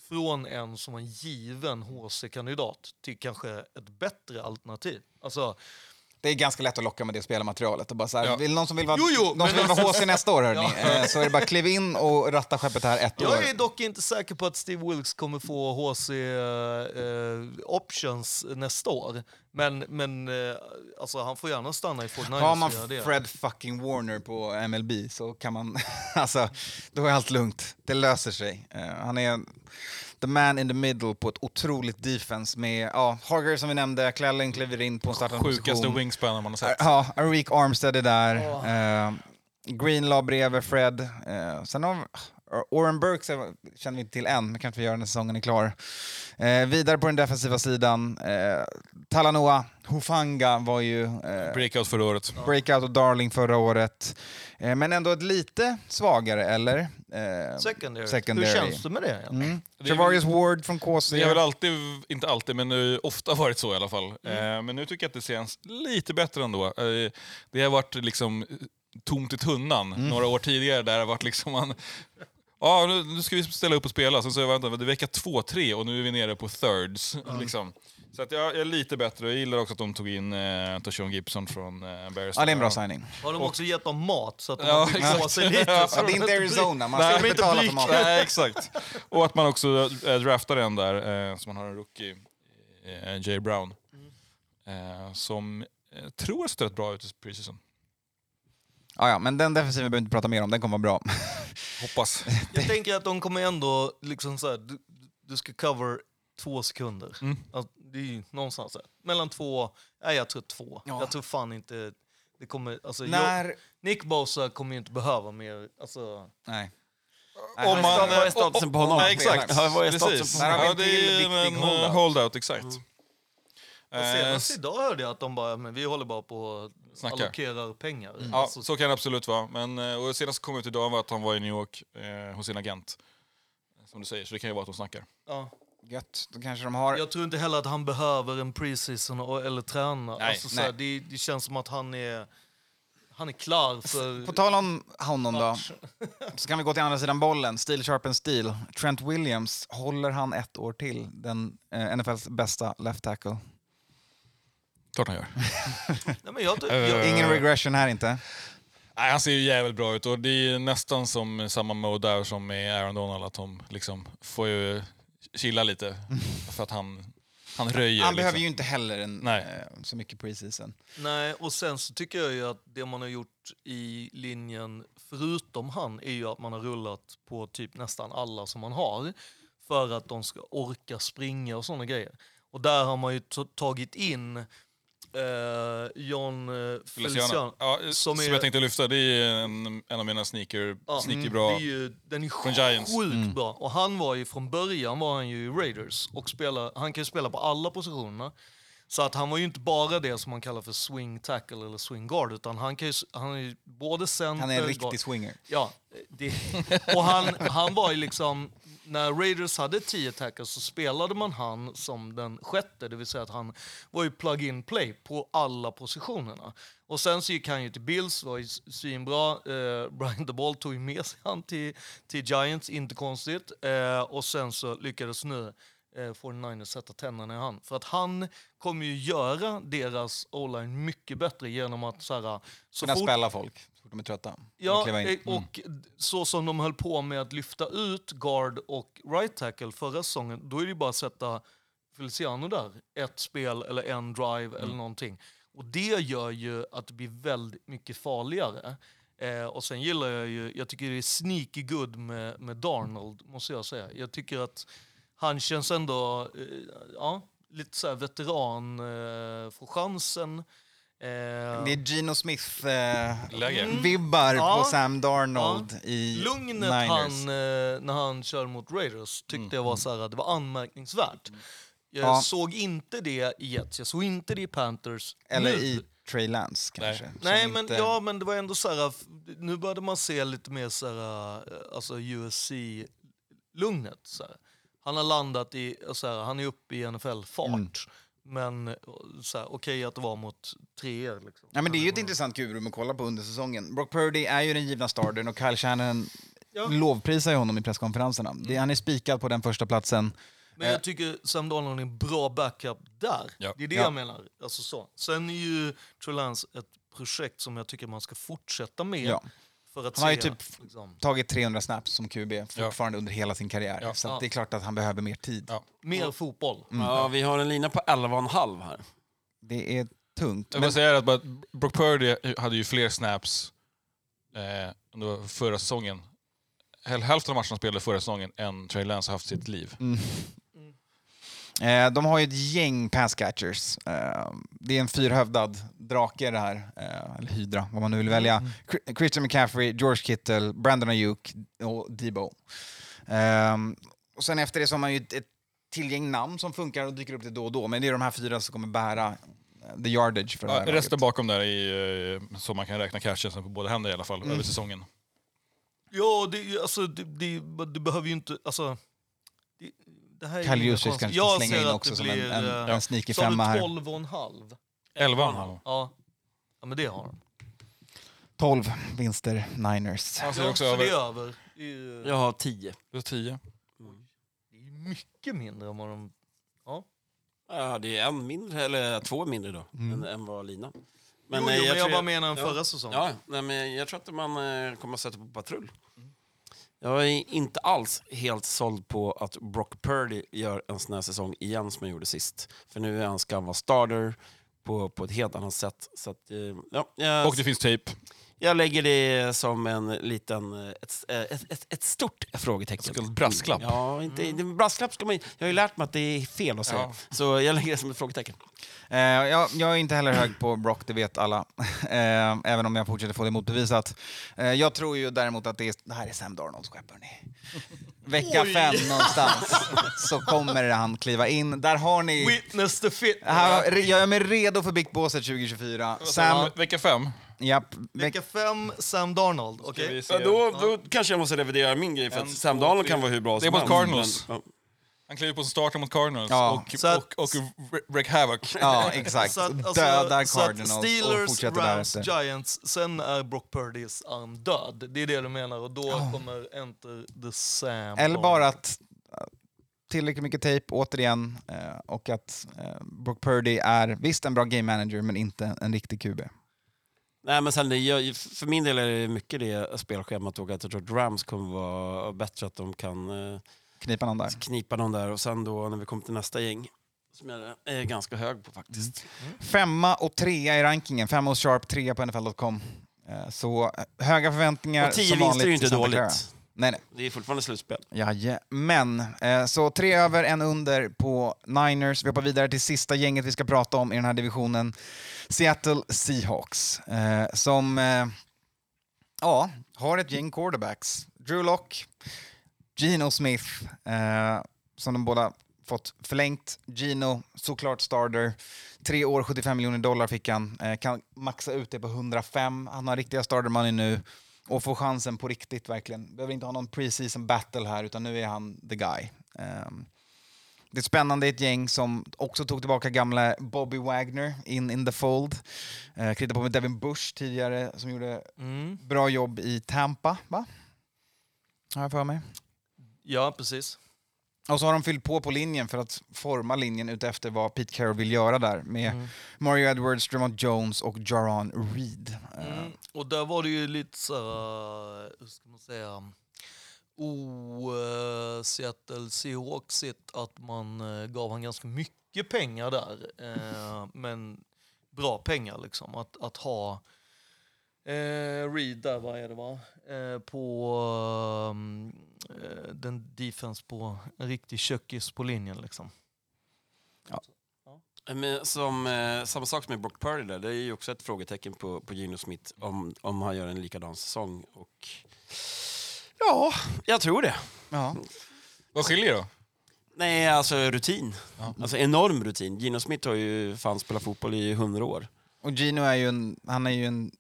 från en som en given HC-kandidat till kanske ett bättre alternativ. Alltså, det är ganska lätt att locka med det spelarmaterialet. Och bara så här, Ja. vill någon som vill vara, Jo, jo, någon som vill vara HC nästa år, hörni, Ja. eh, så är det bara kliv in och ratta skeppet här ett år. jag är dock inte säker på att Steve Wilkes kommer få HC eh, options nästa år. Men, men eh, alltså, han får gärna stanna i 49ers Har man. Fred fucking Warner på MLB så kan man... alltså, då är allt lugnt. Det löser sig. Eh, han är the man in the middle på ett otroligt defense med ja, Harger som vi nämnde, Clellan kliver in på en startande Sjukaste position. wingspanen man har sett. Ja, Arik Armstead är där. Eh, Greenlaw bredvid Fred. Eh, sen har vi, Oren Burks känner vi inte till än, men kanske vi gör när säsongen är klar. Eh, vidare på den defensiva sidan, eh, Talanoa Hufanga var ju eh, Breakout förra året. breakout och darling förra året. Eh, men ändå ett lite svagare, eller? Eh, Secondary. Secondary. Hur känns det med det? egentligen? Mm. Javarius Ward från KC. Det har väl alltid, inte alltid, men nu, ofta varit så i alla fall. Mm. Eh, men nu tycker jag att det känns lite bättre ändå. Eh, det har varit liksom eh, tomt i tunnan Mm. några år tidigare där det har varit liksom man, Ja, nu, nu ska vi ställa upp och spela. Sen så vänta, det är vecka två, tre och nu är vi nere på thirds. Liksom. Så att jag, jag är lite bättre. Jag gillar också att de tog in eh, Tashawn Gibson från eh, Bears. Ja, det är en bra signing. Har de också gett dem mat så att de Ja, byggt på sig lite? Ja, så det är inte Arizona, man ska inte betala för maten. Nej, exakt. Och att man också äh, draftar en där, eh, som man har en rookie, eh, Jay Brown. Eh, som eh, tror jag sett rätt bra ut i preseason. Ja, ja, men den defensiven behöver vi inte prata mer om, den kommer vara bra. Hoppas. Jag tänker att de kommer ändå, liksom så här, du, du ska cover två sekunder. Mm. Alltså, det är ju någonstans där. Mellan två, nej jag tror två. Ja. Jag tror fan inte, det kommer, alltså, jag, När... Nick Bosa kommer ju inte behöva mer, alltså, Nej. Om Vad man, är statusen på honom? Nej, exakt. Vad är statusen på honom? Ja, det är en eh, holdout. exakt. och Eh, senast idag hörde jag att de bara, men vi håller bara på att Snackar. allokerar pengar. Ja, Alltså, så kan det absolut vara. Men, eh, och senast kom ut idag var att han var i New York eh, hos sin agent. Som du säger, så det kan ju vara att de snackar. ja. Gött, då kanske de har... Jag tror inte heller att han behöver en preseason och- eller träna. Nej, alltså, här, nej. det, det känns som att han är, han är klar för... På tal om honom då, så kan vi gå till andra sidan bollen. Steel sharpen steel. Trent Williams, håller han ett år till? Den eh, NFLs bästa left tackle. Klart han gör. Nej, men jag, Eh, jag, Ingen regression här inte. Nej, han ser ju jävligt bra ut och det är nästan som samma mode där som med Aaron Donald, att de liksom får ju chilla lite. För att han, han röjer. Han behöver liksom. ju inte heller en, Nej. eh, så mycket preseason. nej, och sen så tycker jag ju att det man har gjort i linjen, förutom han, är ju att man har rullat på typ nästan alla som man har. För att de ska orka springa och sådana grejer. Och där har man ju tagit in eh, John eh, Feliciano. Ja, som, som är- jag tänkte lyfta, det är en, en av mina sneaker, Ja, sneaky mm, bra. Det är ju, den är Från Giants. sjukt bra. Och han var ju från början var han ju Raiders och spela, han kan ju spela på alla positionerna. Så att han var ju inte bara det som man kallar för swing tackle eller swing guard utan han, kan ju, han är ju både center... Han är en guard- riktig swinger. Ja, det, och han, han var ju liksom, när Raiders hade 10 tackles så spelade man han som den sjätte, det vill säga att han var ju plug-in play på alla positionerna. Och sen så gick han ju till Bills, var ju svinbra. Eh, Brian DeBall tog ju med sig han till, till Giants, inte konstigt. Eh, och sen så lyckades nu eh, 49ers sätta tänderna i han. För att han kommer ju göra deras o-line mycket bättre genom att så här, så Kunna fort spela folk de är trötta. Ja, Och eh, och d- så som de höll på med att lyfta ut guard och right tackle förra säsongen, då är det ju bara att sätta Feliciano där. Ett spel eller en drive eller någonting. Och det gör ju att det blir väldigt mycket farligare. Eh, och sen gillar jag ju, jag tycker det är sneaky good med, med Darnold, måste jag säga. Jag tycker att han känns ändå, eh, ja, lite så veteran, eh, får chansen. Eh, Det är Gino Smith-vibbar Läge. på Ja. Sam Darnold i Lugnet Niners. han, eh, när han kör mot Raiders tyckte jag var så här, det var anmärkningsvärt. Jag Ja. såg inte det i Jets, jag såg inte det i Panthers. Eller nu. i Trey Lance kanske. som Nej, men, inte- ja, men det var ändå så här, nu började man se lite mer så här, eh, alltså USC-lugnet. Han har landat i, så här, han är uppe i NFL-fart. Mm. Men eh, okej att det var mot treor. Liksom. Ja, men det är ju ett intressant kurum att kolla på under säsongen. Brock Purdy är ju den givna startern och Kyle Shanahan Ja. lovprisar ju honom i presskonferenserna. Det, han är spikad på den första platsen. Men jag tycker Sam Darnold är en bra backup där. Ja. Det är det Ja. jag menar. Alltså så. Sen är ju Trey Lance ett projekt som jag tycker man ska fortsätta med. Ja. För att Han har ju typ liksom, tagit 300 snaps som QB fortfarande under hela sin karriär. Ja. Så att Ja. det är klart att han behöver mer tid. Ja. mer fotboll. Ja, vi har en lina på 11,5 här. Det är tungt. Jag Men, vill säga att bara- Brock Purdy hade ju fler snaps eh, under förra säsongen. Häl- Hälften av matcherna spelade förra säsongen än Trey Lance har haft sitt liv. Eh, de har ju ett gäng pass catchers. Eh, det är en fyrhövdad drake det här. Eh, eller hydra, vad man nu vill välja. Chri- Christian McCaffrey, George Kittle, Brandon Ayuk och Debo. Ehm, och sen efter det så har man ju ett, ett tillgäng namn som funkar och dyker upp lite då och då. Men det är de här fyra som kommer bära eh, the yardage för det Ja, här resten laget. bakom där är eh, så man kan räkna cashen på båda händer i alla fall över säsongen. Ja, det, alltså, det, det, det behöver ju inte... Alltså, det, det här är Kyle Jusic kanske jag ska slänga ser in att också det som en, blir, en, eh, en sneaky Sa du femma här. 12 och en halv? 11 han. Ja. ja, men det har de. 12 vinster Niners. Han ser Ja, också så det över, är över. Det är, ju- Jag har 10. Du har 10. det är ju mycket mindre än vad de... Ja. Ja, det är en mindre, eller två mindre då, Mm. än, än vad Lina. Men, jo, eh, jo, men jag tror bara menar än ja. förra säsongen. Ja, nej, men jag tror att man eh, kommer att sätta på patrull. Jag är inte alls helt såld på att Brock Purdy gör en sån här säsong igen som han gjorde sist. För nu är han ska han vara starter på, på ett helt annat sätt. Så att, eh, ja, jag, Och det finns tejp jag lägger det som en liten, eh, ett, ett, ett, ett stort frågetecken. Så kallad brasklapp. Ja, inte, det- brasklapp ska man Jag har ju lärt mig att det är fel att säga. Ja. Så jag lägger det som ett frågetecken. Eh, jag, jag är inte heller hög på Brock, det vet alla. Eh, även om jag fortsätter få det motbevisat. Eh, jag tror ju däremot att det, är, det här är Sam Darnolds skepp, hörni. Vecka fem någonstans så kommer han kliva in. Där har ni... Witness the fit. Här, jag är mig redo för Big Bosset 2024. Sam, Vecka fem. Japp. Veck, Vecka fem, Sam Darnold. Okej? Ja, då, då kanske jag måste revidera min grej, för att En, Sam två, Darnold tre. kan vara hur bra Det är som mot helst. Cardinals. Men, ja. Han kliver på starten mot Cardinals Ja. och, Så att- och, och, wreak havoc. ja, exakt. Så att, alltså, Dödar så att Cardinals och Steelers, fortsätter Rams, därefter. Giants, sen är Brock Purdys arm död. Det är det du menar och då kommer Enter the Sam. Eller bara att eh, tillräckligt mycket tejp återigen eh, och att eh, Brock Purdy är visst en bra game manager men inte en riktig QB. Nej, men sen, det, jag, för min del är det mycket det spelschemat och att jag tror att Rams kommer vara bättre, att de kan eh, Knipa någon där. knipa någon där. Och sen då när vi kommer till nästa gäng, som jag är ganska hög på faktiskt. Femma och trea i rankingen. Femma hos Sharp, trea på NFL.com. Eh, Så eh, höga förväntningar Och tio vinster är ju inte dåligt. Nej, nej. Det är fortfarande slutspel. Jajamän. Eh, Så tre över, en under på Niners. Vi hoppar vidare till sista gänget vi ska prata om i den här divisionen. Seattle Seahawks. eh, Som eh, ja, har ett gäng quarterbacks. Drew Lock, Geno Smith, som de båda fått förlängt. Gino, såklart starter. Tre år, 75 miljoner dollar fick han. Kan maxa ut det på 105. Han har riktiga starter money nu och får chansen på riktigt verkligen. Behöver inte ha någon preseason battle här utan nu är han the guy. Ehm, det är spännande, ett gäng som också tog tillbaka gamla Bobby Wagner in in the fold. Uh, Krittade på med Devin Bush tidigare som gjorde Mm. bra jobb i Tampa, va? Har jag för mig. Ja, precis. Och så har de fyllt på på linjen för att forma linjen utefter vad Pete Carroll vill göra där med Mm. Mario Edwards, Drummond Jones och Jaron Reed. Eh, Mm. Och där var det ju lite så hur ska man säga, o uh, Seattle Seahawksigt att man eh, gav han ganska mycket pengar där. eh, men bra pengar liksom. Att, att ha eh, Reed där, vad är det va? Eh, på um, eh, den defense på en riktig kökis på linjen liksom. Men som, eh, samma sak som med Brock Purdy där, det är ju också ett frågetecken på, på Gino Smith om, om han gör en likadan säsong. Och, ja, jag tror det. ja. Vad skiljer då? Nej, alltså rutin. Alltså enorm rutin. Gino Smith har ju fan spelat fotboll i hundra år. Och Gino är ju en, han är ju en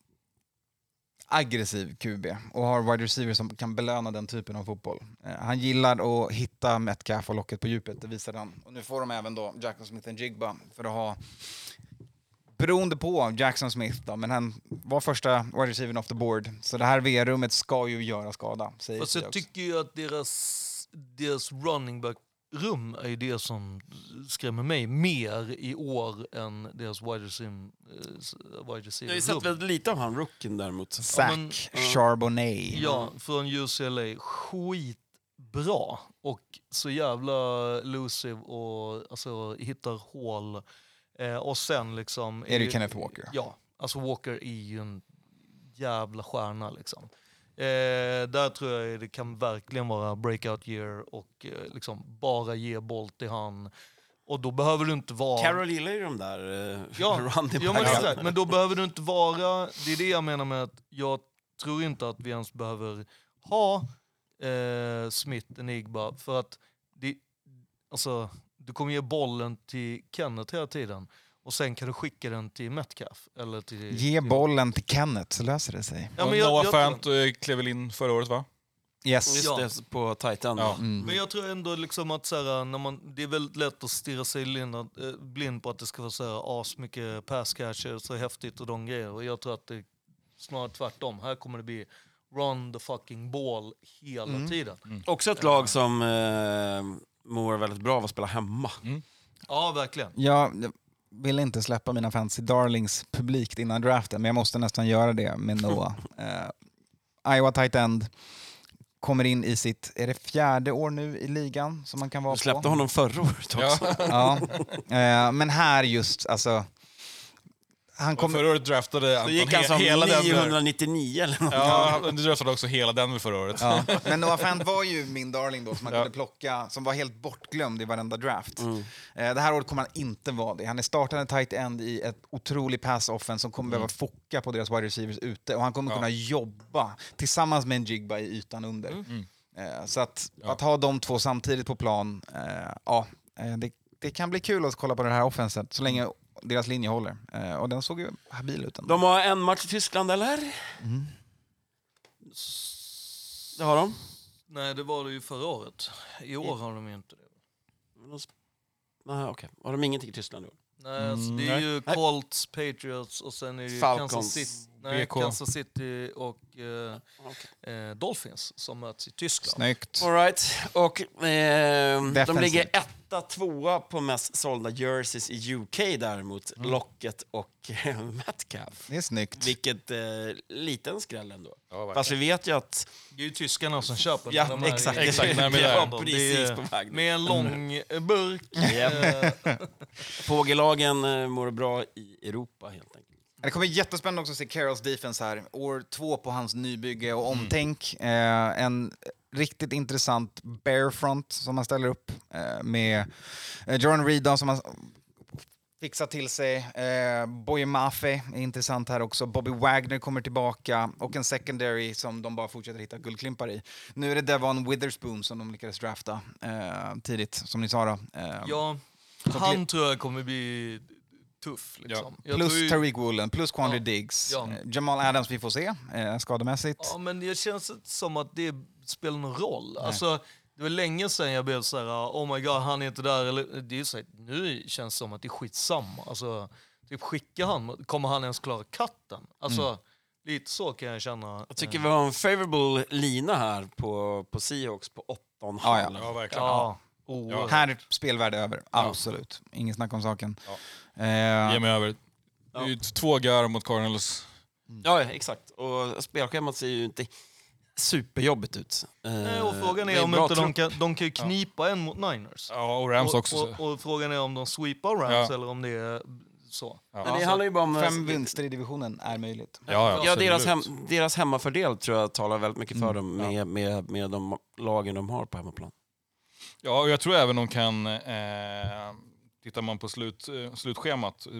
aggressiv QB och har wide receiver som kan belöna den typen av fotboll. Eh, han gillar att hitta Metcalf och locket på djupet, det visar han. Och nu får de även då Jackson Smith och Jigba för att ha Beroende på Jackson Smith då, men han var första wide receiver off the board. Så det här V-rummet ska ju göra skada, Fast jag Seahawks. tycker ju att deras, deras running back-rum är ju det som skrämmer mig mer i år än deras wide receiver, eh, Jag har sett receiver-rum. väldigt lite av han rookien däremot. Zach Ja, men- Charbonnet. Ja, från UCLA. Skitbra. Och så jävla elusive och alltså, hittar hål. Eh, och sen liksom... Är det ju- Kenneth Walker? Ja, alltså Walker är ju en jävla stjärna liksom. Eh, där tror jag det kan verkligen vara breakout year och eh, liksom bara ge boll till han. Och då behöver du inte vara... Carroll gillar ju de där eh, Ja, running ja men, exakt. men då behöver du inte vara... Det är det jag menar med att jag tror inte att vi ens behöver ha eh, Smith Enigba för att det, alltså, du kommer ge bollen till Kenneth hela tiden och sen kan du skicka den till Metcalf. Eller till, Ge till- bollen till Kenneth så löser det sig. Ja, men jag- Noah jag- Fant eh, klev väl in förra året va? Yes. Just Ja. det, på Titan. Ja. Mm. Men jag tror ändå liksom att så här, när man, det är väldigt lätt att stirra sig blind, eh, blind på att det ska vara så här, asmycket pass catcher, så häftigt och de grejer. Och jag tror att det är snarare tvärtom. Här kommer det bli run the fucking ball hela Mm. tiden. Också ett lag som eh, mår väldigt bra av att spela hemma. Ja, verkligen. Jag vill inte släppa mina fantasy darlings publikt innan draften, men jag måste nästan göra det med Noah. Eh, Iowa tight end kommer in i sitt, är det fjärde år nu i ligan som man kan vara Du släppte på? honom förra året också. Ja. Eh, men här just, alltså... Han kommer... Förra året draftade Då Anton gick han som hela Denver. 999 eller något. Ja, du draftade också hela Denver förra året. Ja. Men Noah Fant var ju min darling då, som man Ja. kunde plocka, som var helt bortglömd i varenda draft. Mm. Eh, det här året kommer han inte vara det. Han är startande tight end i ett otrolig pass offense som kommer behöva focka på deras wide receivers ute och han kommer Ja. kunna jobba tillsammans med en jigba i ytan under. Mm. Eh, så att, Ja. att ha de två samtidigt på plan, eh, ja, eh, det, det kan bli kul att kolla på det här offenset så länge deras linje håller. Eh, och den såg ju habil ut. ändå. De har en match i Tyskland, eller? Mm. Det har de. Nej, det var det ju förra året. I år har de ju inte det. Nej, okej. Har de ingenting i Tyskland? Då? Nej, alltså, det är nej. ju Colts, Patriots och sen är det ju Falcons. Kansas City, nej, BK. Kansas City och eh, Okej. eh, Dolphins som möts i Tyskland. Snyggt. All right. Och eh, de ligger etta, tvåa på mest sålda jerseys i UK däremot. Locket och eh, Metcalf. Det är snyggt. Vilket eh, liten skräll ändå. Ja. Fast vi vet ju att... Det är ju tyskarna som köper Ja, de här exakt. exakt. Det precis är- på väg. Med en lång burk. Eh, Fågellagen eh, mår bra i Europa helt enkelt. Det kommer bli jättespännande också att se Carrolls defense här. År två på hans nybygge och Mm. omtänk. Eh, en riktigt intressant barefront som han ställer upp eh, med eh, Jordan Reed som han fixat till sig. Eh, Boye Mafe är intressant här också. Bobby Wagner kommer tillbaka och en secondary som de bara fortsätter hitta guldklimpar i. Nu är det Devon Witherspoon som de lyckades drafta eh, tidigt, som ni sa då. Eh, ja, han tror jag kommer bli tuff. Liksom. Jag plus ju- Tariq Woolen, plus Quandre Ja. Diggs. Ja. Eh, Jamal Adams vi får se, eh, skademässigt. Ja, men det känns inte som att det spelar någon roll. Alltså, det var länge sedan jag blev så här, oh my god, han är inte där. Eller, det är så här, nu känns det som att det är skitsamma. Alltså, typ skickar han, kommer han ens klara katten? Alltså, Mm. lite så kan jag känna. Jag tycker vi har en favorable lina här på, på Seahawks på 8,5. Ja, ja. Ja, verkligen. Ja. Oh, Här är spelvärde över, absolut. Ingen snack om saken. Ge Eh, mig över. Det är ju två gar mot Cardinals. Ja, ja, exakt. Och spelschemat ser ju inte superjobbigt ut. Eh, Nej, och frågan det är om inte de kan, de kan ju knipa en mot Niners. Ja, och Rams och, också. Och, och, frågan är om de sweepar Rams Ja. eller om det är så. Ja. Men det handlar ju bara om... fem vinster i divisionen är möjligt. Ja, ja, Ja, deras, hem, deras hemmafördel tror jag talar väldigt mycket för Mm, dem med, med, med de lagen de har på hemmaplan. Ja, och jag tror även de kan... Eh, tittar man på slut, eh, slutschemat, eh,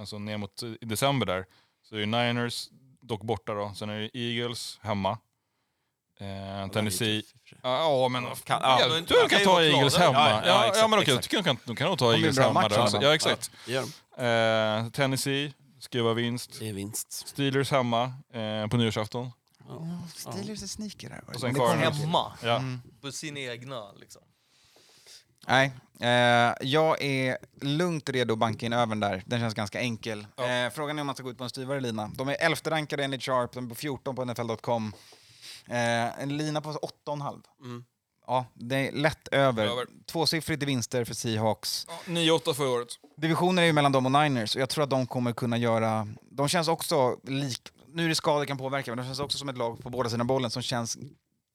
alltså ner mot eh, i december där, så är det Niners, dock borta då. Sen är det Eagles hemma. Eh, Tennessee... Ja, ja, men... Kan- ja, jag men- de kan kan ta. Eagles Ja, hemma. ja, Ja, ja, ja, exakt, men okej, exakt. då kan, de kan nog ta Eagles hemma match där alltså. Ja, exakt. Eh, Tennessee ska ju vara vinst. Det är vinst. Steelers hemma eh, på nyårsafton. Ja. Steelers är sneaker där. Och sen Cardinals. Hemma, Ja. Mm. på sina egna. Liksom. Nej, eh, jag är lugnt redo att banka in övern där. Den känns ganska enkel. Ja. Eh, frågan är om man ska gå ut på en styvare lina. De är 11 rankade enligt Sharp, de är på 14 på NFL.com. Eh, en lina på 8,5. Mm. Ja, det är lätt över. Över. Tvåsiffrigt i vinster för Seahawks. Ja, 9-8 förra året. Divisionen är ju mellan dem och Niners och jag tror att de kommer kunna göra... De känns också lik... Nu är det skador kan påverka, men de känns också som ett lag på båda sina bollen som känns...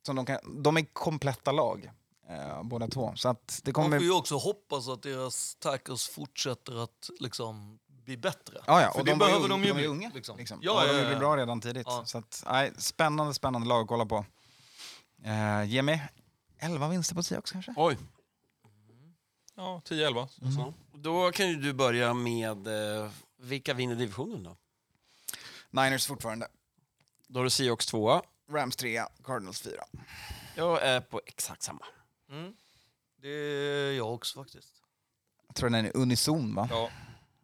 Som de, kan, de är kompletta lag, eh, båda två. Så att det Man kommer... får ju också hoppas att deras tackles fortsätter att liksom, bli bättre. Ja, ja. För Och det de, var ju, behöver de de, ju bli, unga. liksom. Liksom. Ja, ja, de ja, gjorde ja. bra redan tidigt. Ja. Så att, nej, spännande, spännande lag att kolla på. Eh, ge mig 11 vinster på Seahawks kanske? Oj. Ja, 10-11. Så. Då kan ju du börja med eh, vilka vinner divisionen då? Niners fortfarande. Då har du Seahawks tvåa. Rams 3, Cardinals 4. Jag är på exakt samma. Mm. Det är jag också faktiskt. Jag tror den är unison va? Ja.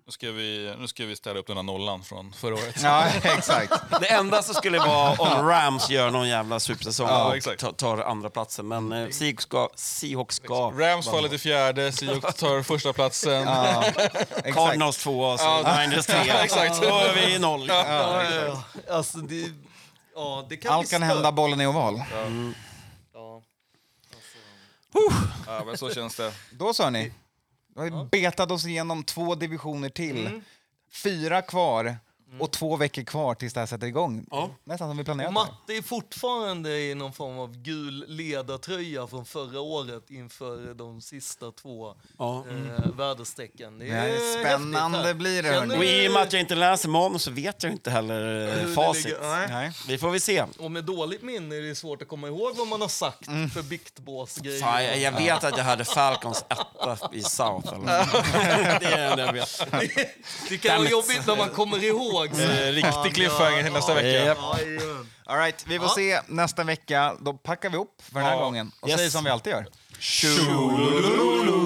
Nu ska, vi, nu ska vi ställa upp den här nollan från förra året. Ja, exakt. Det enda som skulle vara om Rams gör någon jävla supersäsong Ja, och tar andra platsen. Men eh, Seahawks ska... Seahawks ska Rams faller till fjärde, Seahawks tar första platsen. Ja. Cardinals tvåa, så Ja. Niners trea. Exakt. Då är vi i noll. Ja. Alltså, det, Ja, det kan Allt kan hända, bollen är oval. Ja. Ja, men så känns det. Då så ni. Vi har betat oss igenom två divisioner till. Fyra kvar och två veckor kvar tills det här sätter igång. Ja. Nästan som vi planerat. Matte är fortfarande i någon form av gul ledartröja från förra året inför de sista två Ja. eh, väderstrecken. Det Det är spännande blir det, Känner Och i och med att jag inte läser manus så vet jag inte heller eh, hur det facit. ligger? Nej. Nej. Vi får väl se. Och med dåligt minne är det svårt att komma ihåg vad man har sagt för biktbåsgrejer. Fan, jag, jag vet att jag hade Falcons etta i South. Eller? det är det jag vet. Det kan vara jobbigt när man kommer ihåg. Så här, Eh, Riktig cliffhanger nästa vecka. Japp. All right, vi får se nästa vecka. Då packar vi upp för den här Ja. gången och Yes. säger som vi alltid gör. Tjololo.